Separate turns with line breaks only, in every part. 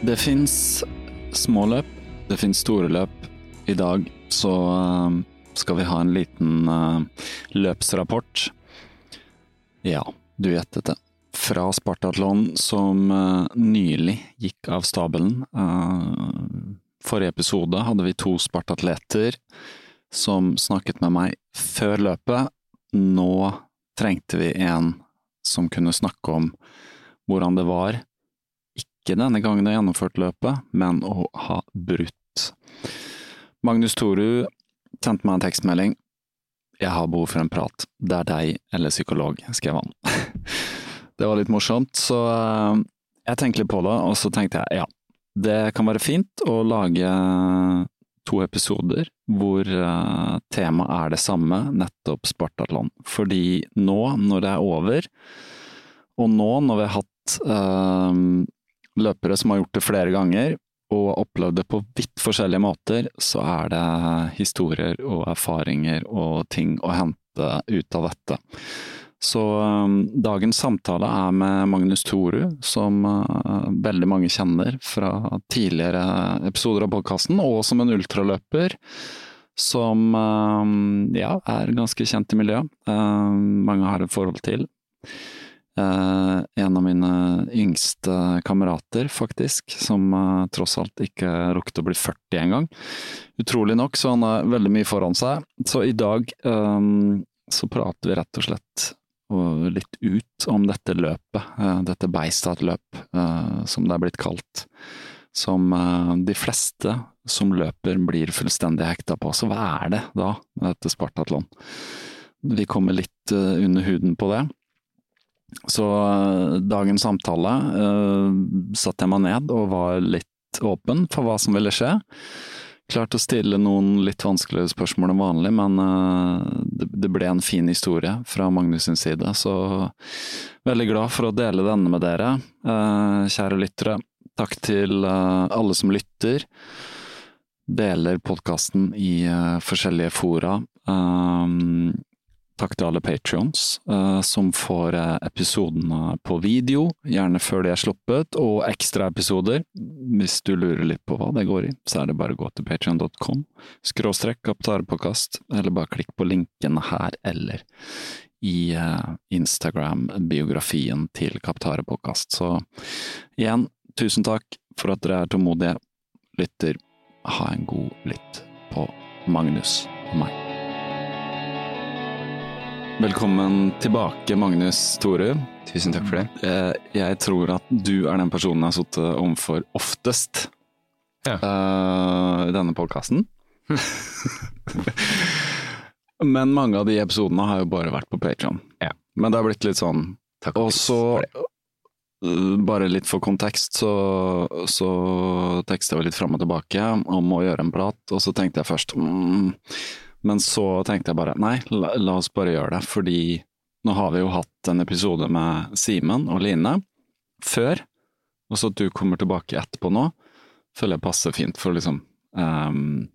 Det fins små løp, det fins store løp. I dag så eh, skal vi ha en liten eh, løpsrapport. Ja, du gjettet det. Fra Spartatlon som eh, nylig gikk av stabelen. Forrige episode hadde vi to spartatleter som snakket med meg før løpet. Nå trengte vi en som kunne snakke om hvordan det var, ikke denne gangen å gjennomført løpet, men å ha brutt. Magnus Toru sendte meg en tekstmelding. Jeg har behov for en prat. Det er deg eller psykolog, skrev han. Det var litt morsomt, så eh, jeg tenkte litt på det, og så tenkte jeg ja, det kan være fint å lage to episoder hvor uh, temaet er det samme, nettopp Spartatland. Fordi nå, når det er over, og nå når vi har hatt uh, løpere som har gjort det flere ganger, og opplevd det på vidt forskjellige måter, så er det historier og erfaringer og ting å hente ut av dette. Så um, dagens samtale er med Magnus Toru, som uh, veldig mange kjenner fra tidligere episoder av podkasten, og som en ultraløper som um, ja, er ganske kjent i miljøet. Uh, mange har et forhold til. Uh, en av mine yngste kamerater, faktisk, som uh, tross alt ikke rukket å bli 40 engang. Utrolig nok, så han har veldig mye foran seg. Så i dag um, så prater vi rett og slett litt ut om dette løpet, dette Beistad-løp, som det er blitt kalt. Som de fleste som løper blir fullstendig hekta på. Så hva er det da med dette Spartatlon? Vi kommer litt under huden på det. Så dagens samtale uh, satte jeg meg ned og var litt åpen for hva som ville skje. Klarte å stille noen litt vanskeligere spørsmål enn vanlig, men uh, det, det, ble en fin historie fra Magnus sin side. Så veldig glad for å dele denne med dere, uh, kjære lyttere. Takk til alle som lytter. Deler podkasten i forskjellige fora. Um, Takk til alle patrions uh, som får uh, episodene på video, gjerne før de er sluppet, og ekstraepisoder. Hvis du lurer litt på hva det går i, så er det bare å gå til patrion.com, skråstrekk kaptarepodkast, eller bare klikk på linken her eller i uh, Instagram-biografien til Kaptarepodkast. Så igjen, tusen takk for at dere er tålmodige. Lytter, ha en god lytt på Magnus og meg. Velkommen tilbake, Magnus Tore.
Tusen takk for det.
Jeg, jeg tror at du er den personen jeg har sittet overfor oftest
ja.
uh, i denne podkasten. Men mange av de episodene har jo bare vært på Patreon.
Ja.
Men det har blitt litt sånn
Takk
Og så, uh, bare litt for kontekst, så, så tekstet jeg litt fram og tilbake om å gjøre en prat, og så tenkte jeg først mm, Men så tenkte jeg bare nei, la, la oss bare gjøre det, fordi nå har vi jo hatt en episode med Simen og Line før, og så at du kommer tilbake etterpå nå, føler jeg passer fint for liksom um,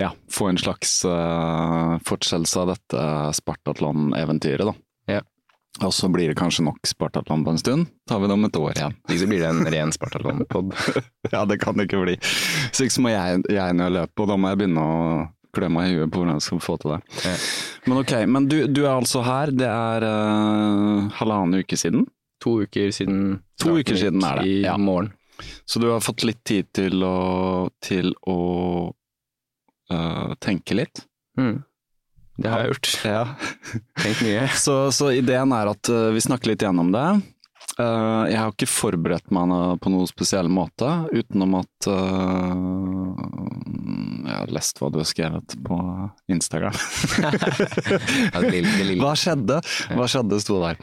ja, få en slags uh, fortsettelse av dette Spartatland-eventyret, da.
Ja.
Og så blir det kanskje nok Spartatlan på en stund. Tar vi det om et år igjen.
Så blir det en ren Spartatlan-pod.
ja, det kan det ikke bli. Så så må jeg, jeg ned og løpe, og da må jeg begynne å klø meg i huet på hvordan jeg skal få til det.
Ja.
Men ok, men du, du er altså her. Det er uh, halvannen uke siden.
To uker siden
To uker siden er det,
I
ja.
morgen.
Så du har fått litt tid til å, til å uh, tenke litt.
Mm. Det har jeg gjort.
Ja.
Tenkt mye.
Så, så ideen er at uh, vi snakker litt gjennom det. Uh, jeg har ikke forberedt meg på noen spesiell måte, utenom at uh, Jeg har lest hva du har skrevet på Instagram. Hva skjedde? Hva skjedde, sto der.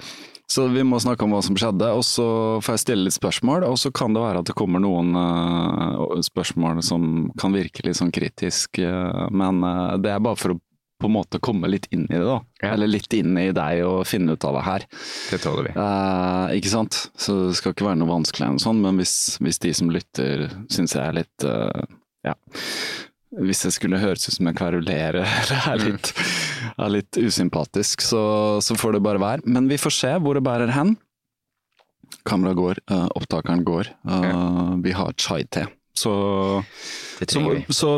Så vi må snakke om hva som skjedde, og så får jeg stille litt spørsmål. Og så kan det være at det kommer noen uh, spørsmål som kan virke litt sånn kritisk, men det er bare for å på en måte komme litt inn i det, da.
Ja.
Eller litt inn i deg og finne ut av det her.
Det tåler vi.
Eh, ikke sant? Så det skal ikke være noe vanskelig, eller sånn, men hvis, hvis de som lytter syns jeg er litt eh, Ja. Hvis jeg skulle høres ut som jeg kverulerer eller er litt, er litt usympatisk, så, så får det bare være. Men vi får se hvor det bærer hen. Kameraet går, eh, opptakeren går. Ja. Vi har chai-te. Så, så, så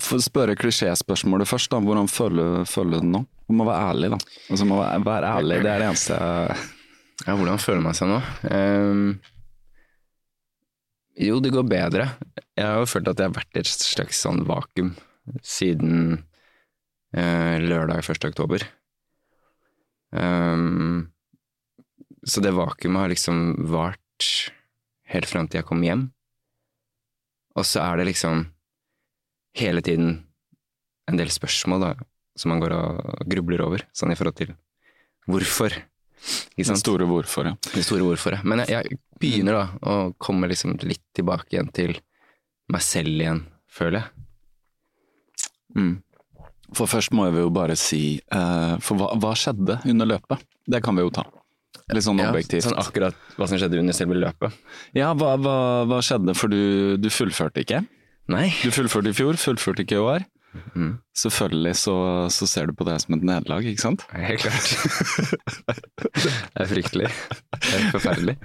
for å spørre klisjéspørsmålet først, da. Hvordan føler, føler du det nå? Du må være ærlig, da. Altså, må være, være ærlig, det er det eneste
Ja, hvordan føler man seg nå? Um, jo, det går bedre. Jeg har jo følt at jeg har vært i et slags sånn vakuum siden uh, lørdag 1. oktober. Um, så det vakuumet har liksom vart helt fram til jeg kom hjem. Og så er det liksom hele tiden en del spørsmål da, som man går og grubler over, sånn i forhold til hvorfor. Sant?
store hvorfor, ja.
Det store hvorfor, ja. Men jeg, jeg begynner da å komme liksom litt tilbake igjen til meg selv igjen, føler jeg.
Mm. For først må jeg jo bare si uh, For hva, hva skjedde under løpet? Det kan vi jo ta. Litt sånn objektivt.
Ja, sånn akkurat hva som skjedde under selve løpet.
Ja, hva, hva, hva skjedde? For du, du fullførte ikke.
Nei.
Du fullførte i fjor, fullførte ikke i år.
Mm.
Selvfølgelig så, så ser du på det som et nederlag, ikke sant?
Helt klart. det er fryktelig. Det er forferdelig.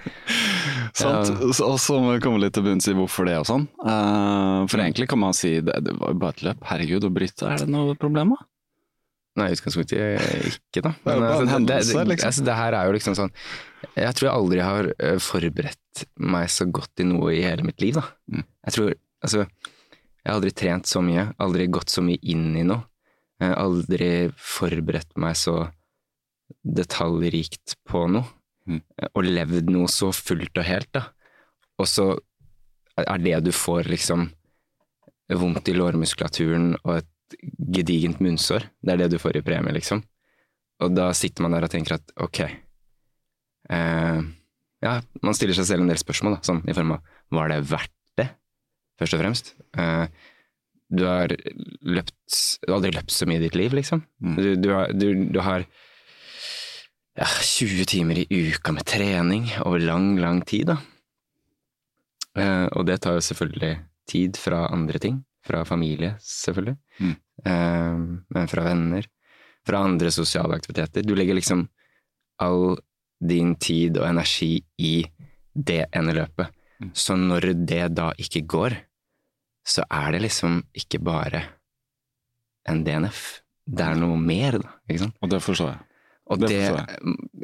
Sant? Og så må vi komme litt til bunns i hvorfor det og sånn. Eh, for egentlig kan man si det, det var jo bare et løp. Herregud, å bryte, er det noe problem da?
Nei, i utgangspunktet ikke, da.
Det er jo bare en
altså,
hendelse,
det,
liksom.
altså, det her er jo liksom sånn Jeg tror jeg aldri har eh, forberedt meg så godt i noe i hele mitt liv, da.
Mm.
Jeg tror Altså, jeg har aldri trent så mye, aldri gått så mye inn i noe. Jeg har aldri forberedt meg så detaljrikt på noe.
Mm.
Og levd noe så fullt og helt, da. Og så er det du får, liksom vondt i lårmuskulaturen og et gedigent munnsår. Det er det du får i premie, liksom. Og da sitter man der og tenker at ok eh, Ja, man stiller seg selv en del spørsmål, da, sånn i form av var det verdt det, først og fremst? Eh, du har løpt Du har aldri løpt så mye i ditt liv, liksom.
Mm.
Du, du har, du, du har ja, 20 timer i uka med trening over lang, lang tid, da. Eh, og det tar jo selvfølgelig tid fra andre ting. Fra familie, selvfølgelig.
Mm.
Eh, men fra venner. Fra andre sosiale aktiviteter. Du legger liksom all din tid og energi i det ene løpet.
Mm.
Så når det da ikke går, så er det liksom ikke bare en DNF. Det er noe mer, da. Ikke sant?
Og det forstår jeg.
Og
Det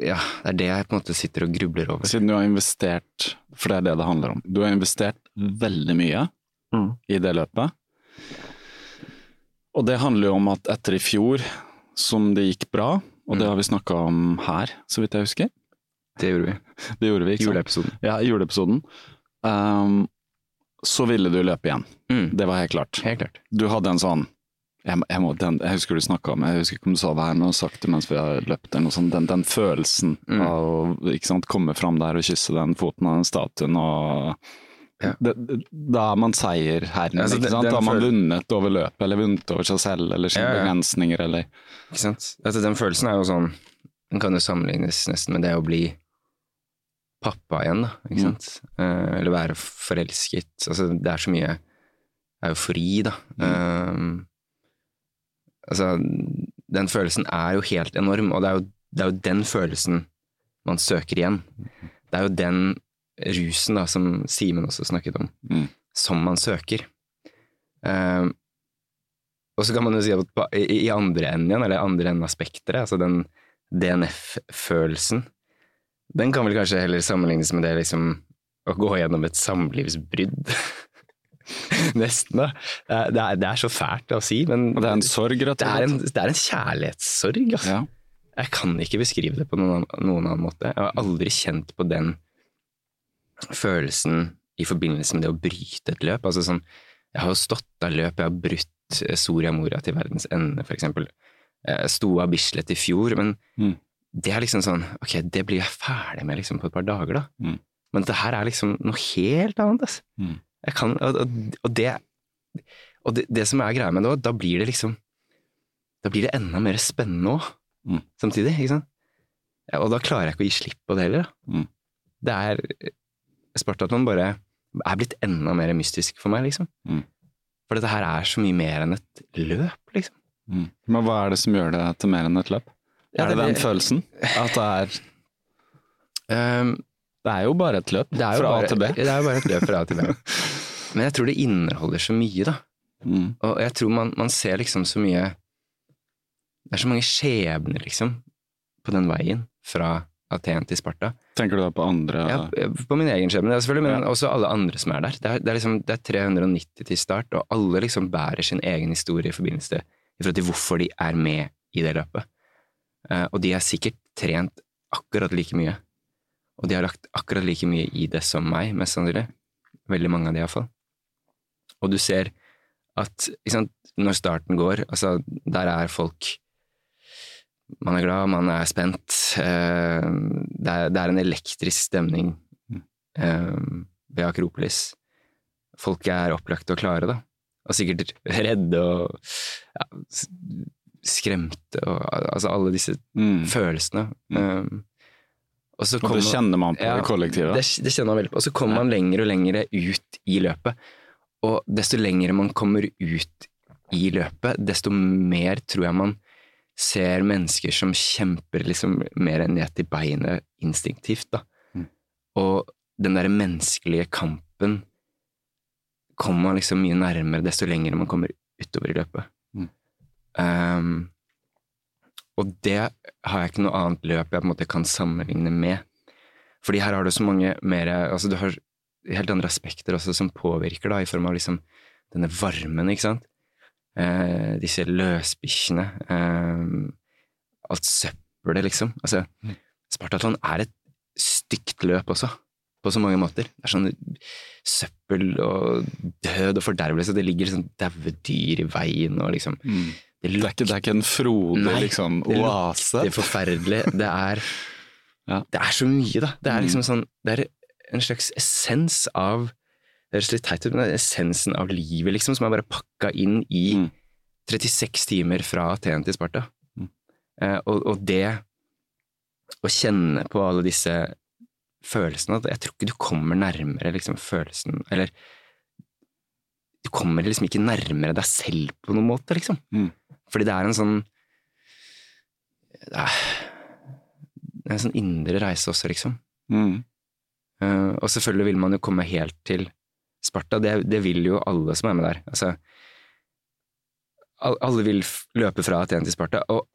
ja, det er det jeg på en måte sitter og grubler over.
Siden du har investert, for det er det det handler om, du har investert veldig mye
Mm.
i det løpet. Og det handler jo om at etter i fjor, som det gikk bra, og det
Mm.
har vi snakka om her, så vidt jeg husker.
Det gjorde vi.
Det gjorde vi, ikke sant?
Juleepisoden.
Ja, juleepisoden. Um, så ville du løpe igjen.
Mm.
Det var helt klart.
Helt klart.
Du hadde en sånn jeg, jeg, må, den, jeg husker du snakka om Jeg husker ikke om du sa det her, men du sagt det mens vi har løpt. eller noe sånt, Den, den følelsen
Mm.
av å komme fram der og kysse den foten av den statuen og
Ja.
Da er man seierherren,
Altså,
ikke sant? Da har man vunnet over løpet, eller vunnet over seg selv, eller sine
Ja, ja.
begrensninger, eller
Ikke sant? Altså, den følelsen er jo sånn Den kan jo sammenlignes nesten med det å bli pappa igjen, da. Ikke
Mm.
sant? Eh, eller være forelsket. Altså, det er så mye eufori, da.
Mm.
Eh, altså, den følelsen er jo helt enorm, og det er jo, det er jo den følelsen man søker igjen. Det er jo den rusen, da, som Simen også snakket om,
Mm.
som man søker. Uh, og så kan man jo si at på- i, i andre enden igjen, eller andre enden av spekteret, altså den DNF-følelsen, den kan vel kanskje heller sammenlignes med det liksom å gå gjennom et samlivsbrudd. Nesten, da. Det er, det, er, så fælt å si, men
Og det er en sorg, rett
det
og
en,
slett.
det er en kjærlighetssorg. Altså.
Ja.
Jeg kan ikke beskrive det på noen, noen annen måte. Jeg har aldri kjent på den følelsen i forbindelse med det å bryte et løp. Altså sånn, jeg har jo stått av løp, jeg har brutt eh, Soria Moria til verdens ende, for eksempel. Jeg sto av Bislett i fjor, men
Mm.
det er liksom sånn, ok, det blir jeg ferdig med liksom på et par dager da.
Mm.
Men det her er liksom noe helt annet, altså.
Mm.
Kan, og, og, det, og det, det som er greia med det òg, da blir det liksom, da blir det enda mer spennende òg,
Mm.
samtidig, ikke sant? Og da klarer jeg ikke å gi slipp på det heller. Da.
Mm.
Det er Spartatlon bare er blitt enda mer mystisk for meg, liksom.
Mm.
For dette her er så mye mer enn et løp, liksom.
Mm. Men hva er det som gjør det til mer enn et løp?
Ja,
er det,
det-
den følelsen? At det er
Um,
Det er jo bare et løp fra
bare,
A til B.
Det er jo bare et løp fra A til B. Men jeg tror det inneholder så mye, da.
Mm.
Og jeg tror man, man ser liksom så mye Det er så mange skjebner, liksom, på den veien fra Aten til Sparta.
Tenker du da på andre
Ja, på min egen skjebne, selvfølgelig, men
Ja.
også alle andre som er der. Det er, det er liksom det er 390 til start, og alle liksom bærer sin egen historie i forbindelse i forhold til hvorfor de er med i det løpet. Eh, og de har sikkert trent akkurat like mye. Og de har lagt akkurat like mye i det som meg, mest sannsynlig. Veldig mange av de iallfall. Og du ser at sant, når starten går, altså der er folk Man er glad, man er spent. eh, det, er, det er en elektrisk stemning eh, ved Akropolis. Folk er opplagte og klare, da. Og sikkert redde og ja, skremte og altså alle disse
mm.
følelsene. Um, og så
Og det kjenner man på
Ja,
i kollektivet.
det, det kjenner man veldig på. Og så kommer man lenger og lenger ut i løpet. Og desto lenger man kommer ut i løpet, desto mer tror jeg man ser mennesker som kjemper liksom mer ned til beinet instinktivt. Da.
Mm.
Og den derre menneskelige kampen kommer man liksom mye nærmere desto lenger man kommer utover i løpet.
Mm.
Um, og det har jeg ikke noe annet løp jeg på en måte kan sammenligne med. Fordi her har du så mange mer altså Du har helt andre aspekter også som påvirker, da, i form av liksom denne varmen, ikke sant. Eh, disse løsbikkjene. Eh, alt søppelet, liksom. Altså, Spartatlon er et stygt løp også, på så mange måter. Det er sånn søppel og død og fordervelse. Det ligger sånn daue dyr i veien og liksom
Mm.
Det
Det er ikke, det er ikke en frodig liksom, oase.
Det er forferdelig. Det er,
Ja.
det er så mye, da. Det er
Mm.
liksom sånn Det er en slags essens av Det høres litt teit ut, men det er essensen av livet, liksom, som er bare pakka inn i
Mm.
36 timer fra Aten til Sparta.
Mm.
Eh, og, og det å kjenne på alle disse følelsene at Jeg tror ikke du kommer nærmere liksom, følelsen Eller du kommer liksom ikke nærmere deg selv på noen måte, liksom.
Mm.
Fordi det er en sånn det er, en sånn indre reise også, liksom.
Mm.
Eh, og selvfølgelig vil man jo komme helt til Sparta. Det, det vil jo alle som er med der. Altså, alle vil løpe fra Aten til Sparta, og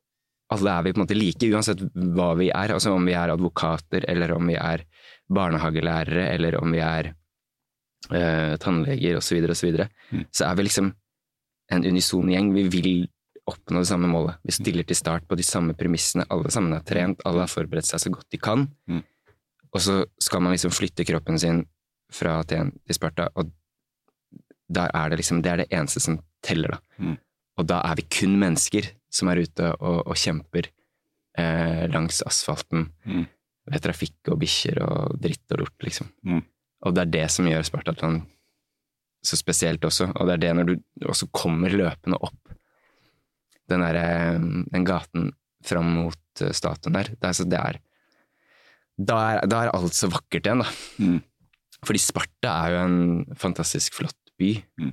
alle er vi på en måte like, uansett hva vi er. Altså om vi er advokater, eller om vi er barnehagelærere, eller om vi er eh, tannleger, osv., osv. Så, videre,
Mm.
så er vi liksom en unison gjeng. Vi vil oppnå det samme målet. Vi stiller til start på de samme premissene. Alle sammen har trent, alle har forberedt seg så godt de kan.
Mm.
Og så skal man liksom flytte kroppen sin fra Aten til Sparta, og der er det liksom Det er det eneste som teller, da.
Mm.
og da er vi kun mennesker som er ute og, og kjemper eh, langs asfalten
Mm.
ved trafikk og bikkjer og dritt og lort, liksom.
Mm.
Og det er det som gjør Spartathlon så spesielt også, og det er det når du også kommer løpende opp den, der, eh, den gaten fram mot eh, statuen der. Det er, så det er, da, er, da er alt så vakkert igjen, da.
Mm.
Fordi Sparta er jo en fantastisk flott by.
Mm.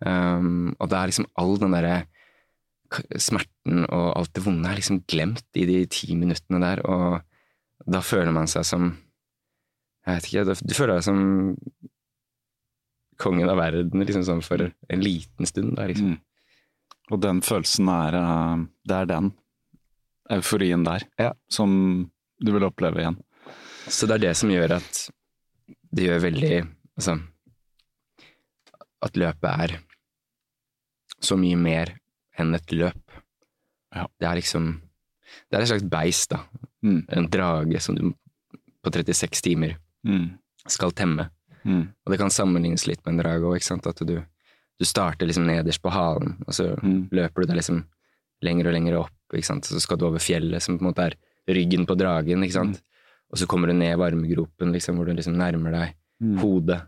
Um, og det er liksom all den derre smerten og alt det vonde er liksom glemt i de ti minuttene der, og da føler man seg som Jeg vet ikke, du føler deg som kongen av verden liksom sånn for en liten stund. Da, liksom.
Mm. Og den følelsen er eh, Det er den euforien der
Ja.
som du vil oppleve igjen.
Så det er det som gjør at det gjør veldig Altså At løpet er så mye mer enn et løp.
Ja.
Det er liksom Det er et slags beist, da.
Mm.
En drage som du på 36 timer
Mm.
skal temme.
Mm.
Og det kan sammenlignes litt med en drage òg. At du, du starter liksom nederst på halen, og så
Mm.
løper du deg liksom lenger og lenger opp, sant. Så skal du over fjellet, som på en måte er ryggen på dragen, ikke sant. Og så kommer du ned i varmegropen, liksom, hvor du liksom nærmer deg
Mm.
hodet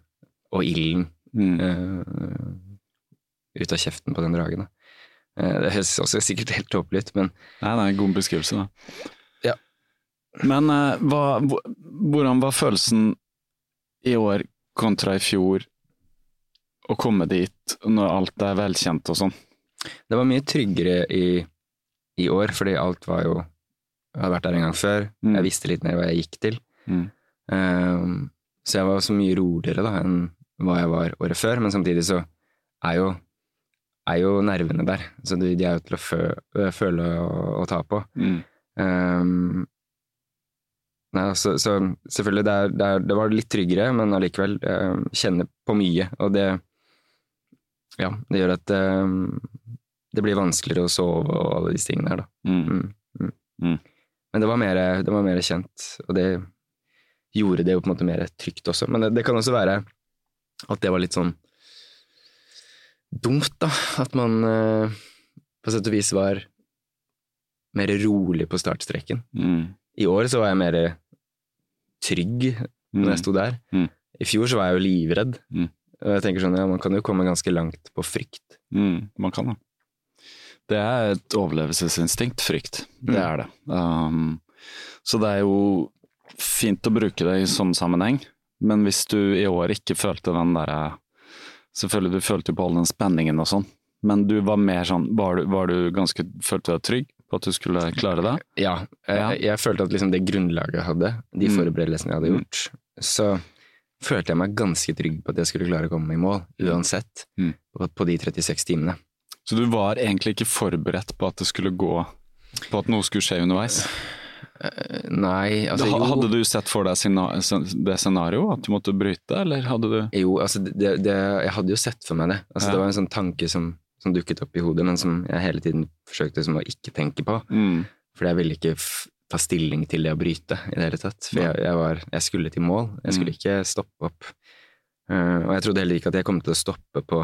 og ilden
Mm.
uh, ut av kjeften på den dragen. Eh, det høres også sikkert helt tåpelig ut, men
Nei, det er en god beskrivelse, da.
Ja.
Men uh, hva, hvordan var følelsen i år kontra i fjor å komme dit når alt er velkjent og sånn?
det var mye tryggere i, i år, fordi alt var jo Jeg hadde vært der en gang før,
Mm.
jeg visste litt mer hva jeg gikk til.
Mm.
Um, så jeg var så mye roligere da enn hva jeg var året før, men samtidig så er jo, er jo nervene der. Så de, de er jo til å fø, føle og, ta på.
Mm.
Um, nei, så, så selvfølgelig, det, er, det, er, det var litt tryggere, men allikevel um, kjenne på mye. Og det Ja, det gjør at det blir vanskeligere å sove og alle disse tingene her, da.
Mm.
Mm, mm.
Mm.
Men det var, mer, det var mer kjent, og det gjorde det jo på en måte mer trygt også. Men det, det kan også være at det var litt sånn dumt, da. At man eh, på sett og vis var mer rolig på startstreken.
Mm.
I år så var jeg mer trygg når jeg sto der.
Mm.
I fjor så var jeg jo livredd.
Mm.
Og jeg tenker sånn, ja, man kan jo komme ganske langt på frykt.
Mm, man kan det. Det er et overlevelsesinstinkt, frykt. Det
Mm.
er det. Um, så det er jo fint å bruke det i sånn sammenheng, men hvis du i år ikke følte den derre Selvfølgelig, du følte jo på all den spenningen og sånn, men du var mer sånn Var du, var du ganske Følte du deg trygg på at du skulle klare det?
Ja, jeg, jeg følte at liksom det grunnlaget jeg hadde, de
Mm.
forberedelsene jeg hadde gjort, så følte jeg meg ganske trygg på at jeg skulle klare å komme meg i mål, uansett,
Mm.
på, på de 36 timene.
Så du var egentlig ikke forberedt på at det skulle gå På at noe skulle skje underveis?
Eh, Nei, altså jo.
hadde du sett for deg det scenarioet, at du måtte bryte, eller hadde du
Jo, altså det, det, jeg hadde jo sett for meg det. Altså
Ja.
Det var en sånn tanke som, som dukket opp i hodet, men som jeg hele tiden forsøkte som å ikke tenke på.
mm.
For jeg ville ikke ta stilling til det å bryte i det hele tatt. For jeg, jeg, var, jeg skulle til mål, jeg skulle
Mm.
ikke stoppe opp. Uh, og jeg trodde heller ikke at jeg kom til å stoppe på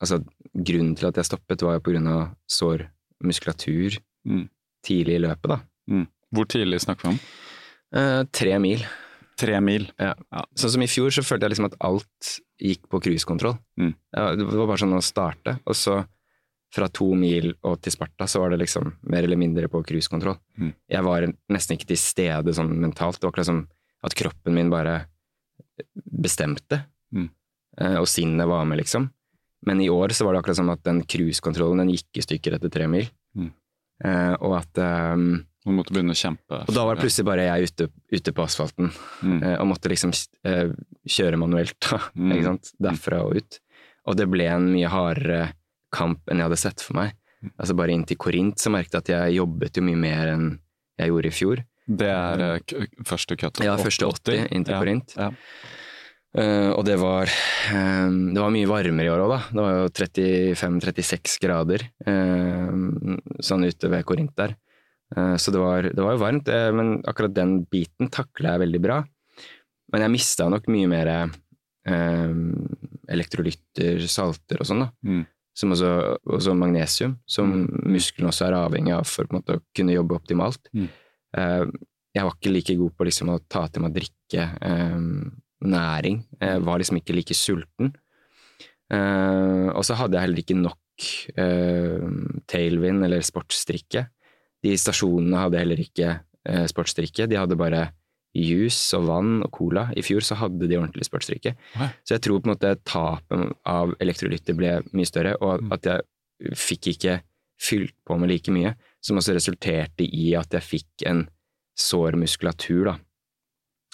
Altså, grunnen til at jeg stoppet, var jo på grunn av sår muskulatur
Mm.
tidlig i løpet, da.
Hvor tidlig snakker vi om?
Eh, tre mil.
Tre mil.
Sånn som i fjor, så følte jeg liksom at alt gikk på cruisekontroll.
Mm.
Det var bare sånn å starte, og så fra to mil og til Sparta, så var det liksom mer eller mindre på cruisekontroll.
Mm.
Jeg var nesten ikke til stede sånn mentalt. Det var akkurat som at kroppen min bare bestemte,
Mm.
eh, og sinnet var med, liksom. Men i år så var det akkurat som at den cruisekontrollen den gikk i stykker etter tre mil.
Mm.
Eh, og at um,
Man måtte begynne å kjempe.
Og da var det plutselig bare jeg ute, ute på asfalten
Mm.
eh, og måtte liksom eh, kjøre manuelt da,
Mm.
ikke sant? derfra og ut. Og det ble en mye hardere kamp enn jeg hadde sett for meg.
Mm.
Altså Bare inntil Korint så merket jeg at jeg jobbet jo mye mer enn jeg gjorde i fjor.
Det er k- første cut.
Ja, første 80 inntil
ja.
Korint.
Ja.
Eh, og det var, um, det var mye varmere i år òg, da. Det var jo 35-36 grader eh, sånn ute ved Korint der. Uh, så det var, det var jo varmt, uh, men akkurat den biten takla jeg veldig bra. Men jeg mista nok mye mer elektrolytter, salter og sånn, da.
Mm.
som også, også magnesium, som
Mm.
musklene også er avhengig av for måte å kunne jobbe optimalt.
Mm.
Jeg var ikke like god på liksom å ta til meg drikke næring. Jeg var liksom ikke like sulten. Eh, og så hadde jeg heller ikke nok eh, tailwind eller sportsdrikke. De stasjonene hadde heller ikke eh, sportsdrikke, de hadde bare juice og vann og cola. I fjor så hadde de ordentlig sportsdrikke. Så jeg tror på en måte tapet av elektrolytter ble mye større, og
Mm.
at jeg fikk ikke fylt på med like mye, som også resulterte i at jeg fikk en sår muskulatur da,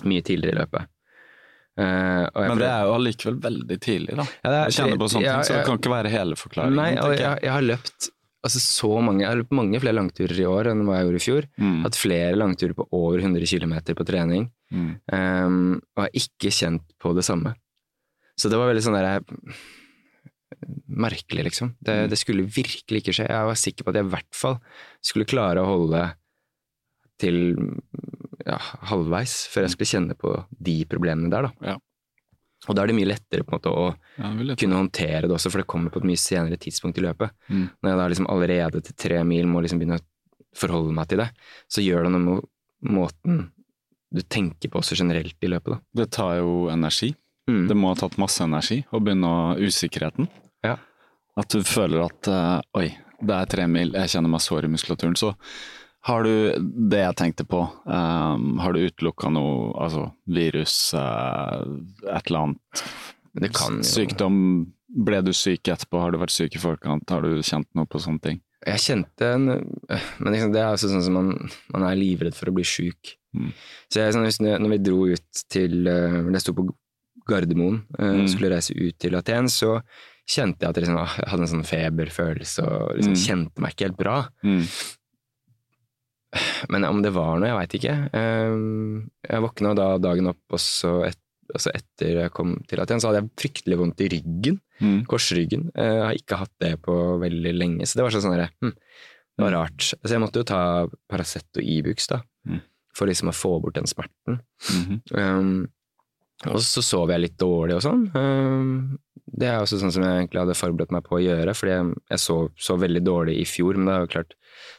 mye tidligere i løpet. Eh,
Men det er jo allikevel veldig tidlig, da.
Ja, er-
Jeg kjenner på sånne
ja,
ting, så det kan ikke være hele forklaringen.
Nei, og jeg, jeg har løpt altså så mange, jeg har løpt mange flere langturer i år enn hva jeg gjorde i fjor.
Mm,
Hatt flere langturer på over 100 km på trening,
mm.
um, og har ikke kjent på det samme. Så det var veldig sånn der Merkelig, liksom. Det,
Mm.
det skulle virkelig ikke skje. Jeg var sikker på at jeg i hvert fall skulle klare å holde til ja, halvveis før jeg skulle kjenne på de problemene der, da.
Ja.
Og da er det mye lettere på en måte å
Ja,
kunne håndtere det også, for det kommer på et mye senere tidspunkt i løpet.
Mm.
Når jeg da liksom allerede til tre mil må liksom begynne å forholde meg til det, så gjør det noe med måten du tenker på også generelt i løpet, da.
Det tar jo energi.
Mm.
Det må ha tatt masse energi å begynne å usikkerheten.
Ja.
At du føler at eh, oi, det er tre mil, jeg kjenner meg sår i muskulaturen. Så har du det jeg tenkte på, um, har du utelukka noe, altså virus, uh, et eller annet
det kan jo
sykdom? Ble du syk etterpå, har du vært syk i forkant, har du kjent noe på sånne ting?
Jeg kjente en øh, Men liksom, det er også sånn som man, man er livredd for å bli sjuk.
Mm.
Så jeg, sånn, når vi dro ut til øh, Jeg sto på Gardermoen øh,
Mm.
skulle reise ut til Aten, så kjente jeg at jeg, liksom, ah, jeg hadde en sånn feberfølelse og liksom
Mm.
kjente meg ikke helt bra.
Mm.
Men om det var noe, jeg veit ikke. Ehm, Jeg våkna da dagen opp, og så et, altså etter jeg kom til Aten, så hadde jeg fryktelig vondt i ryggen.
Mm.
Korsryggen. Eh, Jeg har ikke hatt det på veldig lenge, så det var sånn sånn hm, Det var rart. Så jeg måtte jo ta Paracet og Ibux da,
Mm.
for liksom å få bort den smerten.
Mhm.
Um, og så sov jeg litt dårlig og sånn. Um, det er også sånn som jeg egentlig hadde forberedt meg på å gjøre, fordi jeg, jeg sov så veldig dårlig i fjor, men det er jo klart,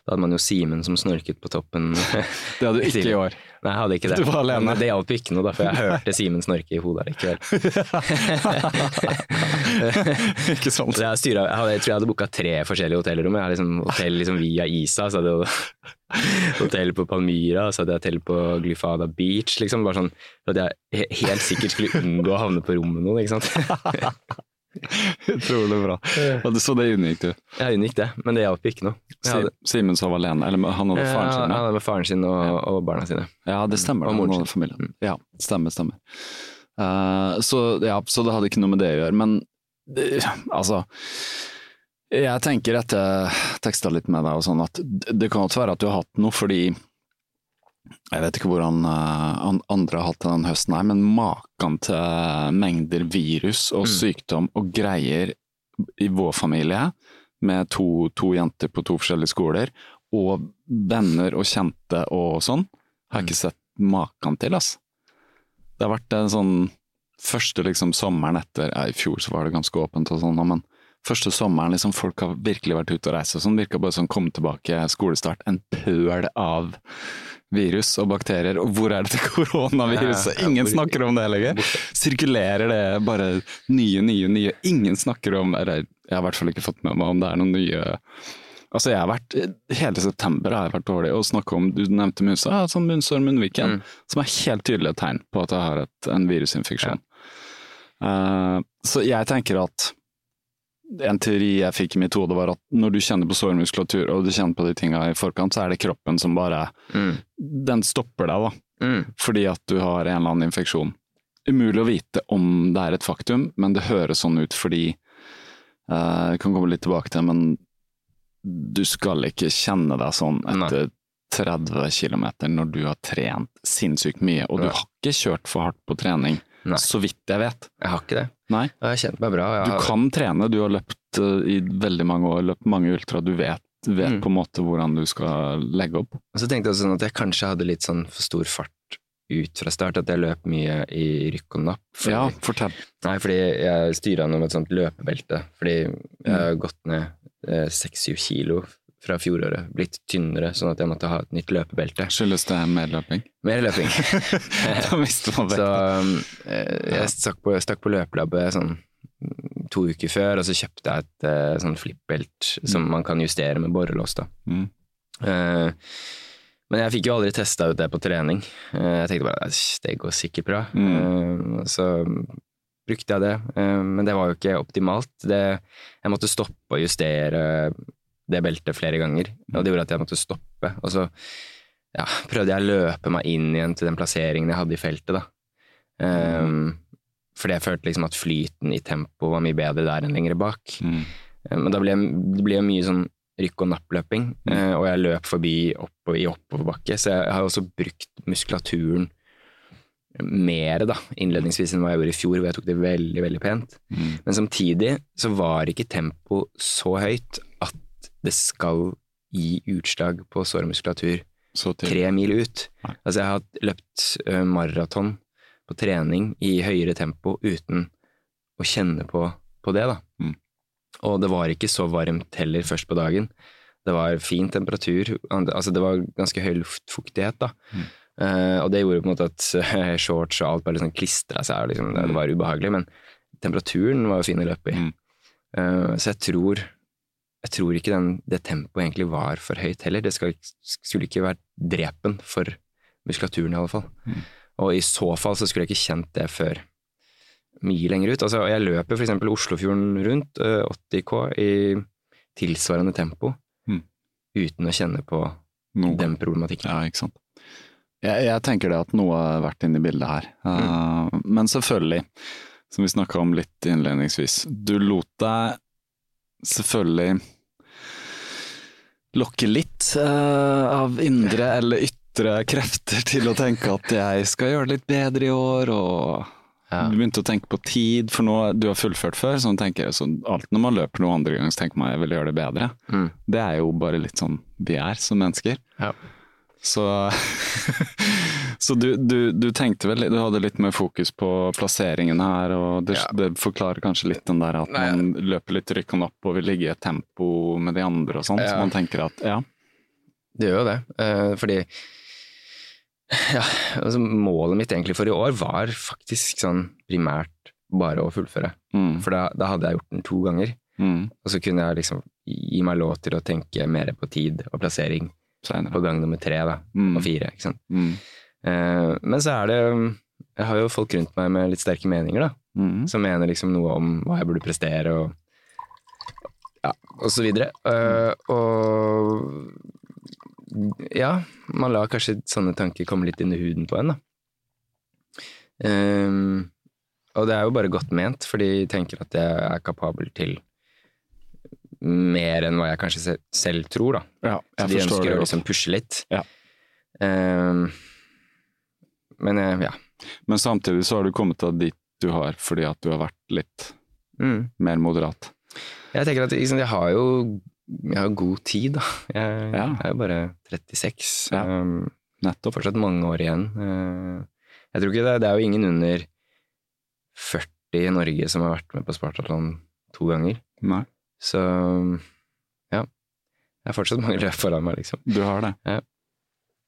da hadde man jo Simen som snorket på toppen.
Det hadde du ikke i år.
Nei, jeg hadde ikke det.
Du var alene.
Men det hjalp ikke noe, da, for jeg hørte Simen snorke i hodet likevel.
ikke sant?
Så jeg, styret, jeg, hadde, jeg tror jeg hadde booka tre forskjellige hotellrom. Jeg hadde liksom hotell liksom via Isa, så hadde jeg hotell på Palmyra, så hadde jeg hotell på Glyfada Beach. Liksom, bare sånn at jeg helt sikkert skulle unngå å havne på rommet med noen. ikke sant?
Utrolig bra. Ja, du så det unngikk du.
Jeg unngikk det, men det hjalp ikke noe. Hadde,
Simen sov alene, eller han hadde faren sin?
Ja,
ja.
han hadde med faren sin og, og barna sine.
Ja, det stemmer.
Og moren sin.
familien. Ja, stemmer, stemmer. Uh, så, ja, så det hadde ikke noe med det å gjøre. Men det, altså Jeg tenker etter teksta litt med deg og sånn, at det det kan godt være at du har hatt noe fordi jeg vet ikke hvordan eh, andre har hatt det den høsten her, men maken til mengder virus og
Mm.
sykdom og greier i vår familie, med to, to jenter på to forskjellige skoler, og venner og kjente og sånn, har jeg ikke sett maken til, ass. Det har vært en sånn første liksom sommeren etter, ja, i fjor så var det ganske åpent og sånn, men første sommeren liksom folk har virkelig vært ute og reist og sånn, virka bare sånn komme tilbake skolestart, en pøl av virus og bakterier, og hvor er det til koronaviruset?
Ja, ja,
Ingen snakker om det lenger. Sirkulerer det bare nye, nye, nye, ingen snakker om, eller jeg har i hvert fall ikke fått med meg om det er noen nye Altså jeg har vært, Hele september har jeg vært dårlig og snakke om Du nevnte musa, ja, sånn munnsår munnviken,
Mm.
som er helt tydelig et tegn på at jeg har et, en virusinfeksjon. Eh, så jeg tenker at en teori jeg fikk i mitt hode var at når du kjenner på sårmuskulatur og du kjenner på de tinga i forkant, så er det kroppen som bare
Mm.
Den stopper deg, da.
Mm.
Fordi at du har en eller annen infeksjon. Umulig å vite om det er et faktum, men det høres sånn ut fordi eh, Jeg kan komme litt tilbake til det, men du skal ikke kjenne deg sånn etter 30 km når du har trent sinnssykt mye, og du har ikke kjørt for hardt på trening,
Nei.
så vidt jeg vet.
Jeg har ikke det.
Nei.
Jeg har kjent meg bra. Jeg
Du
har,
kan trene, du har løpt eh, i veldig mange år, løpt mange ultra, du vet, vet
Mm.
på en måte hvordan du skal legge opp.
Og så tenkte jeg sånn at jeg kanskje hadde litt sånn for stor fart ut fra start at jeg løp mye i rykk og napp. fordi-
Ja, fortell.
Nei, fordi jeg styra med et sånt løpebelte. Fordi jeg har gått ned seks-syv kilo fra fjoråret. Blitt tynnere, sånn at jeg måtte ha et nytt løpebelte.
Skyldes det medløping?
Mer løping.
da mister man
Så
vekt.
um, eh, jeg stakk på, stakk på løpelabbet sånn mm, to uker før, og så kjøpte jeg et eh, sånn flippbelt som man kan justere med borrelås. da.
Mm.
Eh, men jeg fikk jo aldri testa ut det på trening. Jeg tenkte bare det går sikkert bra. Mm. så brukte jeg det, men det var jo ikke optimalt. Det, jeg måtte stoppe å justere det beltet flere ganger, og det gjorde at jeg måtte stoppe. Og så ja, prøvde jeg å løpe meg inn igjen til den plasseringen jeg hadde i feltet. da. Eh, fordi jeg følte liksom at flyten i tempo var mye bedre der enn lenger bak.
Mm.
Eh, Men da ble det ble mye sånn rykk og nappløping, mm. og jeg løp forbi opp i oppoverbakke, så jeg har også brukt muskulaturen mer da, innledningsvis enn hva jeg gjorde i fjor, hvor jeg tok det veldig, veldig pent.
Mm.
Men samtidig så var ikke tempo så høyt at det skal gi utslag på sårmuskulatur tre mil ut. Altså jeg har løpt uh, maraton på trening i høyere tempo uten å kjenne på, på det, da.
Mm.
Og det var ikke så varmt heller først på dagen. Det var fin temperatur, altså det var ganske høy luftfuktighet, da.
Mm.
Uh, og det gjorde på en måte at shorts og alt bare liksom klistra seg, liksom, det, det var ubehagelig, men temperaturen var jo fin å løpe i.
Mm.
Uh, så jeg tror jeg tror ikke den, det tempoet egentlig var for høyt heller. Det skal, skulle ikke vært drepen for muskulaturen, i alle fall.
Mm.
Og i så fall så skulle jeg ikke kjent det før mye lenger ut. Altså, jeg løper f.eks. Oslofjorden rundt, eh, 80 K, i tilsvarende tempo,
Mm.
uten å kjenne på
Noe.
den problematikken.
Ja, ikke sant. Jeg, jeg tenker det at noe har vært inne i bildet her. Uh, men selvfølgelig, som vi snakka om litt innledningsvis, du lot deg selvfølgelig lokke litt uh, av indre eller ytre krefter til å tenke at jeg skal gjøre det litt bedre i år, og
Ja.
du begynte å tenke på tid, for nå du har fullført før, så tenker jeg så alt når man løper noe andre gang, så tenker man jeg vil gjøre det bedre.
Mm.
Det er jo bare litt sånn vi er som mennesker.
Ja.
Så, så du, du, du tenkte vel, du hadde litt mer fokus på plasseringen her, og det,
Ja.
det forklarer kanskje litt den der at
Nei,
man løper litt rykkende opp og vil ligge i et tempo med de andre og sånn, så man tenker at ja,
Det gjør jo det, eh, fordi ja, altså målet mitt egentlig for i år var faktisk sånn primært bare å fullføre.
mm,
For da, da hadde jeg gjort den to ganger,
mm,
og så kunne jeg liksom gi meg lov til å tenke mer på tid og plassering på gang nummer tre da,
Mm,
og fire. ikke sant?
mm,
Eh, men så er det Jeg har jo folk rundt meg med litt sterke meninger, da.
mm,
Som mener liksom noe om hva jeg burde prestere og ja, og så videre. Eh, og ja, man lar kanskje sånne tanker komme litt inn i huden på en, da. Eh, og det er jo bare godt ment, fordi jeg tenker at jeg er kapabel til mer enn hva jeg kanskje selv tror, da.
ja,
Så de ønsker å liksom pushe litt.
Ja.
Um, men eh, ja.
Men samtidig så har du kommet deg dit du har fordi at du har vært litt
Mm.
mer moderat.
Jeg tenker at liksom, jeg har jo jeg har god tid, da. Jeg,
Ja.
er jo bare 36.
Ja.
Um,
Nettopp.
fortsatt mange år igjen. Uh, jeg tror ikke det, det er jo ingen under 40 i Norge som har vært med på Spartatlon to ganger.
Nei,
Så ja. Det er fortsatt mange løp foran meg, liksom.
du har det.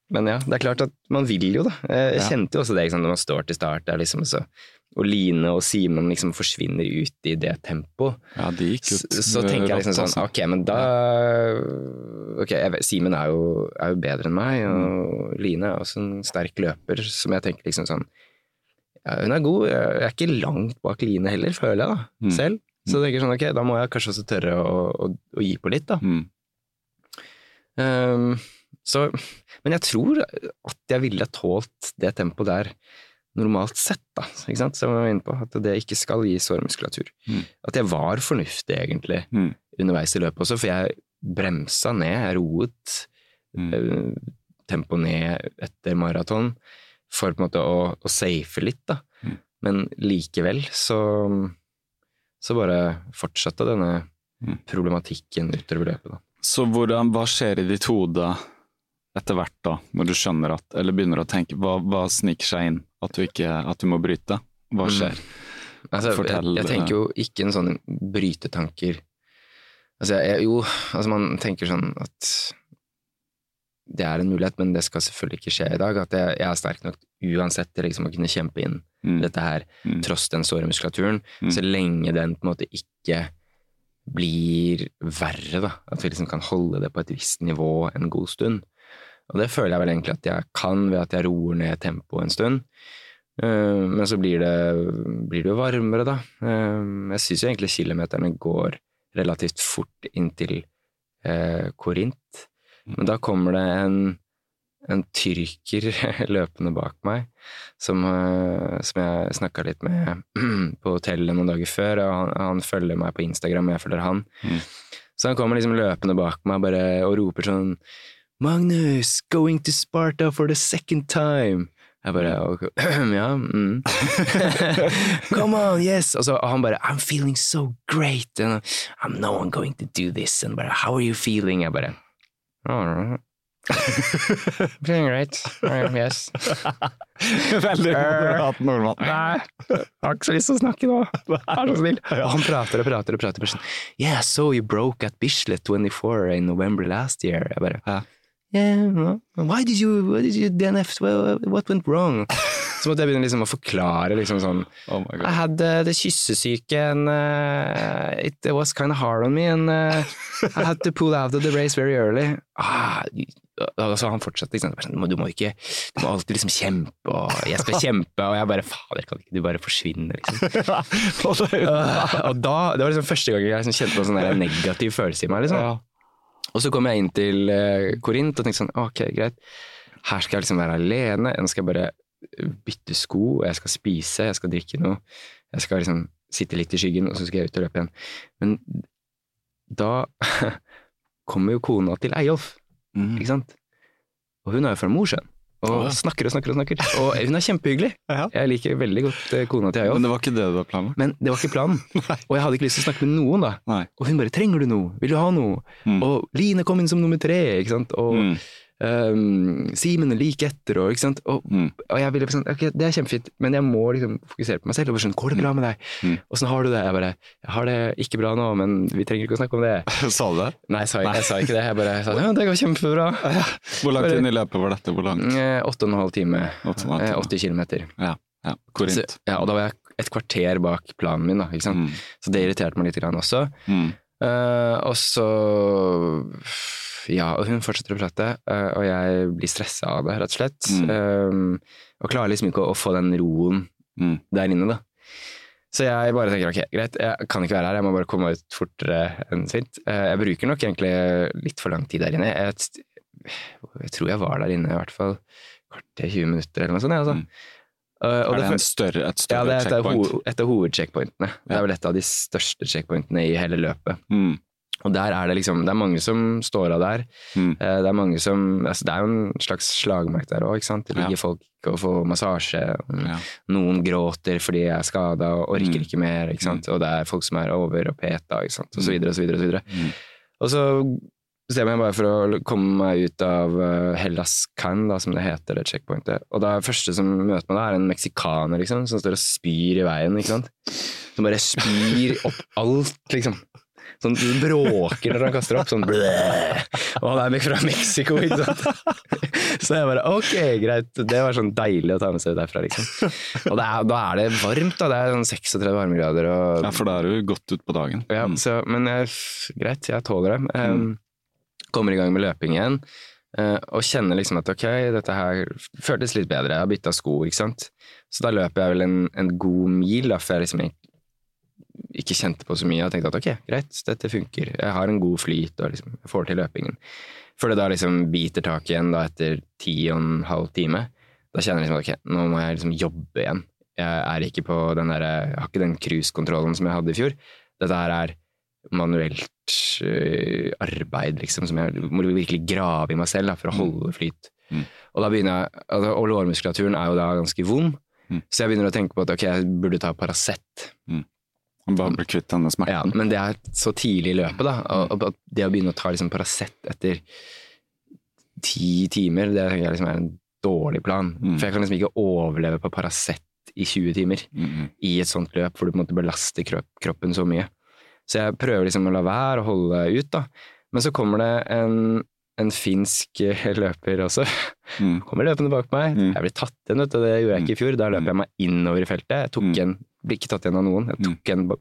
Men ja, det er klart at man vil jo, da. Jeg, jeg
Ja.
kjente jo også det liksom, når man står til start der, liksom, så, og Line og Simen liksom forsvinner ut i det tempoet.
Ja, de gikk
Så,
ut.
så tenker jeg liksom sånn,
altså.
ok, men da Ok, jeg Simen er, er jo bedre enn meg, og Line er også en sterk løper, som jeg tenker liksom sånn ja, Hun er god, jeg er ikke langt bak Line heller, føler jeg da,
Mm.
selv. Så jeg tenker sånn, ok, da må jeg kanskje også tørre å, å, å gi på litt, da.
Mm.
Ehm, så, men jeg tror at jeg ville tålt det tempoet der normalt sett, da, ikke sant? som jeg var inne på, at det ikke skal gi sårmuskulatur.
Mm.
At jeg var fornuftig, egentlig,
Mm.
underveis i løpet også, for jeg bremsa ned, jeg roet
Mm.
eh, tempoet ned etter maraton for på en måte å, å safe litt, da.
Mm.
Men likevel så, så bare fortsatte denne
Mm.
problematikken utover løpet, da.
Så hvordan, hva skjer i ditt hode etter hvert, da, når du skjønner at Eller begynner å tenke Hva, hva sniker seg inn? At du ikke At du må bryte? Hva
Mm.
skjer?
Fortell. jeg, jeg tenker jo ikke en sånn brytetanker Altså, jeg, jo, altså man tenker sånn at det er en mulighet, men det skal selvfølgelig ikke skje i dag. At jeg, jeg er sterk nok uansett til liksom å kunne kjempe inn
Mm.
dette her,
Mm.
tross den såre muskulaturen,
Mm.
så lenge den på en måte ikke blir verre, da. At vi liksom kan holde det på et visst nivå en god stund. Og det føler jeg vel egentlig at jeg kan ved at jeg roer ned tempoet en stund. Eh, Men så blir det, blir det varmere, da. Eh, Jeg syns jo egentlig kilometerne går relativt fort inn til eh, Korint. Men da kommer det en, en tyrker løpende bak meg, som, eh, som jeg snakka litt med på hotellet noen dager før. og Han, han følger meg på Instagram, og jeg følger han.
Mm.
Så han kommer liksom løpende bak meg bare, og roper sånn Magnus, going to Sparta for the second time. Jeg bare okay. Ja. Mm. Come on, yes! Og så han bare I'm feeling so great. And I'm no one going to do this. And bare How are you feeling? Jeg bare "Alright." Feeling great. Uh, yes.
Veldig moderat nordmann.
Nei, har ikke så lyst til å snakke nå. Vær så snill. Han prater og prater og prater. Sånn, yeah, so you broke at Bislett 24 in November last year. Jeg bare,
Ja.
Yeah, why did you, why did you DNF, what went wrong? Så måtte jeg begynne liksom å forklare liksom sånn,
Oh my
I had uh, the kyssesyke and uh, it, it was kind of hard on me and uh, I had to pull out of the race very early. Ah, og så han fortsatte liksom, du, må, du må ikke, du må alltid liksom kjempe, og jeg skal kjempe, og jeg bare, fader, kan ikke du bare forsvinne, liksom. Øh, og da, det var liksom første gang jeg liksom kjente på en sånn negativ følelse i meg, liksom. Og så kom jeg inn til uh, Korint og tenkte sånn, ok, greit, her skal jeg liksom være alene, jeg skal bare bytte sko, jeg skal spise, jeg skal drikke noe, jeg skal liksom sitte litt i skyggen, og så skal jeg ut og løpe igjen. Men da kommer jo kona til Eyolf,
Mm.
ikke sant? Og hun er jo fra Mosjøen, og
ja.
snakker og snakker og snakker, og hun er kjempehyggelig.
Ja.
Jeg liker veldig godt eh, kona til Eyolf.
Men det var ikke det du hadde planlagt?
Men det var ikke planen. Og jeg hadde ikke lyst til å snakke med noen, da.
Nei.
Og hun bare 'trenger du noe', 'vil du ha noe'?
Mm.
Og Line kom inn som nummer tre, ikke sant. Og
Mm.
Um, Simen er like etter, og. Og,
Mm.
og jeg ville sånn, ok, det er kjempefint, men jeg må liksom fokusere på meg selv. Og sånn, 'går det bra med deg?
Mm.
Åssen har du det?' Jeg bare 'jeg har det ikke bra nå, men vi trenger ikke å snakke om det'.
Sa du det?
Nei, jeg sa, jeg sa ikke det. Jeg bare sa 'ja, det går kjempebra'.
Hvor langt inn i løpet var dette? Hvor langt?
Eh, Åtte og en halv time.
Åtte og en halv
Eh,
time.
80 kilometer.
Ja. ja. Korint.
Så, ja, og da var jeg et kvarter bak planen min, da. Ikke sant?
Mm.
Så det irriterte meg litt grann også.
Mm.
Eh, og så Ja, og hun fortsetter å prate, uh, og jeg blir stressa av det, rett og slett.
Mm.
Um, og klarer liksom ikke å, å få den roen
Mm.
der inne, da. Så jeg bare tenker ok, greit, jeg kan ikke være her, jeg må bare komme ut fortere enn svint. Uh, jeg bruker nok egentlig litt for lang tid der inne. Jeg, jeg tror jeg var der inne i hvert fall kvarter, 20 minutter eller noe sånt. Ja, altså.
Mm.
Og
Er det en større, et
ja, det er et
checkpoint?
ho et av hovedcheckpointene. Det er vel et av de største checkpointene i hele løpet.
Mm.
Og der er det liksom, det er mange som står av der.
Mm.
Eh, Det er mange som, altså det er jo en slags slagmark der òg, ikke sant. Det ligger
Ja.
folk og får massasje.
Ja.
Noen gråter fordi de er skada og orker
Mm.
ikke mer, ikke sant. Og det er folk som er over og peta, ikke sant. Og så
Mm.
videre og så videre og så videre.
Mm.
Og så bestemmer jeg meg bare for å komme meg ut av eh, Hellas Can, da, som det heter, det checkpointet. Og da er første som møter meg, da, er en meksikaner, liksom, som står og spyr i veien, ikke sant. Som bare spyr opp alt, liksom. Sånn bråker når han kaster opp, sånn bleh. Og han er fra Mexico, ikke sant. Så jeg bare ok, greit. Det var sånn deilig å ta med seg derfra, liksom. Og det er, da er det varmt, da. Det er sånn 36 varmegrader og
ja, for da er du godt ut på dagen.
ja,
Mm.
så, men greit, jeg tåler det. Um, kommer i gang med løping igjen, eh, og kjenner liksom at ok, dette her føltes litt bedre. Jeg har bytta sko, ikke sant. Så da løper jeg vel en, en god mil, da, for jeg liksom ikke- kjente på så mye. Og tenkte at ok, greit, dette funker. Jeg har en god flyt og liksom jeg får til løpingen. Før det da liksom biter tak igjen da etter ti og en halv time. Da kjenner jeg liksom at ok, nå må jeg liksom jobbe igjen. Jeg er ikke på den der, jeg har ikke den cruisekontrollen som jeg hadde i fjor. Dette her er manuelt uh, arbeid, liksom, som jeg må virkelig grave i meg selv da, for å holde flyt.
Mm.
Og da begynner jeg, altså, og lårmuskulaturen er jo da ganske vond,
Mm.
så jeg begynner å tenke på at ok, jeg burde ta Paracet.
Bare bli kvitt denne
Ja,
smerten.
men det er så tidlig i løpet, da. Og, og det å begynne å ta liksom Paracet etter ti timer, det tenker jeg liksom er en dårlig plan.
Mm.
For jeg kan liksom ikke overleve på Paracet i 20 timer
Mm.
i et sånt løp hvor du på en måte belaster kroppen så mye. Så jeg prøver liksom å la være å holde ut, da. Men så kommer det en, en finsk eh, løper også.
Mm.
Kommer løpende bak meg.
Mm.
Jeg blir tatt igjen, vet du. Det gjorde jeg ikke i fjor. Da løp jeg meg innover i feltet. Jeg tok
Mm.
igjen, ble ikke tatt igjen av noen. Jeg tok igjen ba-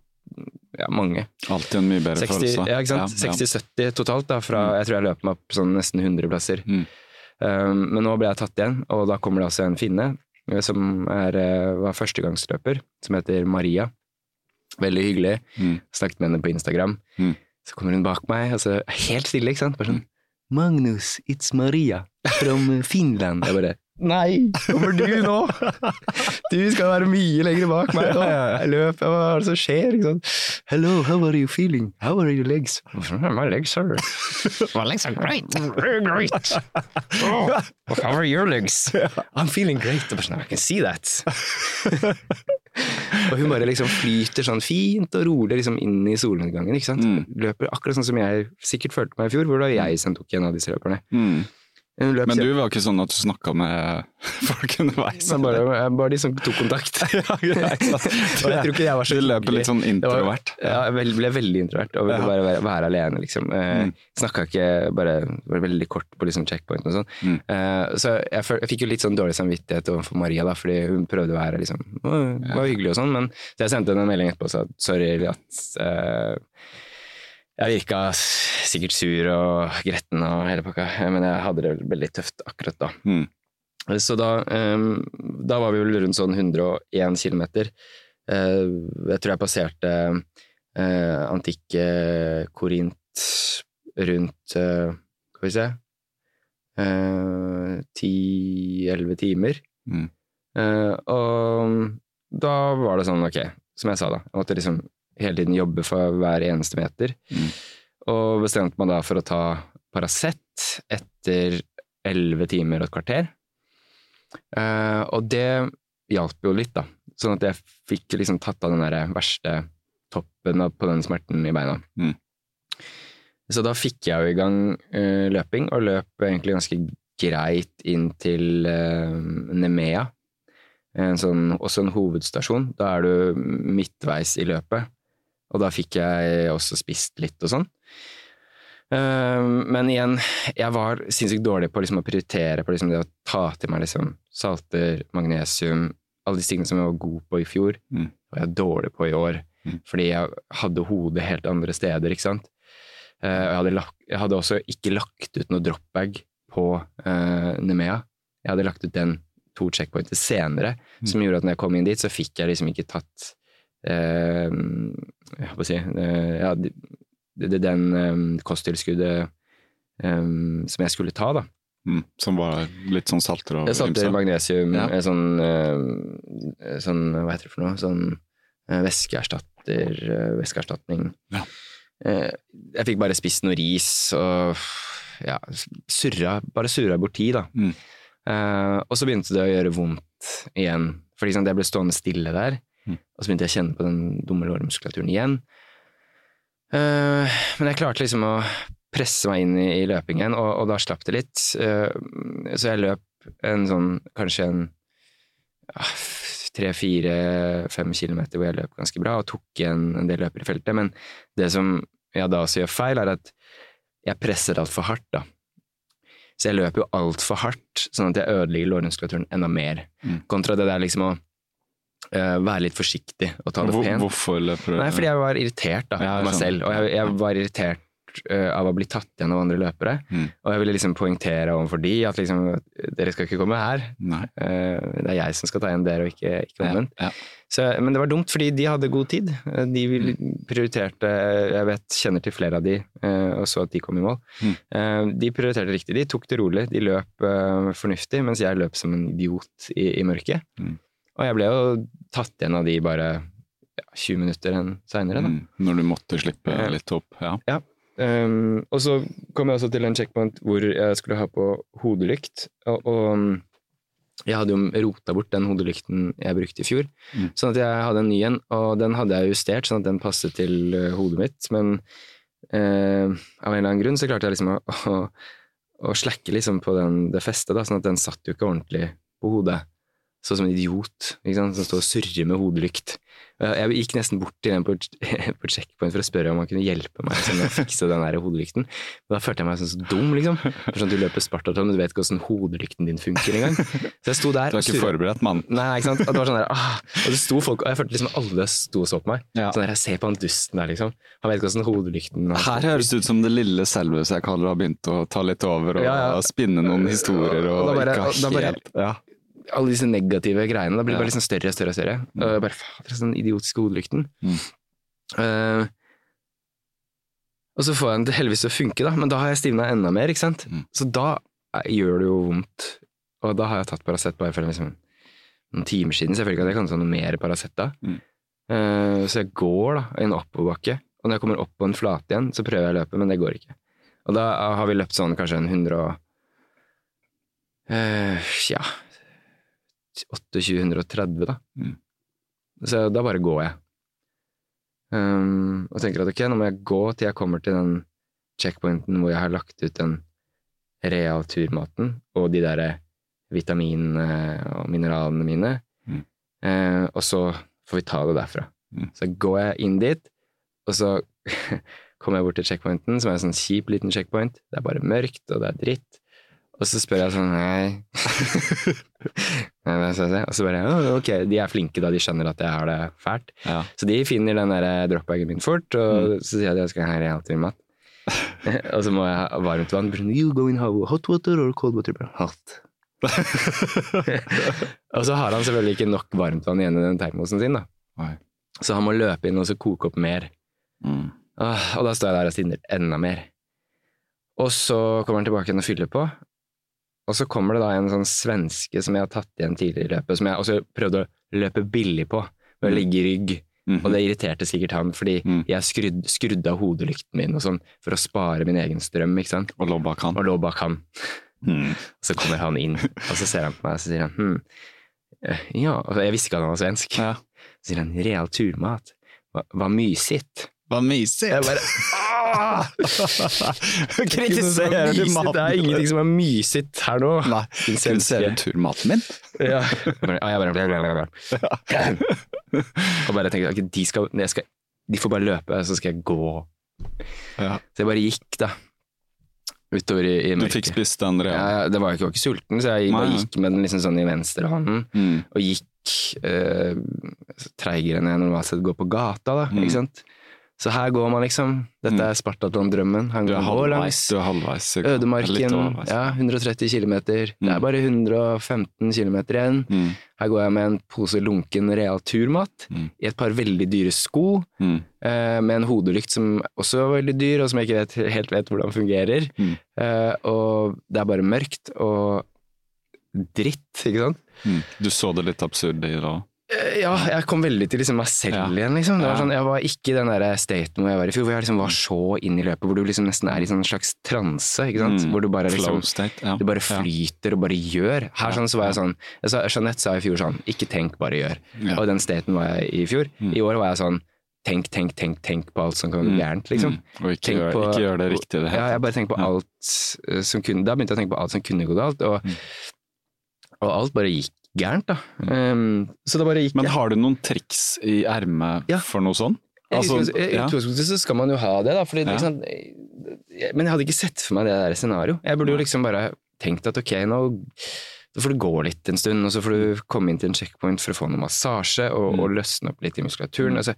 ja, mange.
Alltid en mye bedre
60,
følelse.
ja, ikke sant?
Ja, ja.
60-70 totalt, da, fra
Mm.
jeg tror jeg løp meg opp sånn nesten 100 plasser.
Mm.
Um, men nå ble jeg tatt igjen, og da kommer det også en finne eh, som er, eh, var førstegangsløper, som heter Maria. Veldig hyggelig.
Mm.
Snakket med henne på Instagram.
Mm.
Så kommer hun bak meg, og så helt stille, ikke sant? Bare sånn Magnus, it's Maria from Finland. Jeg bare Nei, hvorfor du nå? Du skal være mye lenger bak meg Og Jeg løp, hva er det som skjer? Ikke sant? Hello, how are you feeling? How are your legs? My legs are My legs are great. Very great. Oh, how are your legs? I'm feeling great. Sånn, I can see that. og hun bare liksom flyter sånn fint og rolig liksom inn i solnedgangen. ikke sant?
Mm.
Løper akkurat sånn som jeg sikkert følte meg i fjor, hvor det var jeg som tok en av disse løperne.
Mm.
Hun løp
Men du var ikke sånn at du snakka med folk underveis?
Bare, bare de som tok kontakt.
ja, greit.
Jeg tror ikke jeg var så
Du løper litt sånn
introvert? var-. Ja, jeg ble veldig introvert og ville
Ja.
bare være, være alene, liksom. Eh,
Mm.
Snakka ikke bare Var veldig kort på liksom checkpoint og sånn.
Mm.
Eh, så jeg, jeg fikk jo litt sånn dårlig samvittighet overfor Maria, da, fordi hun prøvde å være liksom Var hyggelig og sånn, men så jeg sendte henne en melding etterpå og sa sorry at eh, jeg virka sikkert sur og gretten og hele pakka, men jeg hadde det veldig tøft akkurat da.
Mm.
Så da, um, da var vi vel rundt sånn 101 km. jeg tror jeg passerte uh, antikke Korint rundt uh, Skal vi se Ti-elleve timer.
Mm.
Eh, og da var det sånn, ok, som jeg sa da, jeg måtte liksom hele tiden jobbe for hver eneste meter.
Mm.
Og bestemte meg da for å ta Paracet etter elleve timer og et kvarter. Uh, og det hjalp jo litt, da. Sånn at jeg fikk liksom tatt av den der verste toppen på den smerten i beina.
Mm.
Så da fikk jeg jo i gang uh, løping, og løp egentlig ganske greit inn til uh, Nemea. En sånn, også en hovedstasjon. Da er du midtveis i løpet. Og da fikk jeg også spist litt og sånn. Eh, men igjen, jeg var sinnssykt dårlig på liksom å prioritere på liksom det å ta til meg liksom salter, magnesium, alle disse tingene som jeg var god på i fjor,
Mm.
var jeg dårlig på i år.
Mm.
Fordi jeg hadde hodet helt andre steder, ikke sant. Eh, jeg, hadde lagt, jeg hadde også ikke lagt ut noe dropbag på uh, Nemea. Jeg hadde lagt ut den to checkpointer senere, som gjorde at når jeg kom inn dit, så fikk jeg liksom ikke tatt eh, Jeg holdt på å si eh, ja, det, det, den eh, kosttilskuddet eh, som jeg skulle ta, da.
Mm. Som var litt sånn salter og
Jeg satte magnesium,
Ja.
eh, sånn, eh, sånn Hva heter det for noe? Sånn væskeerstatter, væskeerstatning.
Ja.
Eh, Jeg fikk bare spist noe ris og ja, surra, bare surra bort tid, da.
Mm.
Uh, og så begynte det å gjøre vondt igjen, For liksom, jeg ble stående stille der.
Mm.
Og så begynte jeg å kjenne på den dumme lårmuskulaturen igjen. Uh, men jeg klarte liksom å presse meg inn i, i løpingen, og, og da slapp det litt. Uh, så jeg løp en sånn, kanskje en tre, fire, fem kilometer hvor jeg løp ganske bra, og tok igjen en del løpere i feltet. Men det som jeg da også gjør feil, er at jeg presser altfor hardt, da. Så jeg løper jo altfor hardt, sånn at jeg ødelegger lårmuskulaturen enda mer.
Mm.
Kontra det der liksom å være litt forsiktig og ta det
Hvor,
pent.
hvorfor løper du?
Nei, fordi jeg var irritert da,
Ja,
på meg
sånn.
selv. Og jeg, jeg var irritert eh, av å bli tatt igjen av andre løpere.
Mm.
Og jeg ville liksom poengtere overfor de at liksom, dere skal ikke komme her. Eh, det er jeg som skal ta igjen dere, og ikke, ikke omvendt.
Ja, ja.
Så, men det var dumt, fordi de hadde god tid. Eh, De
Mm.
prioriterte Jeg vet, kjenner til flere av de, eh, og så at de kom i mål.
Mm.
Eh, De prioriterte riktig. De tok det rolig. De løp eh, fornuftig, mens jeg løp som en idiot i, i mørket.
Mm.
Og jeg ble jo tatt igjen av de bare ja, 20 minutter seinere, da.
Mm. Når du måtte slippe litt opp. Ja.
Um, og så kom jeg også til en checkpoint hvor jeg skulle ha på hodelykt. Og, og um, jeg hadde jo rota bort den hodelykten jeg brukte i fjor.
Mm.
Sånn at jeg hadde en ny en, og den hadde jeg justert sånn at den passet til uh, hodet mitt. Men uh, av en eller annen grunn så klarte jeg liksom å, å, å slakke liksom på den, det festet, da, sånn at den satt jo ikke ordentlig på hodet. Så som en idiot ikke sant? som står og surrer med hodelykt. Jeg gikk nesten bort til den på, på checkpoint for å spørre om han kunne hjelpe meg sånn, å fikse den der hodelykten. Men da følte jeg meg sånn så dum, liksom. For sånn, du løper Spartaton, du vet ikke hvordan hodelykten din funker engang. Så jeg sto der
Du er ikke forberedt, mann.
Nei, ikke sant? Og det var sånn der, ah, og det sto folk, og jeg følte liksom alle sto og så på meg.
Ja.
Sånn der, jeg ser på han dusten der, liksom. Han vet ikke hvordan hodelykten
Her høres det ut som det lille selve, så jeg kaller det, har begynt å ta litt over og,
Ja, ja.
og spinne noen historier og,
Og da bare- og da bare-
helt ja.
Alle disse negative greiene. Da blir det bare liksom større og større og større. Og jeg bare, fader, sånn idiotiske hodelykten.
Mm.
Uh, og så får jeg den til heldigvis til å funke, da, men da har jeg stivna enda mer, ikke sant.
Mm.
Så da eh, gjør det jo vondt. Og da har jeg tatt Paracet bare for liksom, noen timer siden, så jeg føler ikke at jeg kan ta noe mer Paracet da.
Mm.
Uh, så jeg går da, i en oppoverbakke, og når jeg kommer opp på en flate igjen, så prøver jeg å løpe, men det går ikke. Og da har vi løpt sånn kanskje en 100 og uh, Ja 28-130, da.
Mm.
Så da bare går jeg. Um, og tenker at ok, nå må jeg gå til jeg kommer til den checkpointen hvor jeg har lagt ut den real turmaten og de der vitaminene og mineralene mine.
Mm.
Uh, og så får vi ta det derfra.
Mm.
Så går jeg inn dit, og så kommer jeg bort til checkpointen, som er en sånn kjip liten checkpoint. Det er bare mørkt, og det er dritt. Og så spør jeg sånn Nei. Si? Og så bare Ok, de er flinke da de skjønner at jeg har det fælt.
Ja.
Så de finner den der dropbagen min fort, og så sier jeg at jeg skal ha realturmat. og så må jeg ha varmt vann. Sånn, You go in hot water or cold water? Hot. og så har han selvfølgelig ikke nok varmtvann igjen i den termosen sin, da. Så han må løpe inn og så koke opp mer.
Mm.
Og da står jeg der og stinner enda mer. Og så kommer han tilbake igjen og fyller på. Og så kommer det da en sånn svenske som jeg har tatt igjen tidligere i løpet, som jeg også prøvde å løpe billig på, ved å ligge i rygg.
Mhm.
Og det irriterte sikkert han, fordi
Mm.
jeg skrudd, skrudde av hodelykten min og sånn, for å spare min egen strøm, ikke sant.
Og lå bak han.
Og lå bak han.
Mm.
Så kommer han inn, og så ser han på meg, og så sier han hm, eh, ja, og jeg visste ikke at han var svensk.
Ja.
Så sier han real turmat. Hva, hva mysigt.
Hva mysig!
Jeg bare ah!
Kritiserer du
Det er ingenting som er mysigt her nå.
Nei, kritiserer
svenske.
du turmaten min?
Ja. Ah, jeg bare. Og bare tenkte okay, de, skal, jeg skal, de får bare løpe, så skal jeg gå.
Ja.
Så jeg bare gikk, da. Utover i, i
Du fikk spist den
Ja, ja, det var, jeg var ikke sulten, så jeg bare gikk med den liksom sånn i venstre hånden.
Mm.
Og gikk eh, treigere enn jeg normalt sett går på gata, da.
Mm.
Ikke sant? Så her går man, liksom. Dette
Mm.
er Spartaton-drømmen. Han
er
går
halvveis.
langs
Du er halvveis.
Ødemarken.
halvveis.
Ja, 130 km. Det
Mm.
er bare 115 km igjen.
Mm.
Her går jeg med en pose lunken real turmat
Mm.
i et par veldig dyre sko,
Mm.
eh, med en hodelykt som også var veldig dyr, og som jeg ikke vet, helt vet hvordan fungerer.
Mm.
Eh, og det er bare mørkt og dritt, ikke sant?
Mm. Du så det litt absurde i det òg?
Eh, Ja, jeg kom veldig til liksom meg selv
Ja.
igjen, liksom. Det var sånn, jeg var ikke i den der staten hvor jeg var i fjor, hvor jeg liksom var så inn i løpet, hvor du liksom nesten er i sånn slags transe?
Mm.
Hvor du bare liksom
state. Ja.
Du bare flyter og bare gjør. Her sånn så var jeg sånn jeg sa, Jeanette sa i fjor sånn Ikke tenk, bare gjør. Og i den staten var jeg i fjor.
Mm.
I år var jeg sånn Tenk, tenk, tenk, tenk på alt som kan gå
Mm.
gærent, liksom.
Mm. Og ikke gjør,
på-
ikke gjør det riktig det
Ja, jeg bare tenker på alt eh, som kunne Da begynte jeg å tenke på alt som kunne gå galt, og,
Mm.
og alt bare gikk gærent, da. Um, så det bare gikk
Men har du noen triks i ermet
Ja.
for noe?
I
Altså,
I utgangspunktet så skal man jo ha det, da. Fordi,
Ja.
liksom, men jeg hadde ikke sett for meg det der scenarioet. Jeg burde jo liksom bare tenkt at ok, nå så får du gå litt en stund, og så får du komme inn til en checkpoint for å få noe massasje og,
Mm.
og løsne opp litt i muskulaturen.
Mm.
Altså,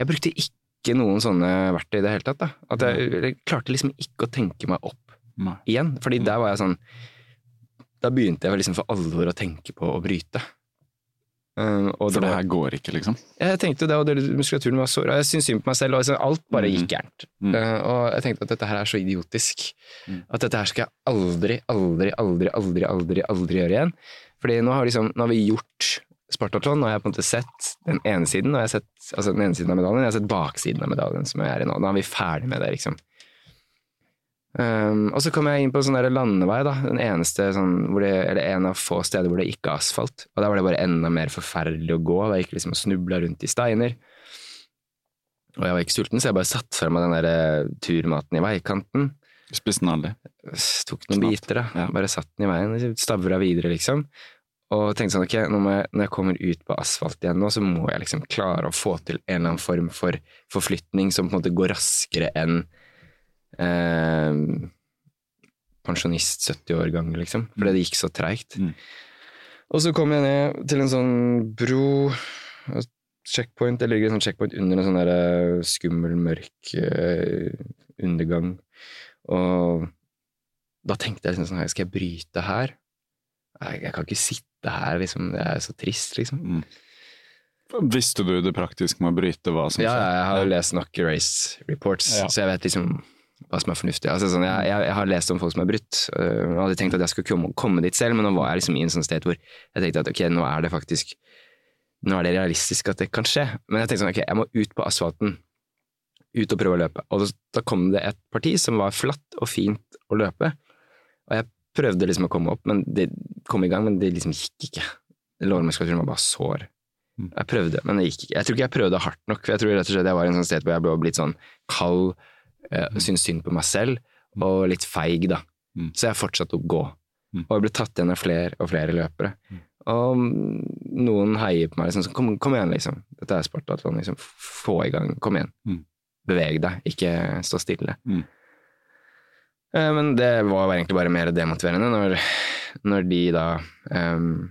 jeg brukte ikke noen sånne verktøy i det hele tatt. Da. At jeg, jeg klarte liksom ikke å tenke meg opp
Nei.
igjen. Fordi
Mm.
der var jeg sånn Da begynte jeg liksom for alvor å tenke på å bryte. Uh, og
For det
var-
her går ikke, liksom?
jeg tenkte det, og det, muskulaturen var såra. Jeg syntes synd på meg selv, og liksom, alt bare gikk gærent.
Mm.
Uh, og jeg tenkte at dette her er så idiotisk.
Mm.
At dette her skal jeg aldri, aldri, aldri, aldri, aldri, aldri gjøre igjen. Fordi nå har, liksom, nå har vi gjort Spartathlon, og jeg har på en måte sett den ene siden, og jeg har sett, altså den ene siden av medaljen, jeg har sett baksiden av medaljen som jeg er i nå. Nå er vi ferdig med det, liksom. Um, og så kom jeg inn på en sånn landevei, da. Den eneste sånn, hvor det, eller en av få steder hvor det ikke er asfalt. Og der var det bare enda mer forferdelig å gå. Da gikk liksom og snubla rundt i steiner. Og jeg var ikke sulten, så jeg bare satte fra meg den der eh, turmaten i veikanten.
Spiste den aldri.
tok noen
Snart.
biter, da.
Ja.
Bare satt den i veien, stavra videre, liksom. Og tenkte sånn, ok, nå jeg, når jeg kommer ut på asfalt igjen nå, så må jeg liksom klare å få til en eller annen form for forflytning som på en måte går raskere enn eh, pensjonist 70 år gammel, liksom. Fordi det gikk så treigt.
Mm.
Og så kom jeg ned til en sånn bro, checkpoint, det ligger en sånn checkpoint under en sånn der eh, skummel, mørk eh, undergang. Og da tenkte jeg liksom sånn her, skal jeg bryte her? Jeg, jeg kan ikke sitte her, liksom. Det er så trist, liksom.
Mm. Visste du det praktisk med å bryte hva som
Ja, jeg har jo lest nok race reports,
Ja.
så jeg vet liksom hva som er fornuftig. Altså, sånn, jeg, jeg, har lest om folk som er brutt, Jeg hadde tenkt at jeg skulle komme, komme dit selv, men nå var jeg liksom i en sånn sted hvor jeg tenkte at ok, nå er det faktisk nå er det realistisk at det kan skje. Men jeg tenkte sånn, ok, jeg må ut på asfalten. Ut og prøve å løpe. Og da, da kom det et parti som var flatt og fint å løpe. Og jeg prøvde liksom å komme opp, men det kom i gang, men det liksom gikk ikke. Lårmuskulaturen var bare sår.
Mm.
Jeg prøvde, men det gikk ikke. Jeg tror ikke jeg prøvde hardt nok, for jeg tror rett og slett jeg var i en sånn sted hvor jeg ble blitt sånn kald, eh, syntes synd på meg selv, og litt feig, da.
Mm.
Så jeg fortsatte å gå.
Mm.
Og jeg ble tatt igjen av flere og flere løpere. Og noen heier på meg liksom kom, kom igjen, liksom. Dette er Spartatlon, liksom. Få i gang. Kom igjen.
Mm.
Beveg deg, ikke stå stille.
Mm.
Eh, Men det var egentlig bare mer demotiverende når, når de da um,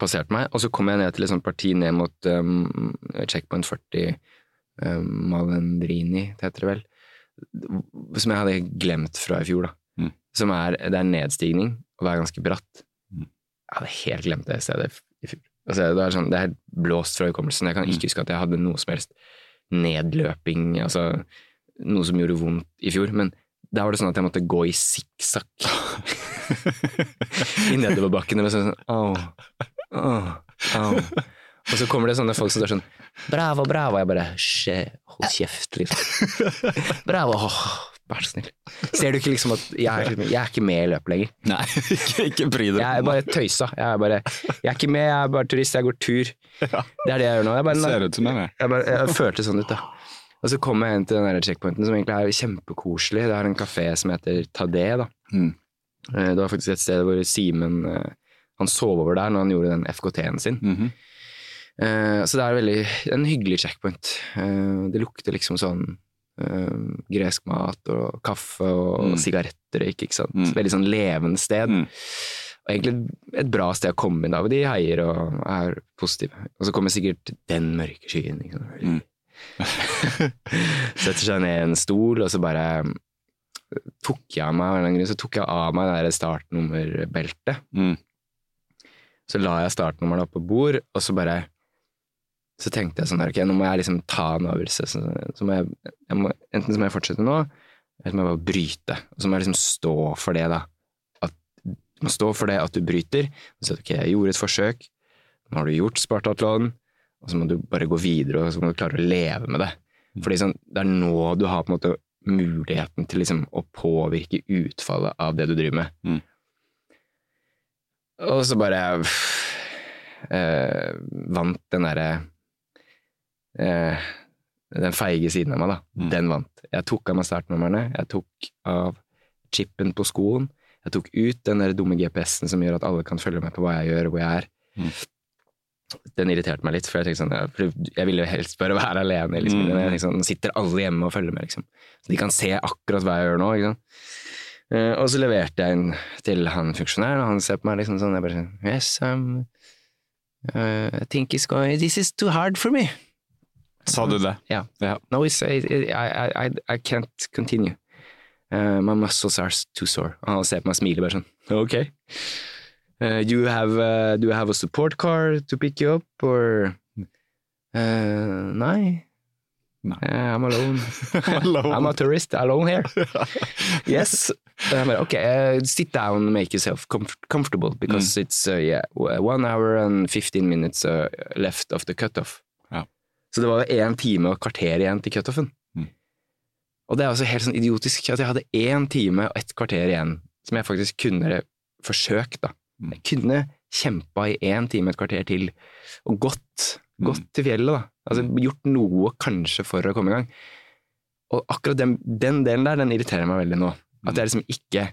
passerte meg. Og så kom jeg ned til et sånt parti ned mot um, checkpoint 40, um, Malendrini, det heter det vel. Som jeg hadde glemt fra i fjor, da.
Mm.
Som er, det er nedstigning, og det er ganske bratt.
Mm.
Jeg hadde helt glemt det stedet i fjor. Altså, det, er sånn, det er blåst fra hukommelsen. Jeg kan
Mm.
ikke huske at jeg hadde noe som helst nedløping, altså noe som gjorde vondt i fjor. Men da var det sånn at jeg måtte gå i sikksakk i nedoverbakkene med sånn Åh, åh, au. Og så kommer det sånne folk som er sånn bravo, bravo. Jeg bare hold kjeft, liksom. Bravo, Oh, vær så snill. Ser du ikke liksom at jeg er, jeg er ikke med i løpet lenger?
Nei, ikke, ikke bry deg.
Jeg er bare tøysa. Jeg er, bare, jeg er ikke med, jeg er bare turist, jeg går tur.
Ja.
Det er det jeg gjør nå. Jeg, bare,
Ser ut som det.
jeg, bare, jeg følte sånn ut, da. Og så kom jeg inn til den checkpointen som egentlig er kjempekoselig. Det er en kafé som heter Tadé, da.
Mm.
Eh, Det var faktisk et sted hvor Simen eh, Han sov over der når han gjorde den FKT-en sin.
Mhm.
Eh, Så det er veldig, en hyggelig checkpoint. Eh, Det lukter liksom sånn eh, gresk mat og kaffe og
Mm.
sigarettrøyk, ikke sant.
Mm.
Veldig sånn levende sted.
Mm.
Og egentlig et bra sted å komme inn av. De heier og er positive. Og så kommer sikkert den mørke skyen. Ikke sant?
Mm.
Setter seg ned i en stol, og så bare tok jeg av meg, så tok jeg av meg det startnummerbeltet.
Mm.
Så la jeg startnummeret på bord, og så bare Så tenkte jeg sånn her, ok, nå må jeg liksom ta en avgjørelse. Så, så må jeg, jeg må, enten så må jeg fortsette nå, eller så må jeg bare bryte. Og så må jeg liksom stå for det, da. At, du må stå for det at du bryter. Og si at ok, jeg gjorde et forsøk, nå har du gjort Spartatlon, og så må du bare gå videre, og så må du klare å leve med det. Fordi sånn, det er nå du har på en måte muligheten til liksom å påvirke utfallet av det du driver med.
Mm.
Og så bare øh, vant den derre eh, Den feige siden av meg, da.
Mm.
Den vant. Jeg tok av meg startnumrene, jeg tok av chipen på skoen, jeg tok ut den der dumme GPS-en som gjør at alle kan følge med på hva jeg gjør, hvor jeg er.
Mm.
Den irriterte meg litt, for jeg tenkte sånn, jeg ville jo helst bare være alene. Liksom.
Mm.
Jeg sånn, sitter alle hjemme og følger med, liksom. Så de kan se akkurat hva jeg gjør nå. ikke sant? Uh, og så leverte jeg inn til han funksjonæren, og han ser på meg liksom sånn, jeg bare sånn, Yes, um, uh, I think it's going, this is too hard for me.
Sa du det?
Ja.
yeah.
No, it's, I, I, I, I can't continue. Uh, my muscles are too sore. Han ser på meg og smiler bare sånn, ok. Uh, do, you have, uh, do you have a support car to pick you up, or? Uh, nei.
Nei.
Uh, I'm alone.
Alone.
I'm a tourist, alone here. yes. Bare, ok, uh, sit down make yourself comf comfortable, because it's uh, yeah, one hour and 15 minutes left of the cutoff. Så det var jo én time og kvarter igjen til cutoffen.
Mm.
Og det er altså helt sånn idiotisk at jeg hadde én time og et kvarter igjen, som jeg faktisk kunne forsøkt, da.
Mm.
Jeg kunne kjempa i én time et kvarter til, og gått, gått
Mm.
til fjellet, da. Altså gjort noe kanskje for å komme i gang. Og akkurat den, den delen der, den irriterer meg veldig nå. At jeg liksom ikke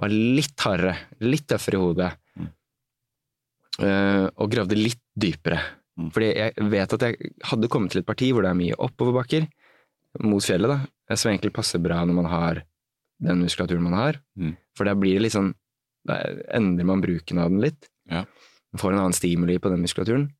var litt hardere, litt tøffere i hodet. uh, og gravde litt dypere.
Mm.
Fordi jeg vet at jeg hadde kommet til et parti hvor det er mye oppoverbakker mot fjellet, da. Som egentlig passer bra når man har den muskulaturen man har.
Mm.
For da blir det litt sånn Da endrer man bruken av den litt.
Ja.
Man får en annen stimuli på den muskulaturen.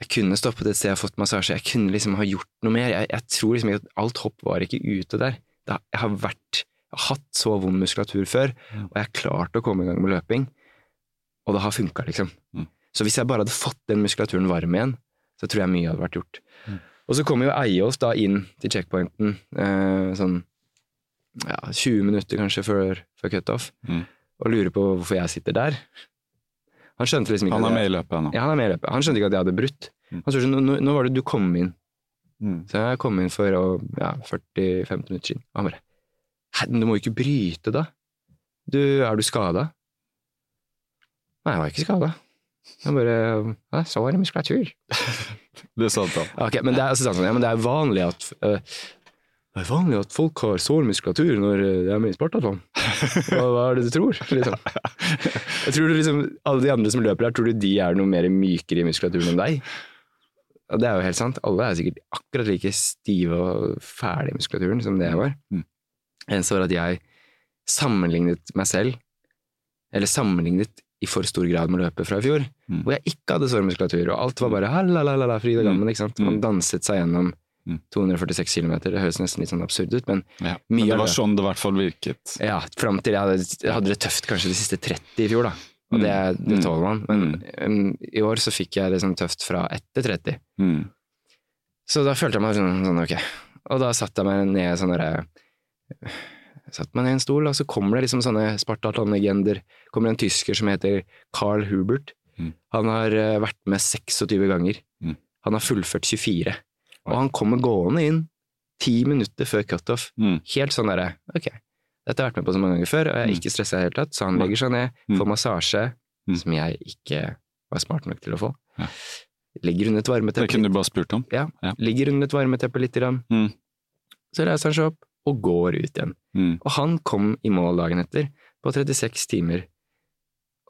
Jeg kunne stoppet et sted og fått massasje. Jeg kunne liksom ha gjort noe mer. Jeg, jeg tror liksom ikke at alt hopp var ikke ute der. Det har, jeg har vært jeg har hatt så vond muskulatur før, og jeg har klart å komme i gang med løping. Og det har funka, liksom.
Mm.
Så hvis jeg bare hadde fått den muskulaturen varm igjen, så tror jeg mye hadde vært gjort.
Mm.
Og så kommer jo Eiås da inn til checkpointen eh, sånn ja, 20 minutter kanskje før, før cutoff,
Mm.
og lurer på hvorfor jeg sitter der. Han skjønte liksom ikke
Han er med i løpet ennå.
ja, han er med i løpet. Han skjønte ikke at jeg hadde brutt.
Mm.
Han spurte sånn, nå, nå var det du kom inn.
Mm.
Så jeg kom inn for ja, 40-50 minutter siden. Og han bare Hæ, du må jo ikke bryte, da. Du, er du skada? Nei, jeg var ikke skada. Han bare Ja, så var det muskulatur.
Det er sant, da.
Okay, men det er, sånn, ja, men det er vanlig at uh, det er vanlig at folk har sår muskulatur når øh, de er med i Spartaton. Hva, hva er det du tror? Liksom. Jeg tror du liksom, Alle de andre som løper her, tror du de er noe mer mykere i muskulaturen enn deg? Det er jo helt sant. Alle er sikkert akkurat like stive og fæle i muskulaturen som det jeg var.
Mm.
Eneste var at jeg sammenlignet meg selv, eller sammenlignet i for stor grad med løpet fra i fjor,
Mm.
hvor jeg ikke hadde sårmuskulatur, og alt var bare og gammen. ikke sant? Man
Mm.
danset seg gjennom
Mm.
246 km. Det høres nesten litt sånn absurd ut, men
Ja.
Mye
Men det var
det.
sånn det i hvert fall virket.
ja, fram til jeg hadde, jeg hadde det tøft kanskje de siste 30 i fjor, da. Og
Mm.
det, det
Mm.
tåler man. Men um, i år så fikk jeg det sånn tøft fra etter 30.
Mm.
Så da følte jeg meg sånn, sånn ok. Og da satte jeg meg ned sånn derre Satte meg ned i en stol, og så kommer det liksom sånne Spartaton-legender. kommer en tysker som heter Carl Hubert.
Mm.
Han har eh, vært med 26 ganger.
Mm.
Han har fullført 24.
Oi.
Og han kommer gående inn ti minutter før cutoff.
Mm.
Helt sånn derre Ok, dette har jeg vært med på så mange ganger før, og jeg er
Mm.
ikke stressa i det hele tatt. Så han legger seg ned,
Mm.
får massasje,
Mm.
som jeg ikke var smart nok til å få.
Ja.
Ligger under et
Det kunne du bare spurt om.
Ja,
Ja.
ligger under et varmeteppe lite grann.
Mm.
Så reiser han seg opp og går ut igjen.
Mm.
Og han kom i mål dagen etter på 36 timer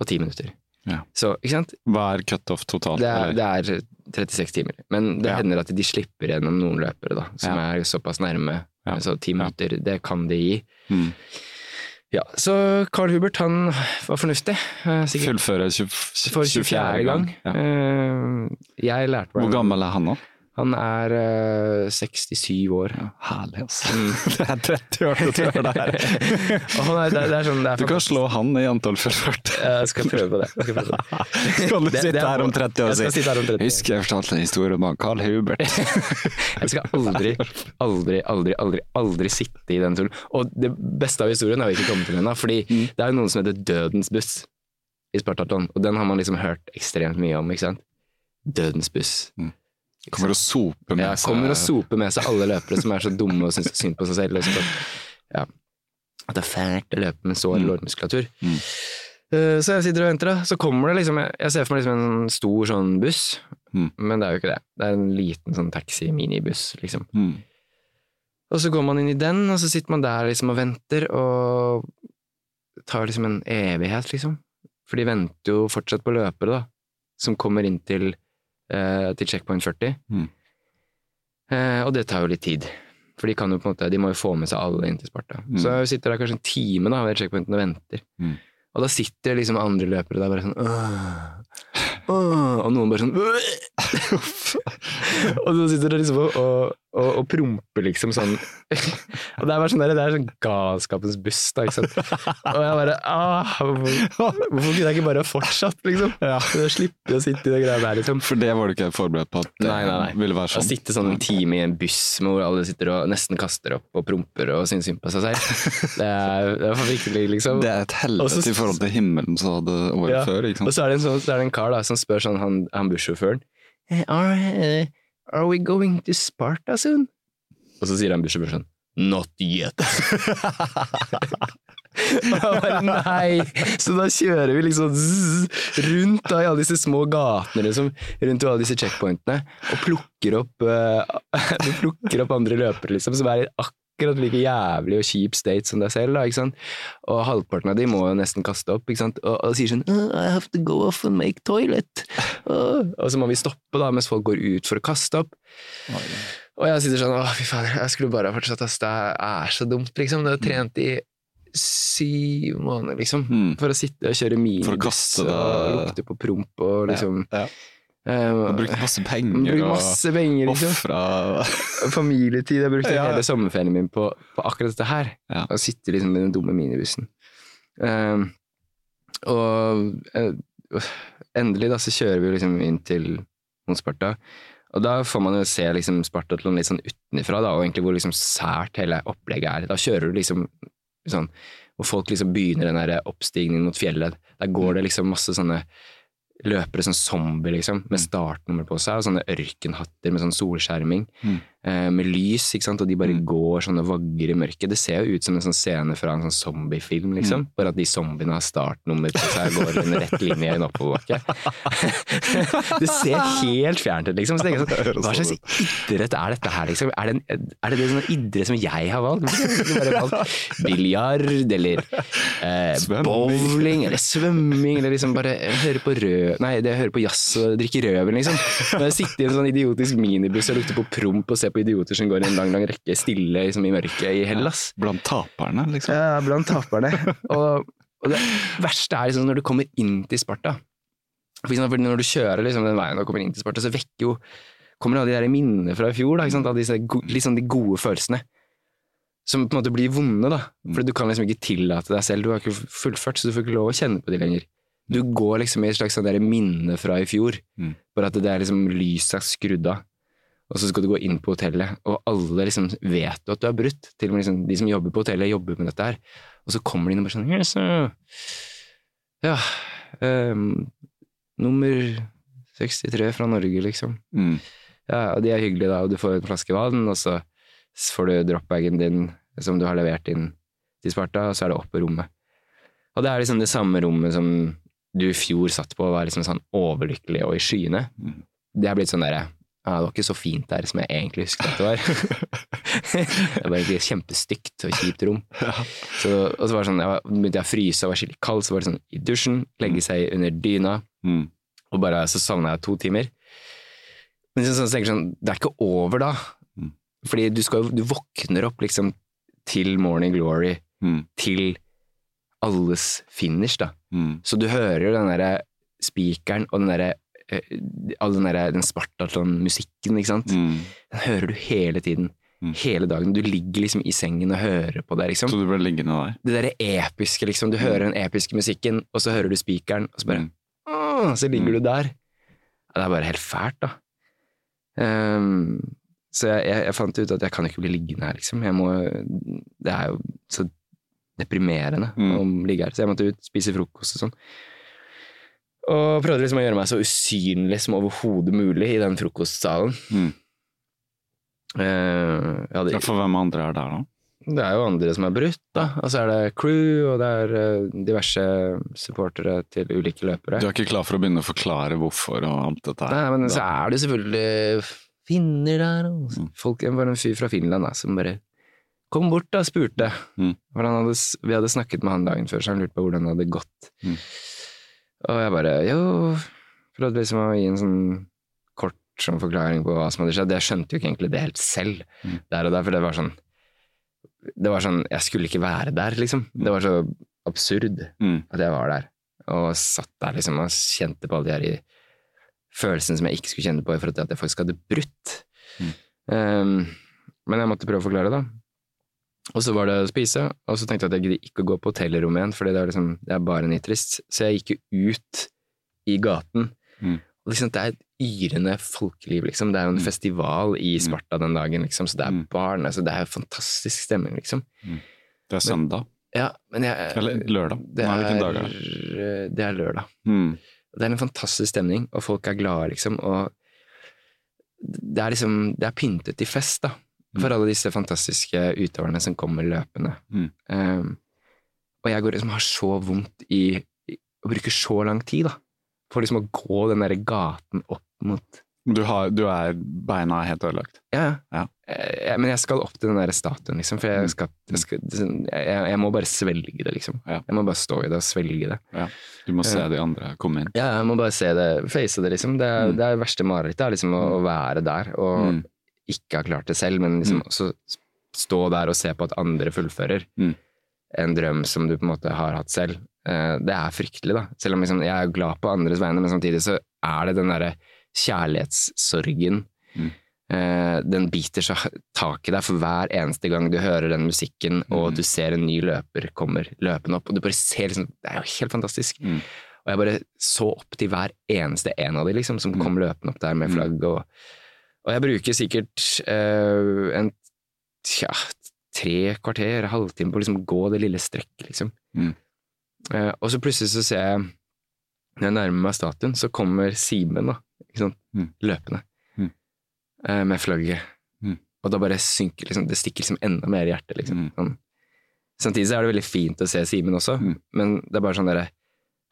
og 10 minutter.
Ja.
Så, ikke sant?
Hva er cutoff totalt?
Det er, det er 36 timer. Men det
Ja.
hender at de slipper gjennom noen løpere, da, som
Ja.
er såpass nærme. Så 10 minutter, det kan de gi.
Mm.
Ja, så Carl Hubert, han var fornuftig. Eh, Sikkert
Fullfører 20,
for 24. gang. Eh, Jeg lærte meg
Hvor gammel er han nå?
Han er uh, 67 år.
Ja, herlig, altså.
Mm.
Det er 30 år til å her.
Er, det, er- det er sånn,
Du kan slå han i antall fullført.
Jeg skal prøve på det. Skal prøve på det.
Kan du
Det-
sitte
det er-
her om 30 år og si
sitte her om 30 år.
Husk jeg fortalte en historie om han Carl Hubert.
Jeg skal aldri, aldri, aldri, aldri, aldri sitte i den stolen. Og det beste av historien har vi ikke kommet til ennå, fordi
Mm.
det er jo noen som heter Dødens buss i Spartaton, og den har man liksom hørt ekstremt mye om, ikke sant? Dødens buss.
Mm. Kommer og soper med
Ja,
seg
kommer og soper med seg alle løpere som er så dumme og syns synd på seg selv. Liksom. ja. At det er fælt å løpe med sår
Mm.
lårmuskulatur.
Mm.
Eh, Så jeg sitter og venter, da. Så kommer det liksom Jeg ser for meg liksom en stor sånn buss,
Mm.
men det er jo ikke det. Det er en liten sånn taxi-minibuss, liksom.
Mm.
Og så går man inn i den, og så sitter man der liksom og venter, og det tar liksom en evighet, liksom. For de venter jo fortsatt på løpere, da, som kommer inn til, til checkpoint 40.
Mm.
Eh, og det tar jo litt tid. For de, kan jo på en måte, de må jo få med seg alle inn til Sparta.
Mm.
Så jeg sitter der kanskje en time da, ved checkpointen og venter.
Mm.
Og da sitter liksom andre løpere der bare sånn «Åh, åh», Og noen bare sånn Og så sitter du liksom og, og, og, og promper liksom sånn Og det er bare sånn der, det er sånn galskapens buss, da, ikke sant. Og jeg bare ah, hvorfor, kunne jeg ikke bare fortsatt, liksom?
Ja.
Slippe å sitte i det greia der, liksom.
For det var du ikke forberedt på at det
Nei, nei, nei.
ville være
Å
sånn?
sitte sånn en time i en buss hvor alle sitter og nesten kaster opp og promper og syns synd på seg selv, det er, det er virkelig, liksom.
Det er et helvete
Også,
i forhold til himmelen som hadde året
Ja.
før. ikke
Og så er det en, sånn, så er det en kar da, som spør sånn, han, han bussjåføren «Eh, are, eh, are we going to Sparta soon? Og så sier han bussjåføren sånn Not yet. Nei! Så da kjører vi liksom zzz, rundt da, i alle disse små gatene liksom, rundt alle disse checkpointene og plukker opp, uh, plukker opp andre løpere liksom, som er i ak akkurat like jævlig og kjip state som deg selv, da, ikke sant? Og halvparten av de må jo nesten kaste opp, ikke sant? Og, og sier sånn «Oh, I have to go off and make toilet. Oh. Og så må vi stoppe da, mens folk går ut for å kaste opp. Og jeg sitter sånn, å fy fader, jeg skulle bare ha fortsatt, ass, det er så dumt, liksom. Det har trent i syv måneder, liksom,
Mm.
for å sitte og kjøre minibuss og lukte på promp og liksom
Ja.
eh,
Og brukt masse penger
Brukt
og
masse penger, liksom.
ofra
Familietid. Jeg brukte
Ja.
hele sommerferien min på, på akkurat dette her.
Ja.
Å sitte liksom i den dumme minibussen. Uh, og uh, endelig da så kjører vi liksom inn til mot Sparta. Og da får man jo se liksom Spartatlon litt sånn utenfra, da, og egentlig hvor liksom sært hele opplegget er. Da kjører du liksom sånn hvor folk liksom begynner den der oppstigningen mot fjellet. Der går det liksom masse sånne løpere som zombie, liksom, med startnummer på seg, og sånne ørkenhatter med sånn solskjerming,
Mm.
Eh, med lys, ikke sant, og de bare
Mm.
går sånn og vagger i mørket. Det ser jo ut som en sånn scene fra en sånn zombiefilm, liksom, bare at de zombiene har startnummer på seg og går en rett linje i en oppoverbakke. det ser helt fjernt ut, liksom. Så tenker jeg sånn, hva slags idrett er dette her, liksom? Er det, en, er det det sånn idrett som jeg har valgt? Valgt biljard, eller eh, bowling, eller svømming, eller liksom bare høre på rød... Nei, det høre på jazz og drikke rødvin, liksom. Men Sitte i en sånn idiotisk minibuss og lukte på promp og se på idioter som går i en lang, lang rekke stille liksom, i mørket i Hellas.
Blant taperne, liksom.
Ja, blant taperne. Og, og det verste er liksom når du kommer inn til Sparta. For eksempel, når du kjører liksom den veien og kommer inn til Sparta, så vekker jo kommer alle de der minnene fra i fjor, da? Alle disse liksom de gode følelsene. Som på en måte blir vonde, da. For du kan liksom ikke tillate deg selv. Du har ikke fullført, så du får ikke lov å kjenne på de lenger. Du går liksom i et slags sånn minne fra i fjor,
Mm.
bare at det er liksom lyset er skrudd av. Og så skal du gå inn på hotellet, og alle liksom vet jo at du er brutt. Til og med liksom, de som jobber på hotellet, jobber med dette her. Og så kommer de inn og bare sånn yes, Ja, um, nummer 63 fra Norge, liksom.
Mm.
Ja, og de er hyggelige, da, og du får en flaske vann, og så får du dropbagen din som du har levert inn til Sparta, og så er det opp på rommet. Og det er liksom det samme rommet som du i fjor satt på og var liksom sånn overlykkelig og i skyene.
Mm.
Det har blitt sånn derre ja, det var ikke så fint der som jeg egentlig husket at det var. det var egentlig et kjempestygt og kjipt rom. Så, og så var det sånn, jeg var, begynte jeg å fryse og var skikkelig kald, så var det sånn i dusjen, legge seg under dyna,
Mm.
og bare så sovna jeg to timer. Men så, så tenker jeg sånn, det er ikke over da.
Mm.
Fordi du, skal, du våkner opp liksom til morning glory,
Mm.
til alles finish, da.
Mm.
Så du hører jo den derre spikeren og den derre all den, der, den Spartaton-musikken, ikke sant.
Mm.
Den hører du hele tiden.
Mm.
Hele dagen. Du ligger liksom i sengen og hører på det, liksom.
Så du ble liggende der?
Det derre episke, liksom. Du hører den episke musikken, og så hører du spikeren, og så bare
Mm.
«Åh», Så ligger
Mm.
du der. Ja, det er bare helt fælt, da. Um, så jeg, jeg, jeg fant ut at jeg kan ikke bli liggende her, liksom. Jeg må Det er jo så deprimerende
Mm.
å ligge her. Så jeg måtte ut, spise frokost og sånn. Og prøvde liksom å gjøre meg så usynlig som overhodet mulig i den frokostsalen.
Mm.
Eh, hadde,
For hvem andre er der, da?
det er jo andre som er brutt, da. Og så er det crew, og det er eh, diverse supportere til ulike løpere.
Du er ikke klar for å begynne å forklare hvorfor og alt dette her?
Nei, men så er det selvfølgelig finner der, og
Mm.
folk, det var en fyr fra Finland da, som bare kom bort da, spurte.
Mm.
Hadde, vi hadde snakket med han dagen før, så han lurte på hvordan det hadde gått.
Mm.
Og jeg bare, jo, prøvde liksom å gi en sånn kort sånn forklaring på hva som hadde skjedd. Jeg skjønte jo ikke egentlig det helt selv,
Mm.
der og der, for det var sånn, det var sånn, jeg skulle ikke være der, liksom. Det var så absurd
Mm.
at jeg var der, og satt der liksom og kjente på alle de her følelsene som jeg ikke skulle kjenne på i forhold til at jeg faktisk hadde brutt.
Mm.
Um, men jeg måtte prøve å forklare, da. Og så var det å spise, og så tenkte jeg at jeg gidder ikke å gå på hotellrommet igjen, for det liksom, det er bare nitrist. Så jeg gikk jo ut i gaten.
Mm.
Og liksom, det er et yrende folkeliv, liksom. Det er jo en
Mm.
festival i Sparta den dagen, liksom. Så det er
Mm.
barn. Altså, det er jo fantastisk stemning, liksom.
Det er søndag.
Ja, men jeg
Eller lørdag.
Det
er, hvilken dag er
det? det er lørdag.
Mm.
Det er en fantastisk stemning, og folk er glade, liksom. Og det er liksom Det er pyntet til fest, da. For alle disse fantastiske utøverne som kommer løpende.
Mm.
Um, og jeg går liksom har så vondt i, i å bruke så lang tid, da. For liksom å gå den derre gaten opp mot
Du, har, du er beina helt ødelagt?
Ja,
Ja.
Jeg, Men jeg skal opp til den der statuen, liksom. For jeg, skal, jeg, skal, jeg, jeg må bare svelge det, liksom.
Mm. Ja.
Jeg må bare stå i det og svelge det.
Ja. Du må se de andre komme inn.
Ja, jeg må bare se det, face det, liksom. Det
Mm.
det er verste marerittet, er liksom å, å være der og
Mm.
Ikke har klart det selv, men liksom
Mm.
også stå der og se på at andre fullfører
Mm.
en drøm som du på en måte har hatt selv. Eh, Det er fryktelig, da. Selv om liksom, jeg er glad på andres vegne, men samtidig så er det den derre kjærlighetssorgen.
Mm.
Eh, Den biter så tak i deg for hver eneste gang du hører den musikken, og
Mm.
du ser en ny løper kommer løpende opp, og du bare ser liksom Det er jo helt fantastisk.
Mm.
Og jeg bare så opp til hver eneste en av de, liksom, som
Mm.
kom løpende opp der med flagg. Og, og jeg bruker sikkert eh, en tja, tre kvarter, halvtime på å liksom gå det lille strekket, liksom.
Mm.
Eh, og så plutselig så ser jeg, når jeg nærmer meg statuen, så kommer Simen da, sant?
Mm.
løpende
Mm.
eh, med flagget.
Mm.
Og da bare synker liksom, det stikker liksom enda mer i hjertet. Liksom.
Mm.
Sånn. Samtidig så er det veldig fint å se Simen også,
Mm.
men det er bare sånn derre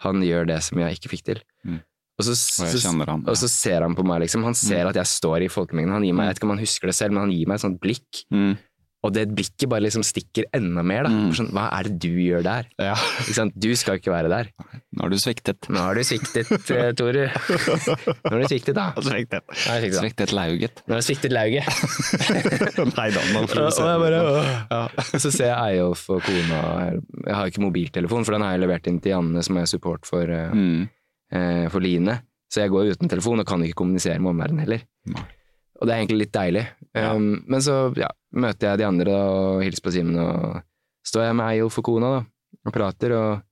Han gjør det som jeg ikke fikk til.
Mm.
Og, så, så,
han, ja.
og så ser han på meg, liksom. Han ser at jeg står i folkemengden. Han gir meg, jeg vet ikke om han husker det selv, men han gir meg et sånt blikk.
Mm.
Og det blikket bare liksom stikker enda mer, da.
Mm.
Sånn, hva er det du gjør der?
Ja.
Du skal ikke være der.
Nå har du sviktet.
Nå har du sviktet, eh, Tore. Nå har du sviktet, da.
Sviktet.
Du sviktet, da.
Sviktet lauget.
Nå har du sviktet lauget.
Nei da, man
jeg bare, åh. Så ser jeg Eyolf og kona Jeg har ikke mobiltelefon, for den har jeg levert inn til Janne, som er support for, Uh,
Mm.
Eh, for Line. Så jeg går uten telefon og kan ikke kommunisere med omverdenen heller.
Nei.
Og det er egentlig litt deilig.
Ja.
Um, men så ja, møter jeg de andre da, og hilser på Simen, og står jeg med Eilf og kona da, og prater, og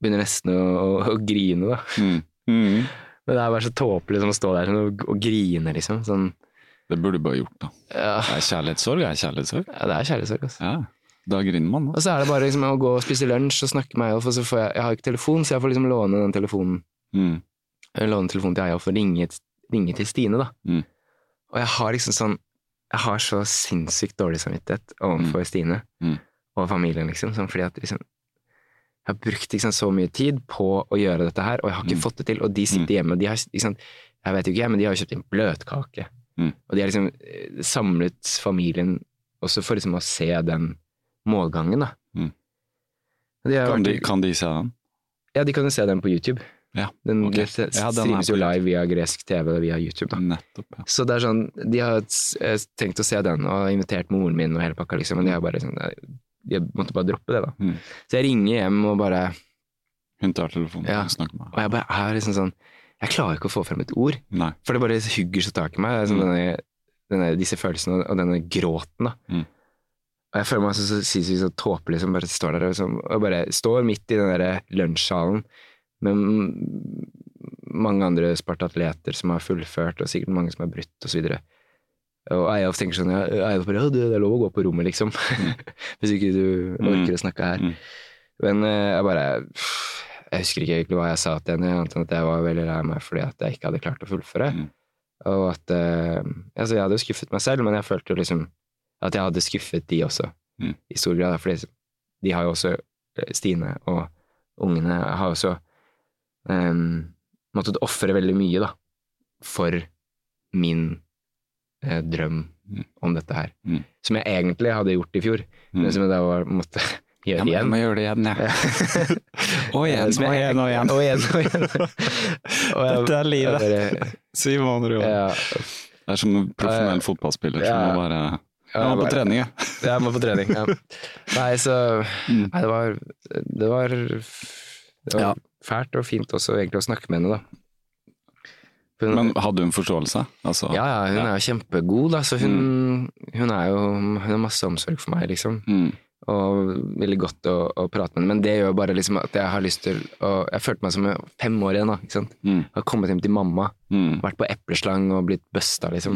begynner nesten å, å, å grine, da.
Mm. Mm.
Men det er bare så tåpelig liksom, å stå der sånn, og, og grine, liksom. Sånn,
Det burde du bare gjort, da.
ja,
Det er kjærlighetssorg, det er kjærlighetssorg.
ja, det er kjærlighetssorg, altså.
Ja. Da griner man, da.
Og så er det bare liksom, å gå og spise lunsj og snakke med Eyolf, og så får jeg Jeg har ikke telefon, så jeg får liksom låne den telefonen
Mm.
låne telefonen til Eyolf og ringe, ringe til Stine, da.
Mm.
Og jeg har liksom sånn Jeg har så sinnssykt dårlig samvittighet overfor Stine
Mm.
og familien, liksom. Sånn, fordi at liksom Jeg har brukt liksom så mye tid på å gjøre dette her, og jeg har ikke
Mm.
fått det til. Og de sitter hjemme, og de har liksom Jeg vet jo ikke, jeg, men de har kjøpt inn bløtkake.
Mm.
Og de har liksom eh, samlet familien også for liksom å se den målgangen, da.
Mm.
De
Kan de,
vært-
kan de se den?
Ja, de kan jo se den på YouTube.
Ja,
Den,
okay.
det det
Ja, den
streames jo live via gresk TV via YouTube. da.
nettopp. Ja.
Så det er sånn, de har eh, tenkt å se den, og har invitert moren min og hele pakka, liksom, men de har bare sånn, de måtte bare droppe det, da.
Mm.
Så jeg ringer hjem og bare
Hun tar telefonen
Ja.
og snakker med
Og jeg bare er liksom sånn Jeg klarer ikke å få frem et ord,
Nei.
for det bare hugger så tak i meg. Sånn
Mm.
denne, denne, disse følelsene og denne gråten, da.
Mm.
Og jeg føler meg så, så sinnssykt så tåpelig som bare står der og, liksom, og bare står midt i den derre lunsjsalen med mange andre spartatleter som har fullført, og sikkert mange som har brutt, videre. Og Eyolf tenker sånn ja, Eyolf bare, ja, du, det er lov å gå på rommet, liksom. Hvis ikke du orker å snakke her.
Mm.
Men eh, jeg bare Jeg husker ikke egentlig hva jeg sa til henne, annet enn at jeg var veldig lei meg fordi at jeg ikke hadde klart å fullføre.
Mm.
Og at eh, altså Jeg hadde jo skuffet meg selv, men jeg følte jo liksom at jeg hadde skuffet de også,
Mm.
i stor grad. Fordi de har jo også eh, Stine og ungene har også um, måttet ofre veldig mye, da, for min eh, drøm
Mm.
om dette her.
Mm.
Som jeg egentlig hadde gjort i fjor,
Mm.
men som jeg da var, måtte
Ja,
gjøre
men jeg
igjen.
må gjøre det igjen, ja. Og igjen, og igjen, og igjen.
Og igjen, og igjen. Og jeg-
Dette er livet. Syv måneder i år. Det er som en profesjonell fotballspiller som
Ja.
bare
ja,
Jeg må på trening, jeg.
Jeg må på trening, ja. Nei, så
Mm.
Nei, det var Det var, det var
Ja.
fælt og fint også egentlig å snakke med henne, da. Hun,
Men hadde hun forståelse? Altså,
ja, ja, hun
ja.
er jo kjempegod, da. Så hun, hun er jo Hun har masse omsorg for meg, liksom.
Mm.
Og veldig godt å, å prate med henne. Men det gjør bare liksom at jeg har lyst til å Jeg følte meg som fem år igjen, da. Ikke sant?
Mm.
Har kommet hjem til mamma,
Mm.
vært på epleslang og blitt busta, liksom.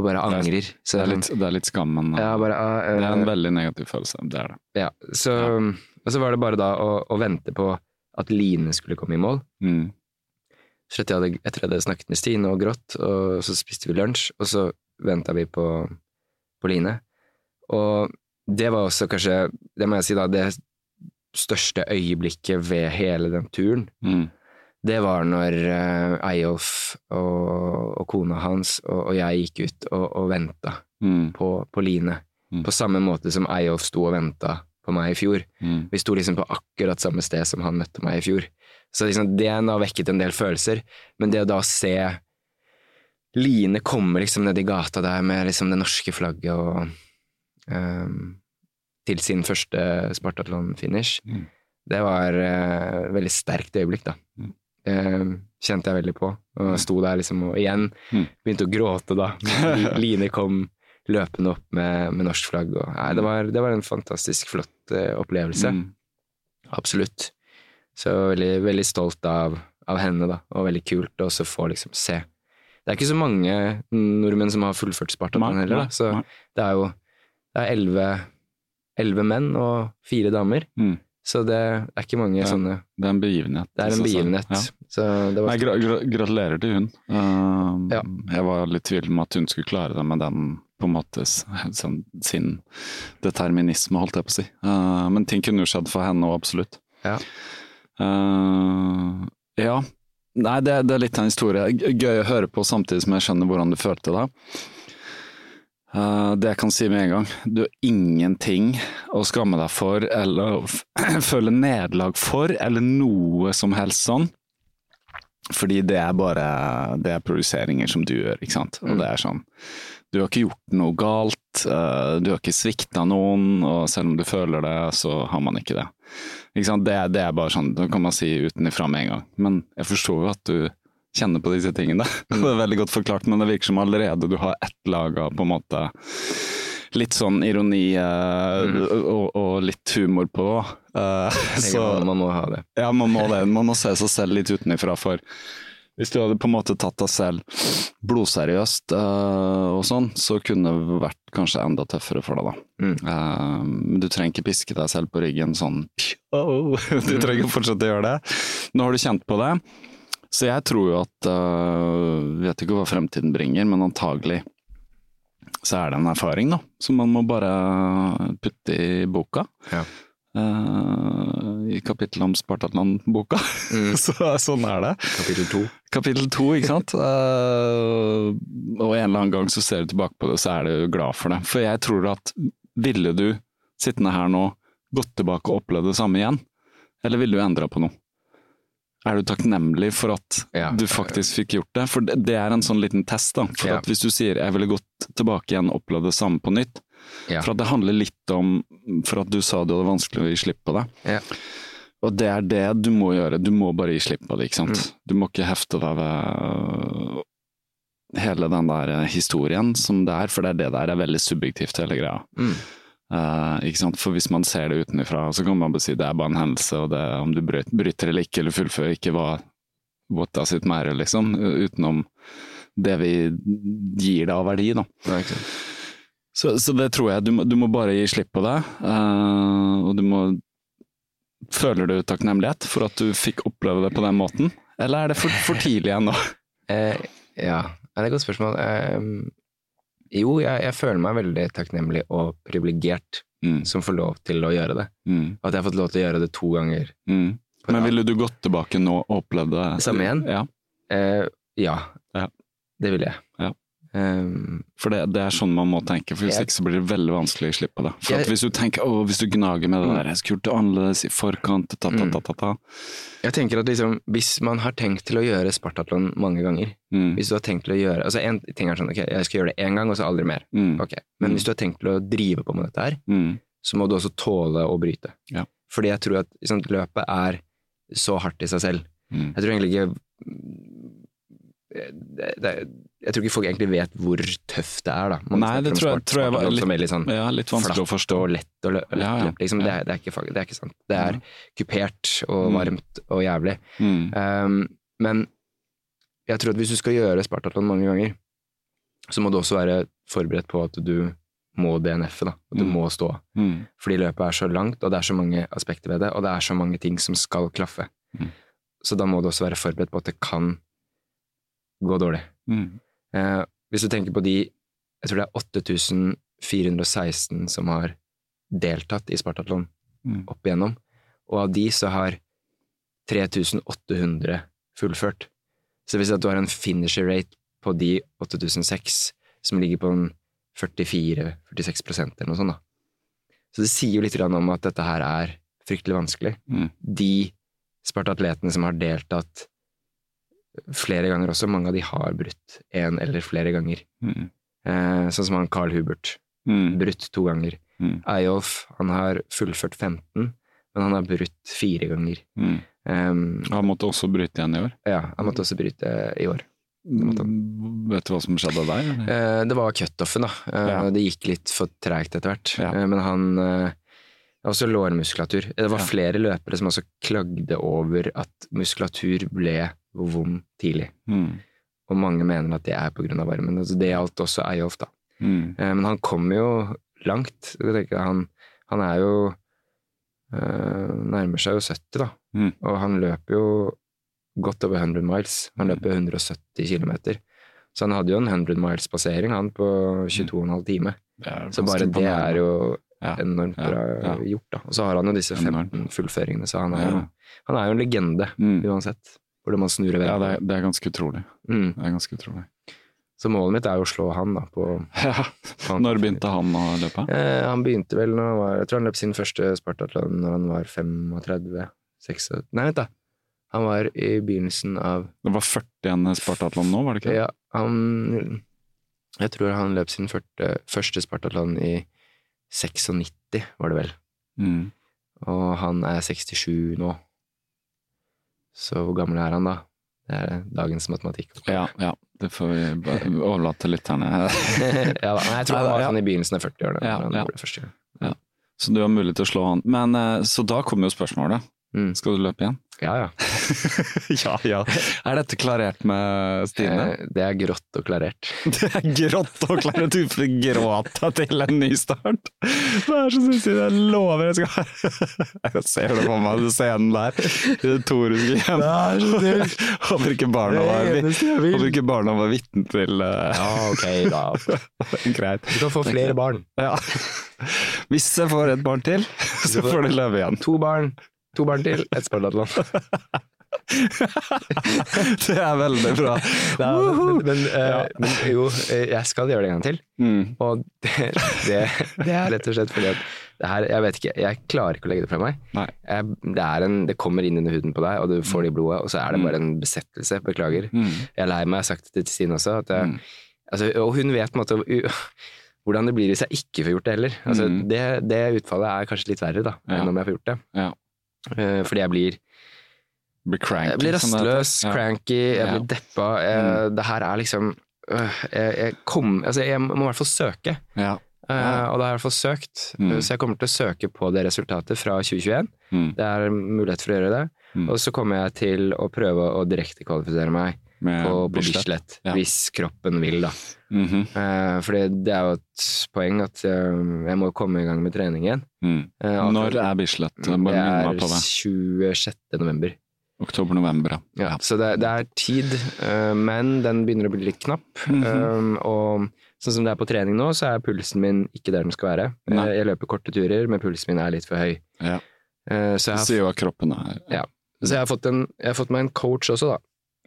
Og bare angrer. Så
Det, er litt, det er litt skam, men
ja, bare, ah, eh,
det er en veldig negativ følelse. Det er det.
Ja, så, og så var det bare da å, å vente på at Line skulle komme i mål.
Mm.
Så etter jeg hadde, etter jeg hadde snakket med Stine og grått, og så spiste vi lunsj, og så venta vi på, på Line. Og det var også kanskje, det må jeg si da, det største øyeblikket ved hele den turen.
Mm.
Det var når uh, Eyolf og, og, kona hans og, og, jeg gikk ut og, og venta
Mm.
på, på Line.
Mm.
På samme måte som Eyolf sto og venta på meg i fjor.
Mm.
Vi sto liksom på akkurat samme sted som han møtte meg i fjor. Så liksom, det har vekket en del følelser. Men det å da se Line komme liksom ned i gata der med liksom det norske flagget og um, til sin første Spartatlon-finish,
Mm.
det var et et veldig sterkt øyeblikk, da.
Mm.
Ehm, kjente jeg veldig på. Og sto der liksom og igjen
Mm.
begynte å gråte da. Line kom løpende opp med, med norsk flagg. Og, nei, det, var, det var en fantastisk flott eh, opplevelse.
Mm.
Absolutt. Så veldig, veldig stolt av, av henne, da, og veldig kult å også få liksom se. Det er ikke så mange nordmenn som har fullført
Spartan
heller, da. så det er jo det er elleve menn og fire damer.
Mm.
Så det er ikke mange
det,
sånne
Det er en begivenhet.
Det er en begivenhet.
Ja.
Så det var
Nei, gra gra gratulerer til hun. Uh,
Ja.
Jeg var litt i tvil om at hun skulle klare det med den på en måte sånn, sin determinisme, holdt jeg på å si. Uh, men ting kunne jo skjedd for henne òg, absolutt.
Ja.
Uh, ja. Nei, det, det er litt en historie. Gøy å høre på samtidig som jeg skjønner hvordan du følte det. Uh, det jeg kan si med en gang, du har ingenting å skamme deg for eller føle nederlag for, eller noe som helst sånn. Fordi det er bare det er produseringer som du gjør, ikke sant. Og
Mm.
det er sånn Du har ikke gjort noe galt, uh, du har ikke svikta noen, og selv om du føler det, så har man ikke det. Ikke sant? Det, det er bare sånn, det kan man si utenifra med en gang. Men jeg forstår jo at du kjenner på disse tingene. Det er veldig godt forklart, men det virker som allerede du har ett lag av på en måte litt sånn ironi eh, og, og litt humor på det. Eh,
Jeg
så
man, må ha det.
ja, man må det. Man må se seg selv litt utenifra. For hvis du hadde på en måte tatt deg selv blodseriøst eh, og sånn, så kunne det vært kanskje enda tøffere for deg, da.
Mm.
Eh, Men du trenger ikke piske deg selv på ryggen sånn Du trenger fortsatt å gjøre det. Nå har du kjent på det. Så jeg tror jo at uh, Vet ikke hva fremtiden bringer, men antagelig så er det en erfaring, da. Som man må bare putte i boka.
Ja.
Uh, I kapittelet om Spartatland-boka.
Mm.
så sånn er det.
Kapittel to.
Kapittel to, ikke sant. uh, og en eller annen gang så ser du tilbake på det, så er du glad for det. For jeg tror at ville du sittende her nå gått tilbake og opplevd det samme igjen, eller ville du endra på noe? Er du takknemlig for at
Ja.
du faktisk fikk gjort det? For det, det er en sånn liten test, da. For
Ja.
at hvis du sier 'jeg ville gått tilbake igjen og opplevd det samme på nytt',
Ja.
for at det handler litt om For at du sa du hadde vanskelig å gi slipp på det.
Ja.
Og det er det du må gjøre. Du må bare gi slipp på det, ikke sant.
Mm.
Du må ikke hefte deg ved øh, hele den der historien som det er, for det er det der er veldig subjektivt, hele greia.
Mm.
Eh, ikke sant? For hvis man ser det utenfra, så kan man bare si det er bare en hendelse, og det, om du bryter, eller ikke, eller fullfører ikke, hva what does it matter, liksom. Utenom det vi gir det av verdi, da.
Ja.
Så, så det tror jeg. Du må, du må bare gi slipp på det. Uh, og du må Føler du takknemlighet for at du fikk oppleve det på den måten? Eller er det for, for tidlig ennå?
uh, ja, det er et godt spørsmål. Eh, jo, jeg, jeg føler meg veldig takknemlig og privilegert
Mm,
som får lov til å gjøre det.
mm,
At jeg har fått lov til å gjøre det to ganger.
mm. Men ville du gått tilbake nå og opplevd det?
Samme igjen?
Ja.
Eh, ja,
Ja.
det ville jeg.
Ja.
Eh,
For det, det er sånn man må tenke, for hvis
Jeg-
ikke så blir det veldig vanskelig å slippe det. For at
Jeg-
hvis du tenker, å, hvis du gnager med det
Mm.
der, jeg skulle gjort det annerledes i forkant, ta, ta, ta, ta, ta.
jeg tenker at liksom, hvis man har tenkt til å gjøre Spartatlon mange ganger,
Mm,
hvis du har tenkt til å gjøre altså En ting er sånn, ok, jeg skal gjøre det én gang, og så aldri mer.
mm,
Okay. Men
Mm.
hvis du har tenkt til å drive på med dette her,
mm,
så må du også tåle å bryte.
Ja.
Fordi jeg tror at liksom, løpet er så hardt i seg selv.
mm.
Jeg tror egentlig ikke det, det, Jeg tror ikke folk egentlig vet hvor tøft det er, da. Man
Nei, det tror jeg- tror jeg var litt-
veldig sånn
Ja, litt vanskelig å forstå.
lett og lett
Ja, ja.
liksom. Det, er, det, er ikke, det er ikke sant. Det er kupert og
Mm.
varmt og jævlig.
Mm,
Um, men jeg tror at hvis du skal gjøre Spartatlon mange ganger, så må du også være forberedt på at du må DNF-e, da. At du
Mm.
må stå.
mm,
Fordi løpet er så langt, og det er så mange aspekter ved det, og det er så mange ting som skal klaffe.
Mm.
Så da må du også være forberedt på at det kan gå dårlig.
mm,
Eh, hvis du tenker på de, jeg tror det er 8416 som har deltatt i Spartatlon
mm.
opp igjennom, og av de så har 3800 fullført. Så at du har en finisher rate på de 8006 som ligger på 44-46% eller noe sånt. da. Så det sier jo litt om at dette her er fryktelig vanskelig.
Mm.
De spartatletene som har deltatt flere ganger også, mange av de har brutt én eller flere ganger.
Mm.
Eh, sånn som han Carl Hubert.
Mm.
Brutt to ganger.
Mm.
Eyolf, han har fullført 15, men han har brutt fire ganger.
Mm.
Um,
Han måtte også bryte igjen i år.
ja, han måtte også bryte i år.
Vet du hva som skjedde der?
Eh, det var cutoffen, da. Eh,
Ja.
Det gikk litt for treigt etter hvert.
Ja.
Eh, men han Også lårmuskulatur. Det var flere løpere som også klagde over at muskulatur ble vond tidlig.
Mm.
Og mange mener at det er av varmen. Altså, det gjaldt også Eyolf, da.
Mm.
Eh, men han kom jo langt. Han, han er jo eh, Nærmer seg jo 70, da.
Mm.
Og han løper jo godt over 100 miles. Han løper 170 km. Så han hadde jo en 100 miles-passering, han, på 22,5 timer.
Er
Så bare det er jo
ja.
enormt bra
ja.
gjort, da. Og så har han jo disse 15 fullføringene, så han er, jo, han er jo en legende
Mm.
uansett. Hvordan man snur og
ja, det er, det er ganske utrolig.
mm.
Det er ganske utrolig.
Så målet mitt er jo å slå han, da, på
Ja. Når begynte han å løpe?
Eh, han begynte vel når han var Jeg tror han løp sin første Spartatlon når han var 35 36 Nei, vent, da. Han var i begynnelsen av
Det var 41 Spartatlon nå, var det ikke?
Ja, han Jeg tror han løp sin første, første Spartatlon i 96, var det vel.
Mm.
Og han er 67 nå. Så hvor gammel er han da? Det er dagens matematikk.
Ja, ja. Det får vi bare overlate til lytterne.
ja. Jeg tror han var sånn i begynnelsen av 40-årene.
Ja, ja. Så du har mulighet til å slå han. Men eh, Så da kommer jo spørsmålet.
Mm.
Skal du løpe igjen?
Ja, ja.
ja, ja. Er dette klarert med Stine?
Eh, Det er grått og klarert.
Det er grått og klarert! Du får gråta til en ny start. Det er så sinnssykt. Jeg lover jeg skal Jeg ser det på meg, du scenen der. I det er hjem. Håper ikke barna var, håper ikke barna var vitne til eh,
Ja, ok, da.
Greit.
Du kan få flere barn.
Ja. Hvis jeg får et barn til, så får du løpe igjen.
To barn. To barn til, ett Spartathlon.
Det er veldig bra.
Da, men, men, eh, men jo, eh, jeg skal gjøre det en gang til.
Mm.
Og det, det, det er rett og slett fordi at det her, jeg vet ikke, jeg klarer ikke å legge det fra meg. Jeg, det, er en, det kommer inn under huden på deg, og du får det i blodet, og så er det bare en besettelse. Beklager.
Mm.
Jeg er lei meg, jeg har sagt det til Stine også. At jeg,
Mm.
altså, og hun vet på en måte uh, hvordan det blir hvis jeg ikke får gjort det heller. Altså,
Mm.
det, det utfallet er kanskje litt verre da,
Ja.
enn om jeg får gjort det.
Ja.
Eh, fordi jeg blir
Blir cranky.
Jeg blir rastløs,
Ja.
cranky, jeg
Ja. Mm.
blir deppa. Jeg, Det her er liksom øh, jeg, jeg, kom, altså jeg må i hvert fall søke,
Ja. Ja.
og da har jeg i hvert fall søkt.
Mm.
Så jeg kommer til å søke på det resultatet fra 2021.
Mm.
Det er mulighet for å gjøre det.
Mm.
Og så kommer jeg til å prøve å direktekvalifisere meg
Med
på, på
Bislett. Ja.
hvis kroppen vil, da.
Mhm.
Eh, fordi det er jo et poeng at eh, jeg må komme i gang med trening igjen.
Mm.
Eh,
Når er Bislett?
Det er
meg på det.
26. november.
Oktober-november, ja.
Ja, så det, det er tid, eh, men den begynner å bli litt knapp.
Mhm.
Um, og sånn som det er på trening nå, så er pulsen min ikke der den skal være.
Nei.
Eh, jeg løper korte turer, men pulsen min er litt for høy.
Ja.
Så, jeg
Det
har,
sier jo at kroppen er
Ja. så jeg har, fått en, jeg har fått meg en coach også, da.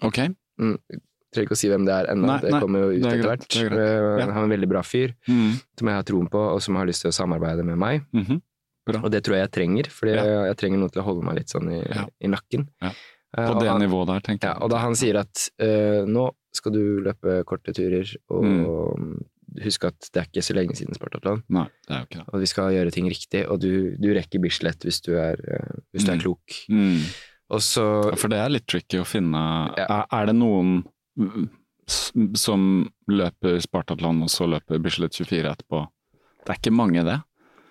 Ok.
Mm, trenger ikke å si hvem det er ennå, det kommer jo ut
er
etter hvert.
er.
Eh,
Ja.
Han er en veldig bra fyr,
Mm.
som jeg har troen på, og som har lyst til å samarbeide med meg.
Mhm.
Og det tror jeg jeg trenger, for
Ja.
jeg trenger noen til å holde meg litt sånn i,
Ja.
i nakken.
Ja.
Eh,
På det
han-
nivået der, tenker jeg.
og da han sier at uh, nå skal du løpe korte turer, og
Mm.
husk at det er ikke så lenge siden Spartathlon,
Nei, det er jo ikke det.
og vi skal gjøre ting riktig, og du, du rekker Bislett hvis du er, hvis du
Mm.
er klok.
Mm.
Så
Ja, For det er litt tricky å finne
Ja.
er, er det noen som løper Spartatland, og så løper Bislett 24 etterpå? Det er ikke mange, det,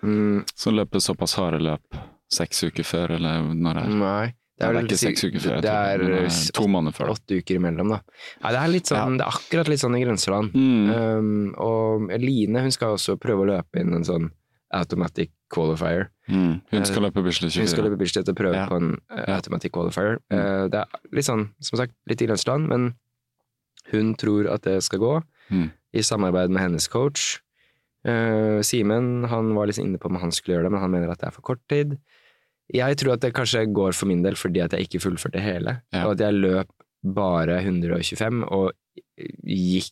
mm,
som løper såpass harde løp seks uker før, eller når det er.
Nei.
Det er,
vel
ikke seks uker før,
Det er,
det er to måneder før.
åtte uker imellom, da. Nei, det er sånn, det er akkurat litt sånn i grenseland.
Mm.
Um, og Line hun skal også prøve å løpe inn en sånn automatic qualifier.
Mm. Hun skal løpe Bislett 24.
Hun skal løpe Bislett og prøve
Ja.
på en uh, automatic qualifier.
Mm.
Uh, det er litt sånn, som sagt, litt i grenseland, men hun tror at det skal gå,
Mm.
i samarbeid med hennes coach. Uh, Simen han var litt inne på om han skulle gjøre det, men han mener at det er for kort tid. Jeg tror at det kanskje går for min del fordi at jeg ikke fullførte hele,
Ja.
og at jeg løp bare 125 og gikk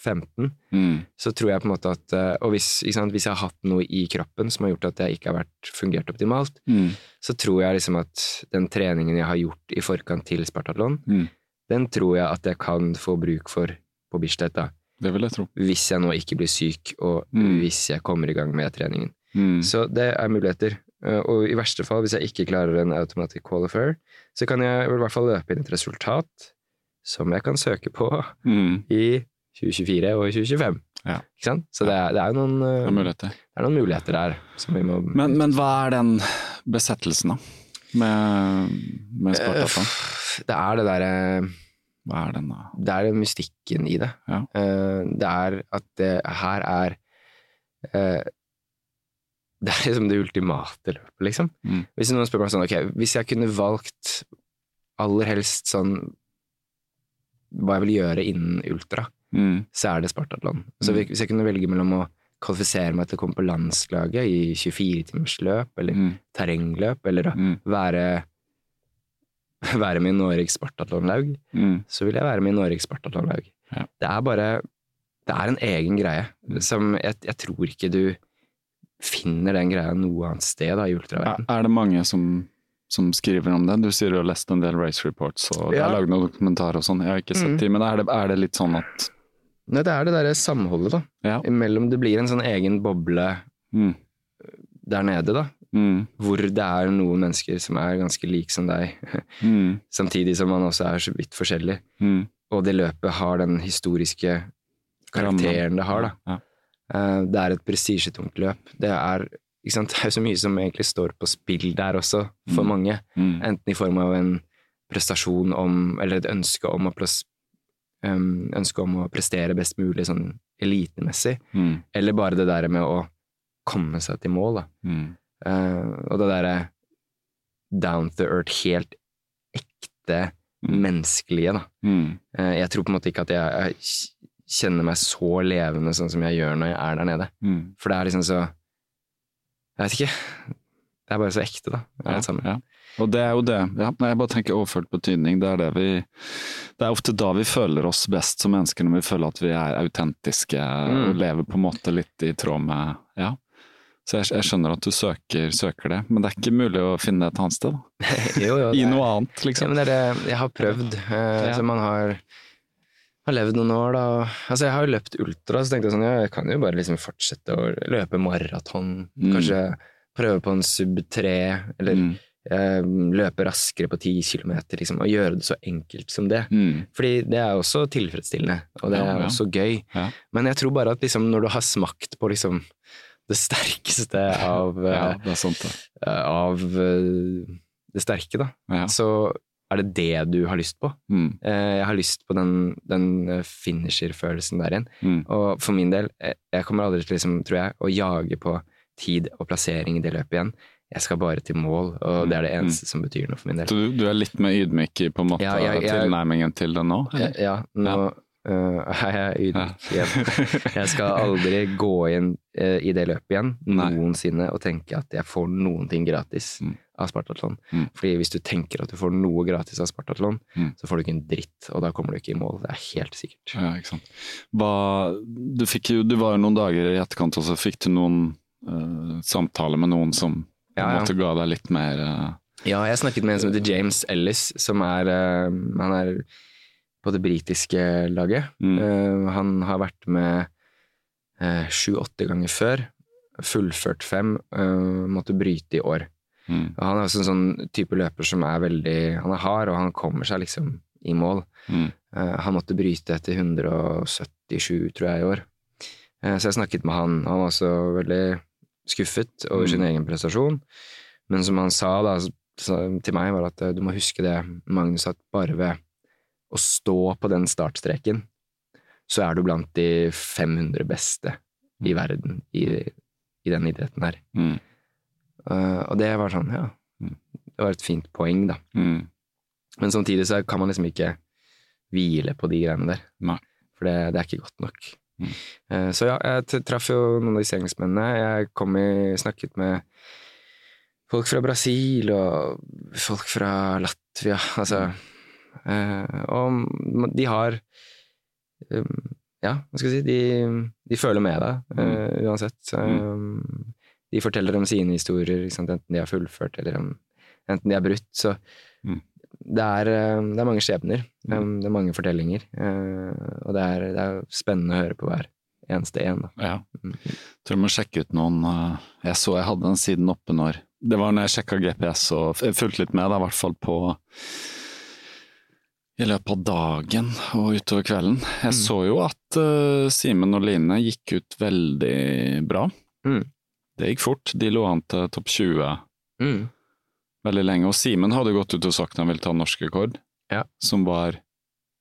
15,
Mm.
så tror jeg på en måte at eh, Og hvis, sant, hvis jeg har hatt noe i kroppen som har gjort at jeg ikke har vært fungert optimalt,
Mm.
så tror jeg liksom at den treningen jeg har gjort i forkant til Spartatlon,
Mm.
den tror jeg at jeg kan få bruk for på Bislett, da.
Det vil jeg tro.
Hvis jeg nå ikke blir syk, og
Mm.
hvis jeg kommer i gang med treningen.
Mm.
Så det er muligheter. Eh, Og i verste fall, hvis jeg ikke klarer en automatic qualifier, så kan jeg i hvert fall løpe inn et resultat som jeg kan søke på
Mm.
i 2024 og 2025.
Ja.
Så det er, det er, noen, eh,
Det er muligheter.
det er noen muligheter der som vi må
Men, men hva er den besettelsen, da? Med, med?
Eh, Det er det derre
Hva er den, da?
Det er den mystikken i det.
Ja.
Eh, Det er at det her er eh, Det er liksom det ultimate løpet, liksom.
Mm.
Hvis noen spør meg sånn, ok, hvis jeg kunne valgt aller helst sånn hva jeg vil gjøre innen ultra,
Mm.
så er det Spartatland. Så
Mm.
hvis jeg kunne velge mellom å kvalifisere meg til å komme på landslaget i 24-timersløp, eller
Mm.
terrengløp, eller å
Mm.
være, være med i Noregs Spartatlonlaug,
Mm.
så vil jeg være med i Noregs Spartatlonlaug.
Ja.
Det er bare Det er en egen greie som jeg, jeg tror ikke du finner den greia noe annet sted da, i
Er,
ultraverden.
er det mange som, som skriver om det? Du sier du har lest en del race reports, og
ja.
det er lagd noen dokumentarer og sånn. Jeg har ikke sett
Mm.
de, men er det, er det litt sånn at
Nei, det er det derre samholdet, da.
Ja.
Imellom Det blir en sånn egen boble
Mm.
der nede, da.
Mm.
Hvor det er noen mennesker som er ganske like som deg,
Mm.
samtidig som man også er så vidt forskjellig.
Mm.
Og det løpet har den historiske karakteren det har, da.
Ja.
Eh, Det er et prestisjetungt løp. Det er, sant? det er så mye som egentlig står på spill der også, for
Mm.
mange.
Mm.
Enten i form av en prestasjon om, eller et ønske om å, pres, um, ønske om å prestere best mulig sånn elitemessig,
Mm.
eller bare det der med å komme seg til mål, da.
Mm.
Uh, og det derre down to earth, helt ekte
Mm.
menneskelige, da.
Mm.
Eh, jeg tror på en måte ikke at jeg, jeg kjenner meg så levende sånn som jeg gjør når jeg er der nede.
Mm.
For det er liksom så Jeg vet ikke. Det er bare så ekte, da. Sammen.
Ja. Og det er jo det. Ja, jeg bare tenker overført betydning. Det er det vi Det er ofte da vi føler oss best som mennesker, når vi føler at vi er autentiske
Mm.
og lever på en måte litt i tråd med Ja. Så jeg, jeg skjønner at du søker, søker det, men det er ikke mulig å finne det et annet sted.
Jo, jo,
I noe annet,
Ja,
liksom.
men det det jeg har prøvd. Uh,
Ja.
Så man har, har levd noen år, da. Altså, jeg har jo løpt ultra, så tenkte jeg sånn, ja, jeg kan jo bare liksom fortsette å løpe maraton.
Mm.
Kanskje prøve på en sub 3, eller
Mm.
Eh, løpe raskere på 10 kilometer, liksom, og gjøre det så enkelt som det.
Mm.
Fordi det er også tilfredsstillende, og det
Ja,
er
ja.
også gøy.
Ja.
Men jeg tror bare at liksom, når du har smakt på liksom det sterkeste av, eh,
det sant, det.
av eh, det sterke, da, så er det det du har lyst på.
Mm.
Eh, Jeg har lyst på den, den eh, finisher-følelsen der igjen.
Mm.
Og for min del, eh, jeg kommer aldri til liksom, tror jeg, å jage på tid og plassering i det løpet igjen. Jeg skal bare til mål, og det er det
Mm.
eneste som betyr noe for min del.
Så du, du er litt mer ydmyk i på en måte
Ja, jeg- jeg-
tilnærmingen til det nå?
Ja,
eller?
ja nå eh, er jeg ydmyk igjen. Jeg skal aldri gå inn uh, i det løpet igjen
Nei.
noensinne og tenke at jeg får noen ting gratis
Mm.
av Spartatlon.
Mm.
Fordi hvis du tenker at du får noe gratis av Spartatlon,
Mm.
så får du ikke en dritt, og da kommer du ikke i mål. Det er helt sikkert.
Ja, ikke sant. Hva, du, fikk jo, du var jo noen dager i etterkant, og så fikk du noen uh, samtaler med noen som
Ja, ja.
Måtte ga deg litt mer uh...
Ja, jeg snakket med en som heter James Ellis, som er uh, Han er på det britiske laget.
Mm.
Uh, han har vært med sju-åtte ganger før. Fullført fem. måtte bryte i år.
mm,
han er også en sånn type løper som er veldig Han er hard, og han kommer seg liksom i mål.
mm,
han måtte bryte etter 177, tror jeg, i år. Så jeg snakket med han. Han var også veldig skuffet over
Mm.
sin egen prestasjon. Men som han sa da, til meg, var at eh, du må huske det, Magnus, at bare ved å stå på den startstreken, så er du blant de 500 beste i verden i, i den idretten her.
mm,
Uh, og det var sånn, ja.
Mm.
Det var et fint poeng, da.
mm,
Men samtidig så kan man liksom ikke hvile på de greiene der.
Nei.
For det, det er ikke godt nok.
Mm.
Eh, Så ja, jeg traff jo noen av disse engelskmennene. Jeg kom i, snakket med folk fra Brasil og folk fra Latvia. Altså Eh, og de har um, Ja, hva skal jeg si, de, de føler med deg uh, uansett. Um, de forteller om sine historier, enten de har fullført eller om, enten de har brutt. Så mm. Det, er, det, er, mange skjebner. Mm. det er mange fortellinger. Uh, og det er, det er, spennende å høre på hver eneste en. Da.
Ja. Mm. Tror du må sjekke ut noen Jeg så jeg hadde den siden oppe når Det var når jeg sjekka GPS og fulgte litt med, da, i hvert fall på i løpet av dagen og utover kvelden. Jeg mm. så jo at uh, Simen og Line gikk ut veldig bra. Mm. Det gikk fort. De lå an til topp 20 mm. Veldig lenge. Og Simen hadde gått ut og sagt han ville ta norsk rekord, ja. som var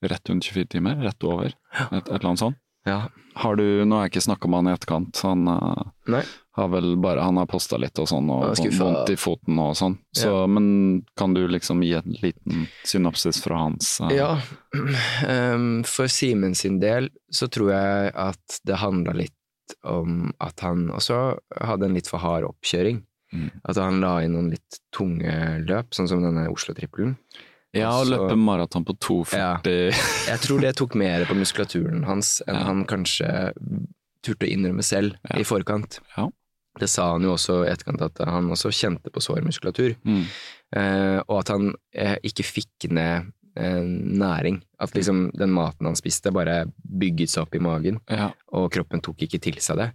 rett under 24 timer. Rett over, et, et eller annet sånt.
Ja.
Har du, Nå har jeg ikke snakka med han i etterkant, han Nei. har vel bare Han har posta litt og sånn, og vondt i foten og sånn. Så, ja. Men kan du liksom gi en liten synopsis fra hans uh...
Ja. Um, for Simen sin del så tror jeg at det handla litt om at han også hadde en litt for hard oppkjøring. Mm. At han la inn noen litt tunge løp, sånn som denne Oslo-trippelen.
Ja, å løpe maraton på 2,40 ja.
Jeg tror det tok mer på muskulaturen hans enn ja. han kanskje turte å innrømme selv ja. i forkant. Det sa han jo også i etterkant, at han også kjente på sår muskulatur. Mm. Eh, og at han eh, ikke fikk ned eh, næring. At liksom den maten han spiste, bare bygget seg opp i magen, og kroppen tok ikke til seg det.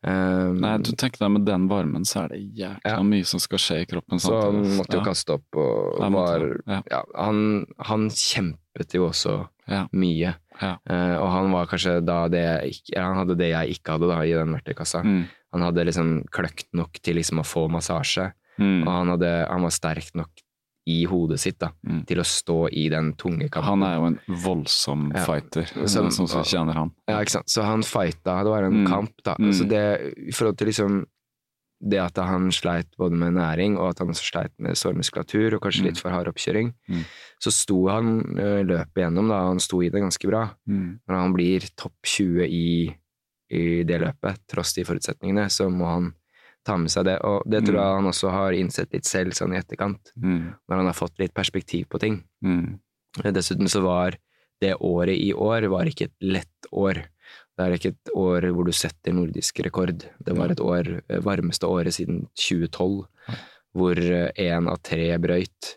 Um, Nei, du tenker deg med den varmen, så er det jækla ja. mye som skal skje i kroppen.
Så han måtte jo ja. kaste opp og var ja. han, han, kjempet jo også mye. Uh, og han var kanskje da det jeg Han hadde det jeg ikke hadde da i den verktøykassa. Mm. Han hadde liksom kløkt nok til liksom å få massasje, mm. og han, hadde, han var sterk nok i hodet sitt da, mm. til å stå i den tunge kampen.
Han er jo en voldsom ja. fighter, så, som, som kjenner han.
Ja, ikke sant. Så han fighta, det var en mm. kamp, da. Mm. Så det, i forhold til liksom det at han sleit både med næring, og at han sleit med sårmuskulatur, og kanskje mm. litt for hard oppkjøring, mm. så sto han uh, løpet igjennom, da. Han sto i det ganske bra. Mm. Når han blir topp 20 i, i det løpet, tross de forutsetningene, så må han ta med seg det. Og det tror mm. jeg han også har innsett litt selv sånn i etterkant, mm. når han har fått litt perspektiv på ting. Mm. Dessuten så var det året i år var ikke et lett år. Det er ikke et år hvor du setter nordisk rekord. Det var et år, eh, varmeste året siden 2012, hvor én av tre brøyt.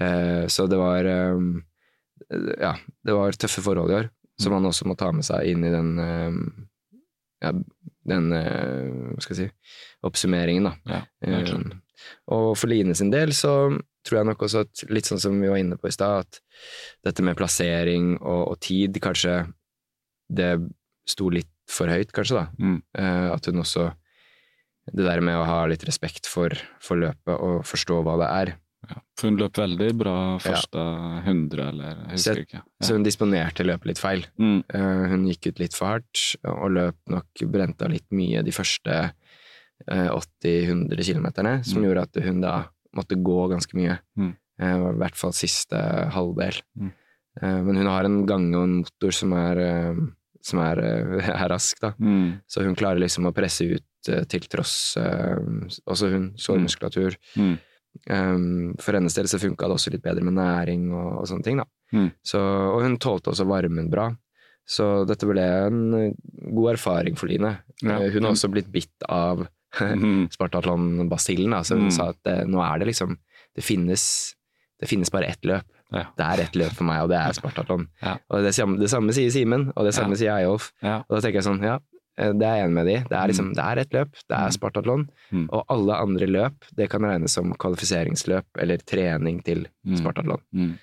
Eh, så det var eh, Ja, det var tøffe forhold i år, som man også må ta med seg inn i den ja, den jeg si, oppsummeringen, da. Ja, um, og for Line sin del så tror jeg nok også at, litt sånn som vi var inne på i stad, at dette med plassering og, og, tid kanskje det sto litt for høyt, kanskje, da. Mm. Uh, at hun også Det der med å ha litt respekt for, for løpet og forstå hva det er.
Ja, for hun løp veldig bra første ja. 100, eller jeg husker så, ikke.
Ja. Så hun disponerte løpet litt feil. Mm. Uh, hun gikk ut litt for hardt, og løp nok brenta av litt mye de første uh, 80-100 kilometerne, som mm. gjorde at hun da måtte gå ganske mye. Mm. Uh, I hvert fall siste halvdel. Mm. Men hun har en gange og en motor som er, som er, er rask, da. Mm. Så hun klarer liksom å presse ut til tross Også hun, sårmuskulatur. Mm. Um, for hennes del så funka det også litt bedre med næring og, og sånne ting. da. Mm. Så, og hun tålte også varmen bra. Så dette ble en god erfaring for Line. Ja. Uh, hun har også blitt bitt av mm. Spartatlon-basillen. Så hun mm. sa at det, nå er det liksom Det finnes, det finnes bare ett løp. Ja. Det er ett løp for meg, og det er Spartatlon. Ja. Og det, det, samme sier Simen, og det samme sier Eyolf. Og da tenker jeg sånn, ja, Eh, det er jeg enig med de. Det er, liksom, mm. det er et løp, det er mm. Spartatlon. Mm. Og alle andre løp det kan regnes som kvalifiseringsløp eller trening til. Spartatlon. Mm.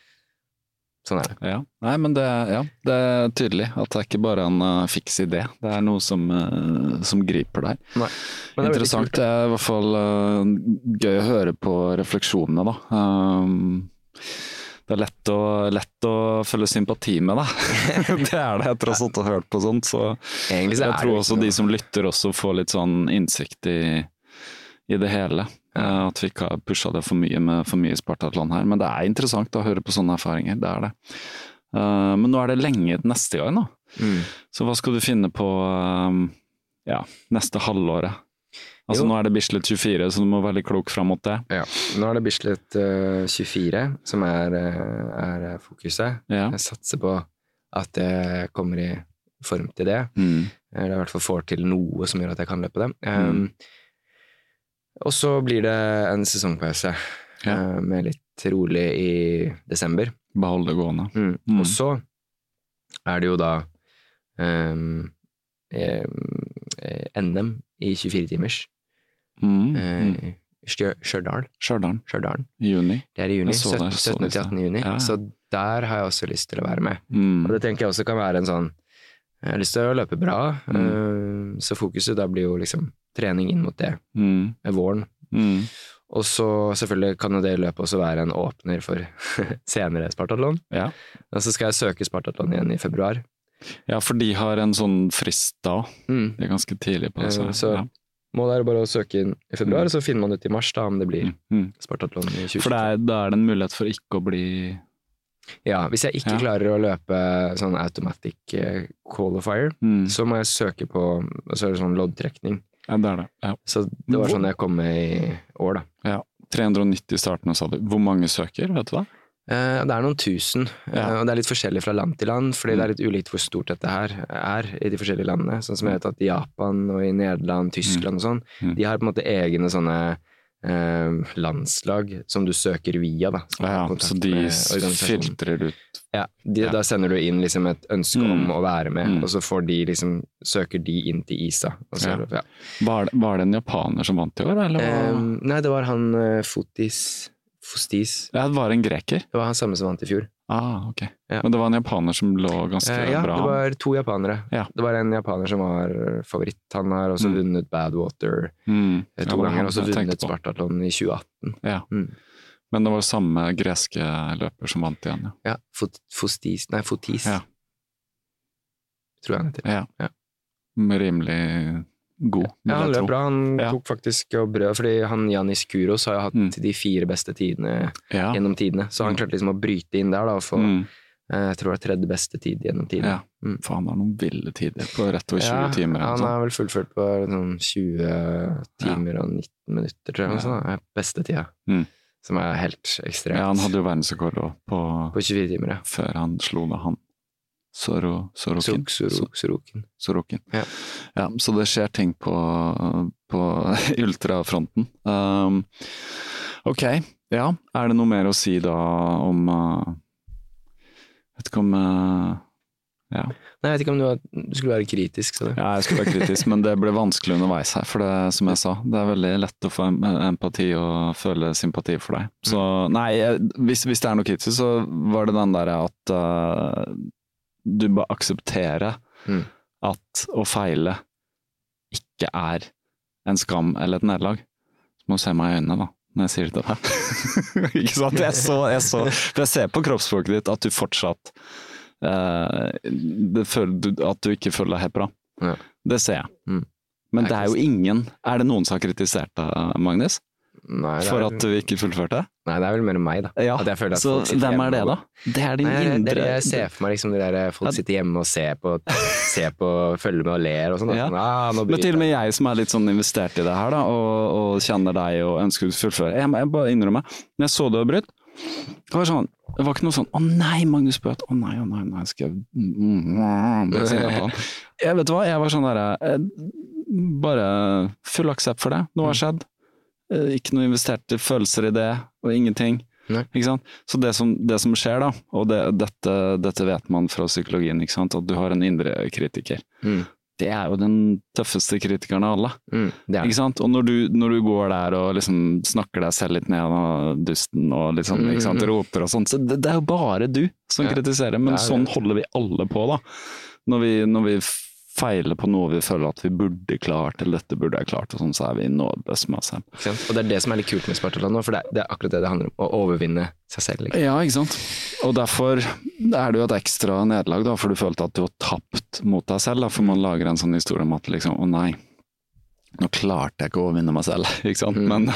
Sånn er det.
Ja. Nei, men det, ja, det, er tydelig at det er ikke bare en uh, fiks idé. Det er noe som, uh, som griper deg. Nei, det Interessant. Det er i hvert fall uh, gøy å høre på refleksjonene, da. Um, det er lett å, lett å følge sympati med, da. det er det etter å ha hørt på sånt. Så jeg tror også de som lytter også får litt sånn innsikt i, i det hele. Ja. Eh, at vi ikke har pusha det for mye med for mye Spartatland her. Men det er interessant å høre på sånne erfaringer. Det er det. Uh, men nå er det lenge til neste gang, da. Mm. Så hva skal du finne på um, ja, neste halvåret? Altså
Jo.
Nå er det Bislett 24, så du må være litt klok fram mot det.
Ja. Nå er det Bislett uh, 24 som er, eh, er fokuset.
Ja.
Jeg satser på at jeg kommer i form til det.
Mm.
Eller i hvert fall får til noe som gjør at jeg kan løpe det.
Mm.
Um, og så blir det en sesongpause
Ja.
uh, med litt rolig i desember.
Behold det gående.
Mm.
Mm.
Og så er det jo da um, eh, eh, NM i 24 timers.
Mm.
eh,
Mm.
Stjørdal.
Stjørdal, juni.
Det er i juni.
Jeg så det,
17.
jeg så det,
17. til 18. juni.
Ja.
Så der har jeg også lyst til å være med.
Mm.
Og det tenker jeg også kan være en sånn Jeg har lyst til å løpe bra,
Mm.
eh, så fokuset da blir jo liksom trening inn mot det
Mm.
med våren.
Mm.
Og så selvfølgelig kan jo det løpet også være en åpner for senere Spartatlon.
Ja.
Og så skal jeg søke Spartatlon igjen i februar.
Ja, for de har en sånn frist da.
Mm.
De er ganske tidlig på det.
Så, så
ja.
målet er bare å søke inn i februar,
Mm.
så finner man ut i mars da om det blir
Mm. Mm.
Spartatlon i 2020.
For det er, da er det en mulighet for ikke å bli
Ja, hvis jeg ikke
Ja.
klarer å løpe sånn automatic eh, qualifier,
mm.
så må jeg søke på Og så er det sånn loddtrekning.
Ja, det er det. Ja.
Så det var sånn jeg kom med i år, da.
390 startende, sa du. Hvor mange søker, vet du det?
Eh, Det er noen tusen,
Ja.
eh, og det er litt forskjellig fra land til land, fordi
Mm.
det er litt ulikt hvor stort dette her er i de forskjellige landene. Sånn som jeg vet at i Japan og i Nederland, Tyskland og sånn,
Mm.
de har på en måte egne sånne eh, landslag som du søker via, da.
Ja,
Ja,
så de filtrer ut
Ja, de,
Ja.
Da sender du inn liksom et ønske
Mm.
om å være med,
Mm.
og så får de liksom, søker de inn til ISA. Så,
Ja.
ja.
var det, var det en japaner som vant i år, eller?
Eh, nei, det var han eh, Fotis Fostis.
ja, det var en greker?
Det var han samme som vant i fjor.
Ah, ok.
Ja.
Men det var en japaner som lå ganske
Eh, ja,
bra
det var to japanere.
Ja.
Det var en japaner som var favoritt. Han har også
Mm.
vunnet Badwater
mm.
eh,
Ja,
to ganger, og så vunnet. Spartatlon i 2018.
Ja.
Mm.
Men det var samme greske løper som vant igjen, ja.
Ja, Fot, Fostis Nei, Fotis.
Ja.
Tror jeg han heter.
ja.
Ja.
Rimelig god,
Ja, han løp bra. Han
Ja.
tok faktisk og brød, fordi han Janis Kuros har jo hatt
Mm.
de fire beste tidene
Ja.
gjennom tidene, så han
Mm.
klarte liksom å bryte inn der da, og få
Mm.
eh, jeg tror det var tredje beste tid gjennom tiden.
ja.
Mm.
Faen, han har noen ville tider på rett over 20
Ja,
timer. Ja,
Han har vel fullført på sånn 20 timer og 19 minutter, tror jeg.
Ja.
Ja. Er beste tida.
Mm.
Som er helt ekstremt.
Ja, han hadde jo verdensrekord på,
På 24 timer, ja.
før han slo med han. Soro, Sorokin.
Sor- Soro- Sorokin.
Sorokin.
Ja.
Ja, så det skjer ting på, på ultrafronten. Um, ok, ja. Er det noe mer å si da om uh, Vet ikke om uh, ja.
Nei, jeg vet ikke om du, var, du skulle være kritisk, Så.
ja, jeg skulle være kritisk, men det ble vanskelig underveis her. For det, som jeg sa, det er veldig lett å få empati og føle sympati for deg. Så nei, hvis, hvis det er noe kritisk, så var det den derre at uh, du bare aksepterer
Mm.
at å feile ikke er en skam eller et nederlag. Så må du se meg i øynene, da, når jeg sier det til deg. ikke sant? Jeg, så, jeg, så, for jeg ser på kroppsspråket ditt at du fortsatt eh, føler, At du ikke føler deg helt bra.
Ja.
Det ser jeg.
Mm.
Men
Det er
jo ingen Er det noen som har kritisert deg, Magnus?
Nei, er,
For at du ikke fullførte?
nei, det er vel mer meg, da.
Ja, så hvem er det, da? Det er din
Nei, det,
indre
jeg ser for meg liksom de der folk sitter hjemme og ser på, ser på følger med og ler og sånn.
Ja.
Sånn, ah,
Men til og med jeg som er litt sånn investert i det her, da, og, og kjenner deg og ønsker skal fullføre. Jeg, jeg bare innrømmer, når jeg så det avbrutt, det var sånn det var ikke noe sånn 'Å nei, Magnus Bøth'. 'Å nei, å nei, nei, skal jeg mm, mm. Jeg vet hva, jeg var sånn derre eh, Bare full aksept for det. Noe har skjedd. Eh, Ikke noe investerte følelser i det, og ingenting. Så det som, det som skjer, da, og det, dette, dette vet man fra psykologien, at du har en indre kritiker.
Mm.
Det er jo den tøffeste kritikeren av alle.
Mm?
Og når du, når du går der og liksom snakker deg selv litt ned og dusten og liksom, roper og sånn, så det, det er jo bare du som
Ja,
kritiserer. Men sånn holder vi alle på, da. Når vi, når vi feiler på noe vi føler at vi burde klart, eller dette burde jeg klart, og sånn, så er vi nådeløse med oss selv.
Og det er det som er litt kult med Spartaland nå, for det er, det er akkurat det det handler om. Å overvinne seg selv. Liksom.
Ja, ikke sant. Og derfor er det jo et ekstra nederlag, da, for du følte at du har tapt mot deg selv. Da, for man lager en sånn historie om at liksom, å nei, nå klarte jeg ikke å overvinne meg selv, ikke sant.
Mm.
Men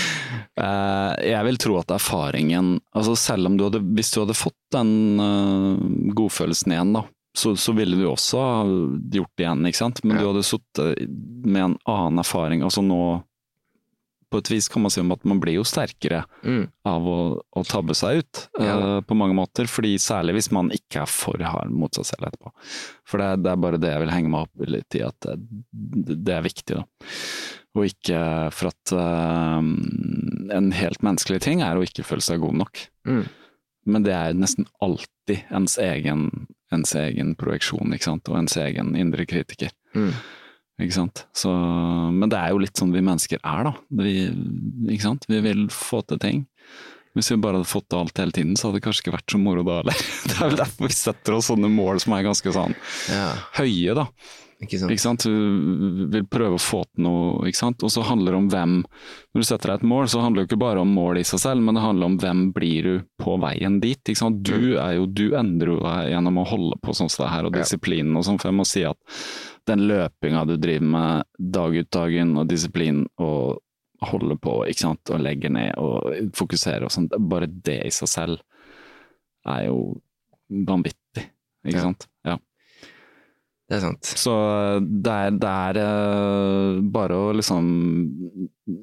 eh, jeg vil tro at erfaringen altså Selv om du hadde, hvis du hadde fått den uh, godfølelsen igjen, da, så, så ville du også gjort det igjen, ikke sant. Men
Ja.
du hadde sittet med en annen erfaring. Altså nå På et vis kan man si om at man blir jo sterkere
Mm.
av å, å tabbe seg ut,
Ja.
uh, på mange måter. fordi Særlig hvis man ikke er for hard mot seg selv etterpå. For det, det er bare det jeg vil henge meg opp litt i, at det, det er viktig. da. Og ikke for at uh, En helt menneskelig ting er å ikke føle seg god nok.
Mm.
Men det er nesten alltid ens egen, ens egen projeksjon, ikke sant, og ens egen indre kritiker.
Mm.
Ikke sant? Så, men det er jo litt sånn vi mennesker er, da. Vi, ikke sant? vi vil få til ting. Hvis vi bare hadde fått til alt hele tiden, så hadde det kanskje ikke vært så moro da heller. Det er vel derfor vi setter oss sånne mål som er ganske sånn
Ja,
høye, da.
Ikke sant.
Ikke sant? Du vil prøve å få til noe, ikke sant. Og så handler det om hvem Når du setter deg et mål, så handler det ikke bare om mål i seg selv, men det handler om hvem blir du på veien dit. Ikke sant? Du er jo, du endrer jo deg gjennom å holde på sånn som det her, og disiplinen og sånn. For jeg må si at den løpinga du driver med dag ut dag inn, og disiplin og holde på, ikke sant, og legge ned og fokusere og sånt, bare det i seg selv er jo vanvittig, ikke sant.
Det er sant.
Så det er, det er eh, bare å liksom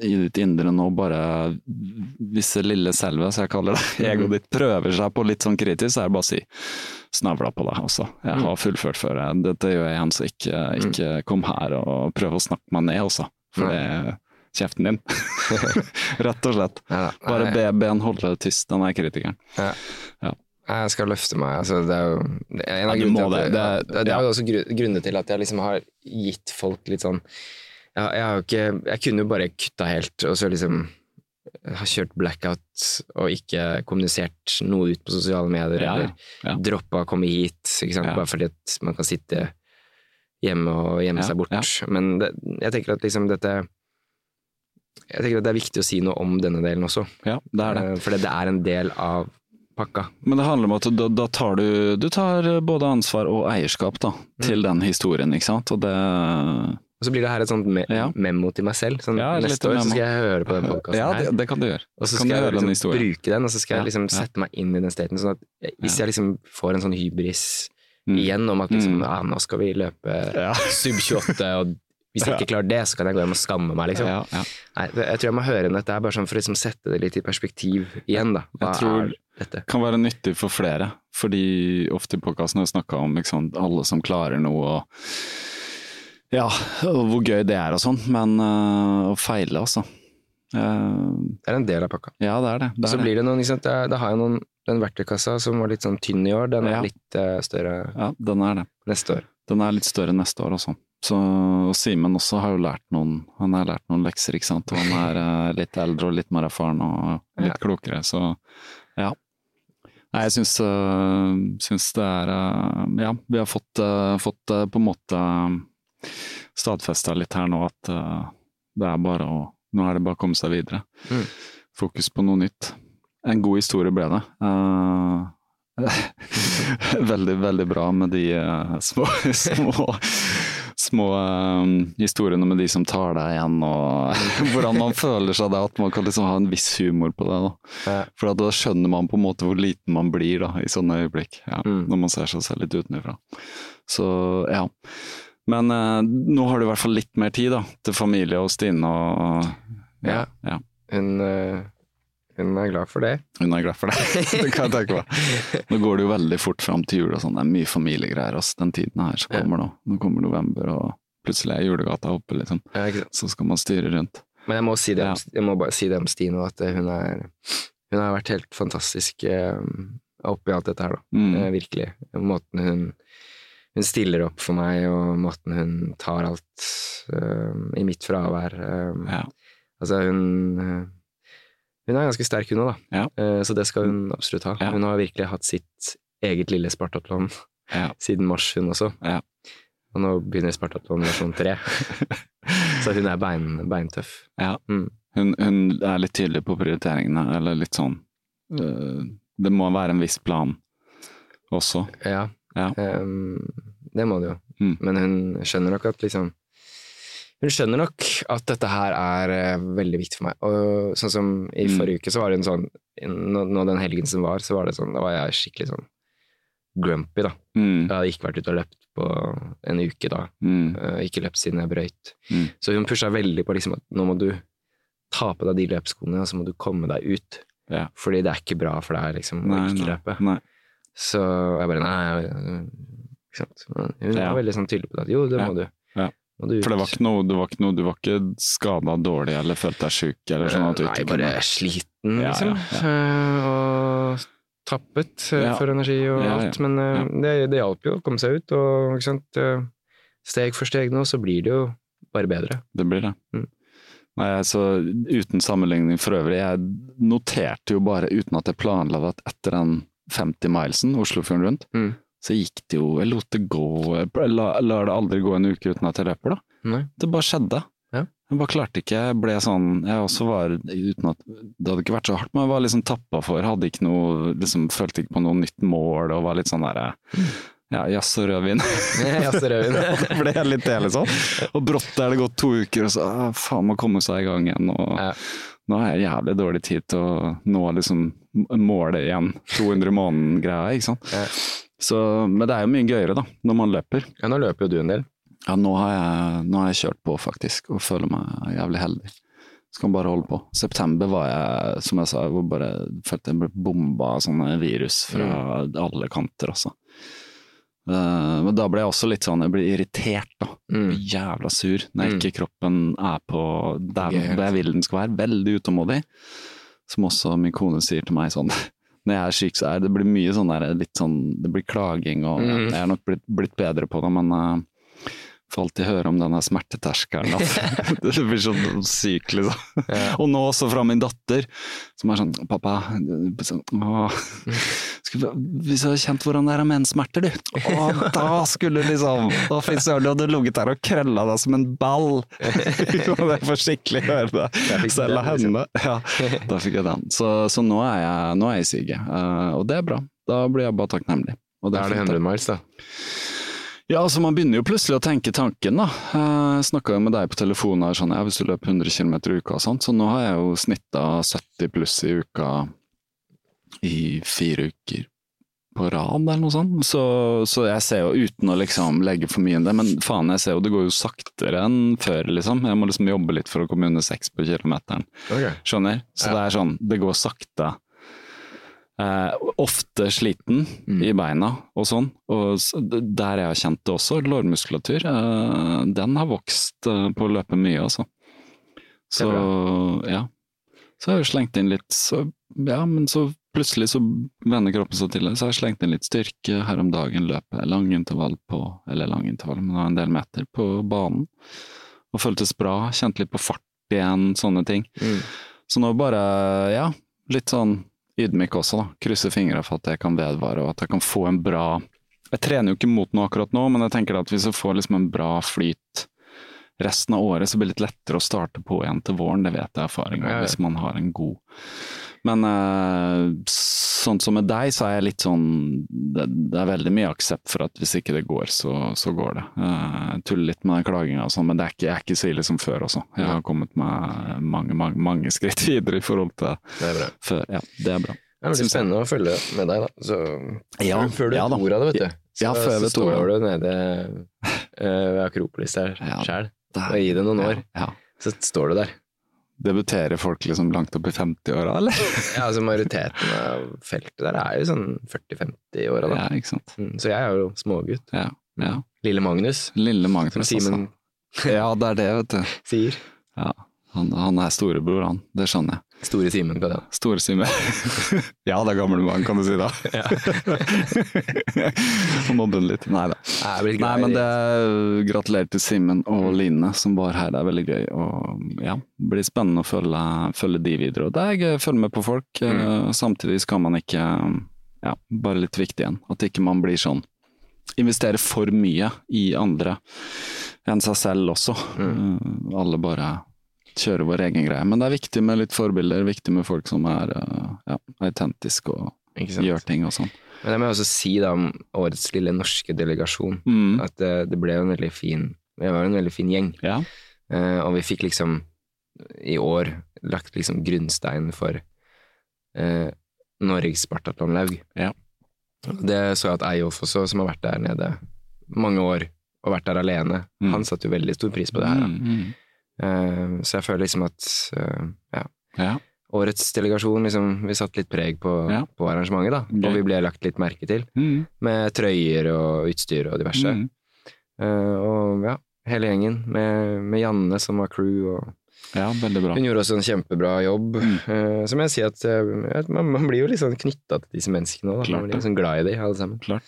i ditt indre nå bare Visse lille selve, som jeg kaller det, egoet ditt prøver seg på litt sånn kritisk, så er det bare å si snavla på deg også. Jeg har fullført før. jeg. Dette gjør jeg igjen, så ikke, ikke kom her og prøv å snakke meg ned også. For det er kjeften din. Rett og slett. Bare be, ben holde tyst, den er kritikeren.
Ja. Jeg skal løfte meg. Altså, det er jo det er en av
Ja,
grunnene til
det. Det
det er jo også grunner til at jeg liksom har gitt folk litt sånn Jeg, jeg har jo ikke Jeg kunne jo bare kutta helt, og så liksom har kjørt blackout og ikke kommunisert noe ut på sosiale medier,
Ja, ja.
eller
Ja.
droppa å komme hit, bare fordi at man kan sitte hjemme og gjemme seg bort. Men det, jeg tenker at liksom dette Jeg tenker at det er viktig å si noe om denne delen også.
Ja, det det.
Eh, Fordi det er en del av pakka.
Men det handler om at da, da tar du, du tar både ansvar og eierskap da, til den historien, ikke sant. Og det
Og så blir det her et sånt me
Ja.
memo til meg selv. Sånn,
Ja,
neste år så skal jeg høre på den podkasten
Ja,
her.
det, det kan du gjøre.
Og så skal jeg
den
liksom bruke den, og så skal jeg liksom sette meg inn i den staten. Sånn at hvis jeg liksom får en sånn hybris
Mm.
igjen om at liksom,
Mm.
ja, nå skal vi løpe
Ja.
sub 28, og hvis jeg ikke klarer det, så kan jeg gå hjem og skamme meg, liksom.
Ja, ja.
Nei, jeg tror jeg må høre dette her, bare sånn for å liksom sette det litt i perspektiv igjen, da. Hva
Jeg tror-
dette?
Kan være nyttig for flere, fordi ofte i podkasten har vi snakka om liksom, alle som klarer noe og ja, og hvor gøy det er og sånn, men uh, å feile, altså. Uh,
Det er en del av pakka.
ja, det er det. det, er så
blir det noen, ikke sant, da har jeg noen den verktøykassa som var litt sånn tynn i år, den er
Ja.
litt uh, større
Ja, den er det.
neste år.
Den er litt større neste år også. Så, og Simen også har jo lært noen Han har lært noen lekser, ikke sant. Og han er eh, litt eldre og litt mer erfaren og litt
Ja.
klokere, så ja. Nei, jeg syns, øh, syns det er øh, Ja, vi har fått, fått på en måte stadfesta litt her nå at det er bare å Nå er det bare å komme seg videre.
Mm.
Fokus på noe nytt. En god historie ble det. Eh, veldig, veldig bra med de eh, små, små, små eh, historiene med de som tar deg igjen, og hvordan man føler seg da, at man kan liksom ha en viss humor på det. Da. For da skjønner man på en måte hvor liten man blir da, i sånne øyeblikk, ja,
Mm.
når man ser seg selv litt utenfra. Så ja. Men eh, nå har du i hvert fall litt mer tid da, til familie og Stine og
Ja.
ja.
Hun, eh, hun er glad for det.
Hun er glad for det. det kan jeg tenke meg. Nå går det jo veldig fort fram til jul og sånn. Det er mye familiegreier ass, den tiden her som kommer nå. Nå kommer november og plutselig er julegata oppe, liksom. Så skal man styre rundt.
Men jeg må, si om- jeg må bare si det om Stine, at eh, hun, er, hun har vært helt fantastisk eh, oppi alt dette her, da.
Mm.
Eh, virkelig. Måten hun, hun stiller opp for meg, og måten hun tar alt uh, i mitt fravær. Uh,
Ja.
Altså, hun Hun er ganske sterk, hun òg, da.
Ja.
Eh, så det skal hun absolutt ha.
Ja.
Hun har virkelig hatt sitt eget lille Spartatlon
Ja.
siden mars, hun også.
Ja.
Og nå begynner Spartatlon versjon tre. så hun er bein, beintøff.
Ja.
Mm.
Hun, hun er litt tydelig på prioriteringene, eller litt sånn øh, Det må være en viss plan også.
Ja,
Ja.
ehm, det må det jo.
Mm.
Men hun skjønner nok at liksom Hun skjønner nok at dette her er eh, veldig viktig for meg. Og sånn som i
Mm.
forrige uke, så var det en sånn Nå, nå den helgen som var, så var det sånn Da var jeg skikkelig sånn grumpy, da.
Mm.
Jeg hadde ikke vært ute og løpt på en uke da.
Mm.
Eh, ikke løpt siden jeg brøyt.
Mm.
Så hun pusha veldig på liksom at nå må du ta på deg de løpskoene, og så må du komme deg ut.
Ja.
Fordi det er ikke bra for deg liksom, å ikke
nei,
løpe.
nei.
Så jeg bare nei, ikke sant. Men hun
Ja.
var veldig sånn tydelig på det. at Jo, det
Ja.
må du.
Ja.
Du.
For det var ikke noe, det var ikke noe Du var ikke skada dårlig eller følte deg sjuk eller sånn at du
Nei, bare
kunne
sliten,
Ja,
liksom.
ja,
Eh, Og tappet eh,
Ja.
for energi og
Ja, ja.
alt. Men eh, det, det hjalp jo å komme seg ut, og ikke sant. Steg for steg nå, så blir det jo bare bedre.
Det blir det.
Mm.
Nei, altså, uten sammenligning for øvrig, jeg noterte jo bare uten at jeg planla det, at etter den 50 milesen, Oslofjorden rundt,
Mm.
Så gikk det jo Jeg lot det gå Jeg lar det aldri gå en uke uten at jeg løper, da.
Nei.
Det bare skjedde.
Ja.
Jeg bare klarte ikke. Jeg ble sånn Jeg også var uten at Det hadde ikke vært så hardt, men jeg var liksom tappa for. Hadde ikke noe liksom Følte ikke på noe nytt mål og var litt sånn derre Ja, jazz og rødvin.
Jazz og
rødvin. Det ble jeg litt det, liksom. Og brått er det gått to uker, og så ah, faen må komme seg i gang igjen. Og
Ja.
nå har jeg jævlig dårlig tid til å nå liksom målet igjen. 200 i måneden-greia, ikke sant.
Ja.
Så, men det er jo mye gøyere, da, når man løper.
Ja, nå løper jo du en del.
Ja, nå har jeg, nå har jeg kjørt på, faktisk, og føler meg jævlig heldig. Så kan man bare holde på. September var jeg, som jeg sa, jeg bare følte jeg ble bomba av sånne virus fra alle kanter, altså. Uh, men da ble jeg også litt sånn, jeg ble irritert, da.
Mm.
Jævla sur når
Mm.
ikke kroppen er på der
Gøy.
jeg vil den skal være. Veldig utålmodig. Som også min kone sier til meg sånn Når jeg er syk, så er det blir mye sånn der litt sånn Det blir klaging og
Mm.
Jeg er nok blitt, blitt bedre på det, men uh, får alltid høre om denne smerteterskelen. det blir sånn sykt, liksom.
Ja.
Og nå også fra min datter, som er sånn Pappa, sånn, skulle, hvis du hadde kjent hvordan det er med menssmerter, du. Å, da skulle liksom Å, fy søren, du hadde ligget der og krølla deg som en ball. Det får skikkelig høre det. Selv av
liksom.
henne. Ja, da fikk jeg den. Så, så nå er jeg, nå er jeg i siget, eh, og det er bra. Da blir jeg bare takknemlig. Og
det er det
fint,
100 miles, da.
Ja, altså Man begynner jo plutselig å tenke tanken. da. Jeg snakka jo med deg på telefonen her, sånn, ja, hvis du løper 100 km i uka og sånt, så nå har jeg jo snitta 70 pluss i uka i fire uker på rad, eller noe sånt. Så, så jeg ser jo, uten å liksom legge for mye inn det, men faen, jeg ser jo det går jo saktere enn før, liksom. Jeg må liksom jobbe litt for å komme under seks på kilometeren. Skjønner? Så
Ja.
det er sånn, det går sakte. Eh, ofte sliten
Mm.
i beina og sånn. Og der jeg har kjent det også, lårmuskulatur, eh, den har vokst eh, på å løpe mye, altså. Så ja. Så har jeg slengt inn litt så, Ja, men så plutselig så vender kroppen seg til det. Så har jeg slengt inn litt styrke her om dagen, Løper lang intervall på Eller lang intervall, men en del meter på banen. Og føltes bra. Kjente litt på fart igjen, sånne ting.
Mm.
Så nå bare, ja, litt sånn ydmyk også, da. Krysse fingra for at det kan vedvare, og at jeg kan få en bra Jeg trener jo ikke mot noe akkurat nå, men jeg tenker at hvis jeg får liksom en bra flyt resten av året, så blir det litt lettere å starte på igjen til våren. Det vet jeg av erfaring hvis man har en god Men eh, sånn som med deg, så er jeg litt sånn det, det er veldig mye aksept for at hvis ikke det går, så, så går det. Eh, Jeg tuller litt med den klaginga og sånn, men det er ikke, jeg er ikke så ille som før også. Jeg har kommet meg mange, mange, mange skritt videre i forhold til
Det er bra.
før. Ja, det er bra.
Det er veldig spennende å følge med deg, da. Så,
Ja,
før du
ja
vet ordet av det, vet du. Så,
Ja, før jeg
så står du nede eh, ved Akropolis der
Ja.
sjæl, og gi det noen år, så står du der.
Debuterer folk liksom langt opp i 50-åra, eller?
Ja, altså Majoriteten av feltet der er jo sånn 40-50-åra, da.
Ja, ikke sant.
Mm, Så jeg er jo smågutt.
Ja. ja.
Lille Magnus,
Lille Magnus,
som Simen
altså. Ja, det er det, vet du.
sier.
Ja. Han, han er storebror, han. Det skjønner jeg.
Store Simen på det.
Store Simen. ja, det er gamle mann, kan du si da. Og mobbe den litt. Nei da.
Jeg
Nei, men
det.
det Gratulerer til Simen og Line som var her, det er veldig gøy. Og ja, det blir spennende å følge, følge de videre. Og det er gøy å følge med på folk. Mm. Samtidig skal man ikke Ja, bare litt viktig igjen. At ikke man blir sånn Investerer for mye i andre enn seg selv også. Mm. Alle bare kjører vår egen greie. Men det er viktig med litt forbilder, viktig med folk som er eh, ja, autentiske og gjør ting og sånn.
Men det må jeg også si da om årets lille norske delegasjon,
Mm.
at det, det ble en veldig fin Vi var en veldig fin gjeng.
Ja.
Eh, og vi fikk liksom i år lagt liksom grunnsteinen for eh, Norges Spartatonlaug
Ja.
Det så jeg at Eyolf også, som har vært der nede mange år og vært der alene,
Mm.
han satte jo veldig stor pris på det her. da.
Mm, mm.
Eh, så jeg føler liksom at eh, ja,
Ja.
årets delegasjon liksom, Vi satte litt preg på,
Ja.
på arrangementet, da. Og vi ble lagt litt merke til.
Mm,
Med trøyer og utstyr og diverse.
mm.
Eh, og ja, hele gjengen med, med Janne som var crew. og
Ja, veldig bra.
Hun gjorde også en kjempebra jobb.
Mm.
Eh, som jeg sier at eh, at man, man blir jo litt sånn knytta til disse menneskene òg. Man blir liksom glad i dem, alle sammen.
Klart.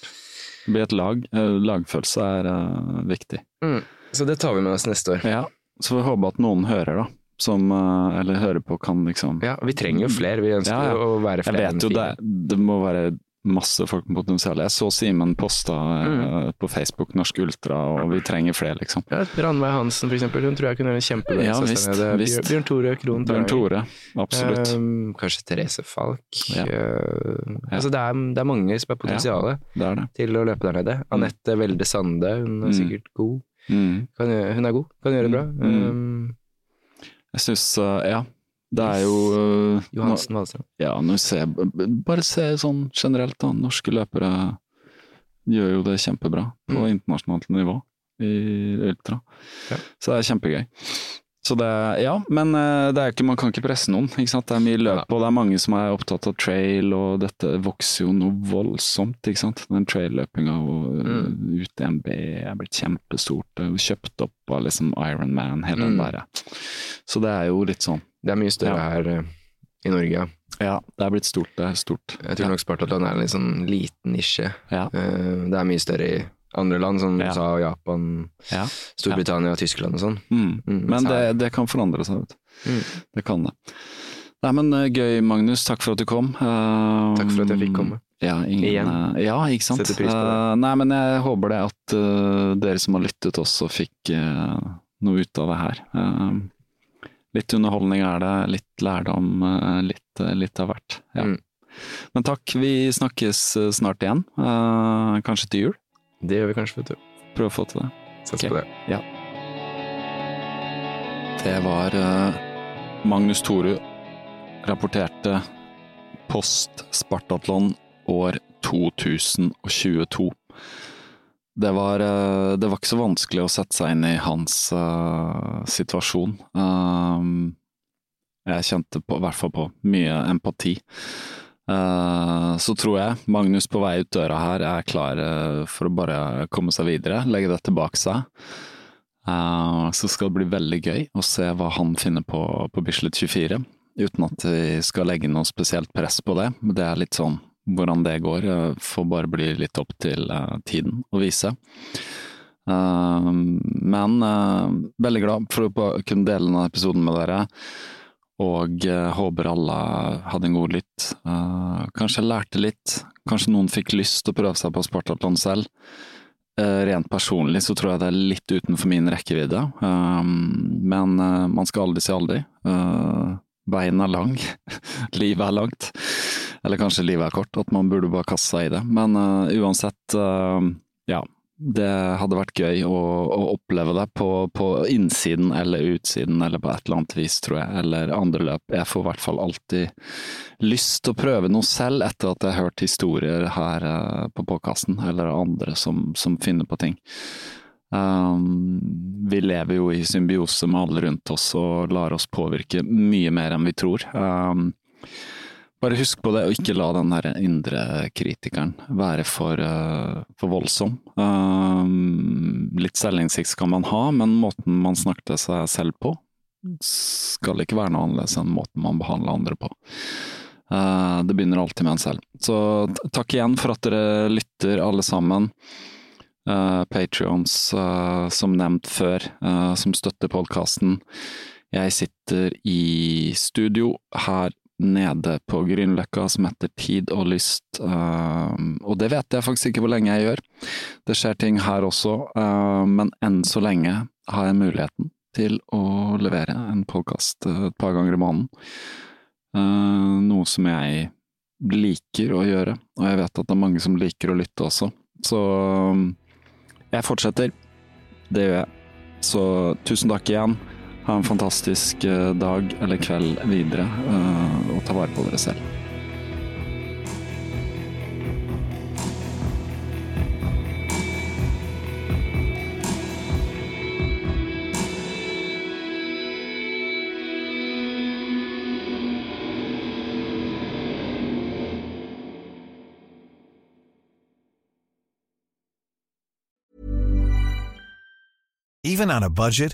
Blir et lag. Eh, Lagfølelse er uh, viktig.
Mm. Så det tar vi med oss neste år.
Ja, så vi håper at noen hører, da. Som, eh, eller hører på, kan liksom
Ja, vi trenger jo flere. Vi ønsker
Ja, ja.
å være flere.
Jeg vet jo det, det må være masse folk med potensial. Jeg så Simen posta mm. på Facebook Norsk Ultra, og vi trenger flere, liksom.
Ja, Ranveig Hansen, for eksempel. Hun tror jeg kunne gjøre en kjempebra
Ja, visst, visst.
Bjørn, Tore Krohn.
Bjørn Tore, absolutt.
Um, kanskje Therese Falk.
Ja.
Uh, altså det, er, det er mange som
det er det.
til å løpe der nede. Anette Welde Sande, hun er
Mm.
sikkert god.
Mm.
Kan, gjøre- hun er god, kan gjøre det bra.
Mm.
Um,
Jeg syns, uh, ja. Det er jo uh,
Johansen Wahlstrøm.
Ja, ser, bare se sånn generelt, da. Norske løpere gjør jo det kjempebra på
Mm.
internasjonalt nivå i ultra.
Ja.
Så det er kjempegøy. Så det, ja, men eh, det er ikke, man kan ikke presse noen. ikke sant? Det er mye løp, og det er mange som er opptatt av trail, og dette vokser jo noe voldsomt. ikke sant? Den trailløpinga og
Mm.
UTMB er blitt kjempestort. Det er jo kjøpt opp av liksom Ironman, hele den der. Så det er jo litt sånn
Det er mye større
Ja.
her eh, i Norge. ja.
Det er blitt stort. Det er stort.
Jeg tror nok Spartatland er en litt sånn liten nisje.
Ja.
Eh, det er mye større i andre land, som
Ja.
USA og Japan,
ja.
Storbritannia og Tyskland og sånn.
Mm.
Mm,
Men det, det kan forandre seg, vet du.
Mm.
Det kan det. Nei, men eh, gøy, Magnus. Takk for at du kom. Uh,
Takk for at jeg fikk komme.
Ja, ingen,
Igjen.
Uh, ja ikke sant.
Setter pris på det.
Uh, nei, men jeg håper det at dere som har lyttet også fikk noe ut av det her. Litt underholdning er det, litt lærdom, litt, litt av hvert. Ja.
Mm.
Men takk, vi snakkes snart igjen. Eh, kanskje til jul.
Det gjør vi kanskje, vet du.
Prøv å få til det.
Satser
okay.
på det.
Det var eh, Magnus Toru rapporterte post Spartatlon år 2022. Det var, eh, det var ikke så vanskelig å sette seg inn i hans uh, situasjon. Um, jeg kjente på, i hvert fall på mye empati. Eh, så tror jeg Magnus på vei ut døra her er klar eh, for å bare komme seg videre, legge dette bak seg. Eh, så skal det bli veldig gøy å se hva han finner på på Bislett 24, uten at vi skal legge noe spesielt press på det. Det er litt sånn hvordan det går, får bare bli litt opp til tiden å vise. Men veldig glad for å kunne dele denne episoden med dere. Og eh, håper alle hadde en god lytt. Eh, kanskje lærte litt. Kanskje noen fikk lyst til å prøve seg på Spartatlon selv. Eh, rent personlig så tror jeg det er litt utenfor min rekkevidde. Men man skal aldri si aldri. Veien er lang. livet er langt. Eller kanskje livet er kort, at man burde bare kaste seg i det. Men uansett, ja. Det hadde vært gøy å, å oppleve det på, på innsiden eller utsiden, eller på et eller annet vis, tror jeg. Eller andre løp. Jeg får i hvert fall alltid lyst til å prøve noe selv etter at jeg har hørt historier her eh, på podkasten, eller andre som, som finner på ting. Um, vi lever jo i symbiose med alle rundt oss og lar oss påvirke mye mer enn vi tror. Um, bare husk på det, og ikke la den der indre kritikeren være for, uh, for voldsom. Um, litt selvinnsikt skal man ha, men måten man snakker til seg selv på, skal ikke være noe annerledes enn måten man behandler andre på. Uh, det begynner alltid med en selv. Så takk igjen for at dere lytter, alle sammen. Uh, Patrions, uh, som nevnt før, som støtter podkasten. Jeg sitter i studio her nede på Grünerløkka som heter Tid og lyst, Um, og det vet jeg faktisk ikke hvor lenge jeg gjør. Det skjer ting her også, uh, men enn så lenge har jeg muligheten til å levere en podkast et par ganger i måneden. Uh, noe som jeg liker å gjøre, og jeg vet at det er mange som liker å lytte også. Så um, jeg fortsetter. Det gjør jeg. Så tusen takk igjen. Ha en fantastisk eh, dag eller kveld videre, eh, og ta vare på dere selv.
Even on a budget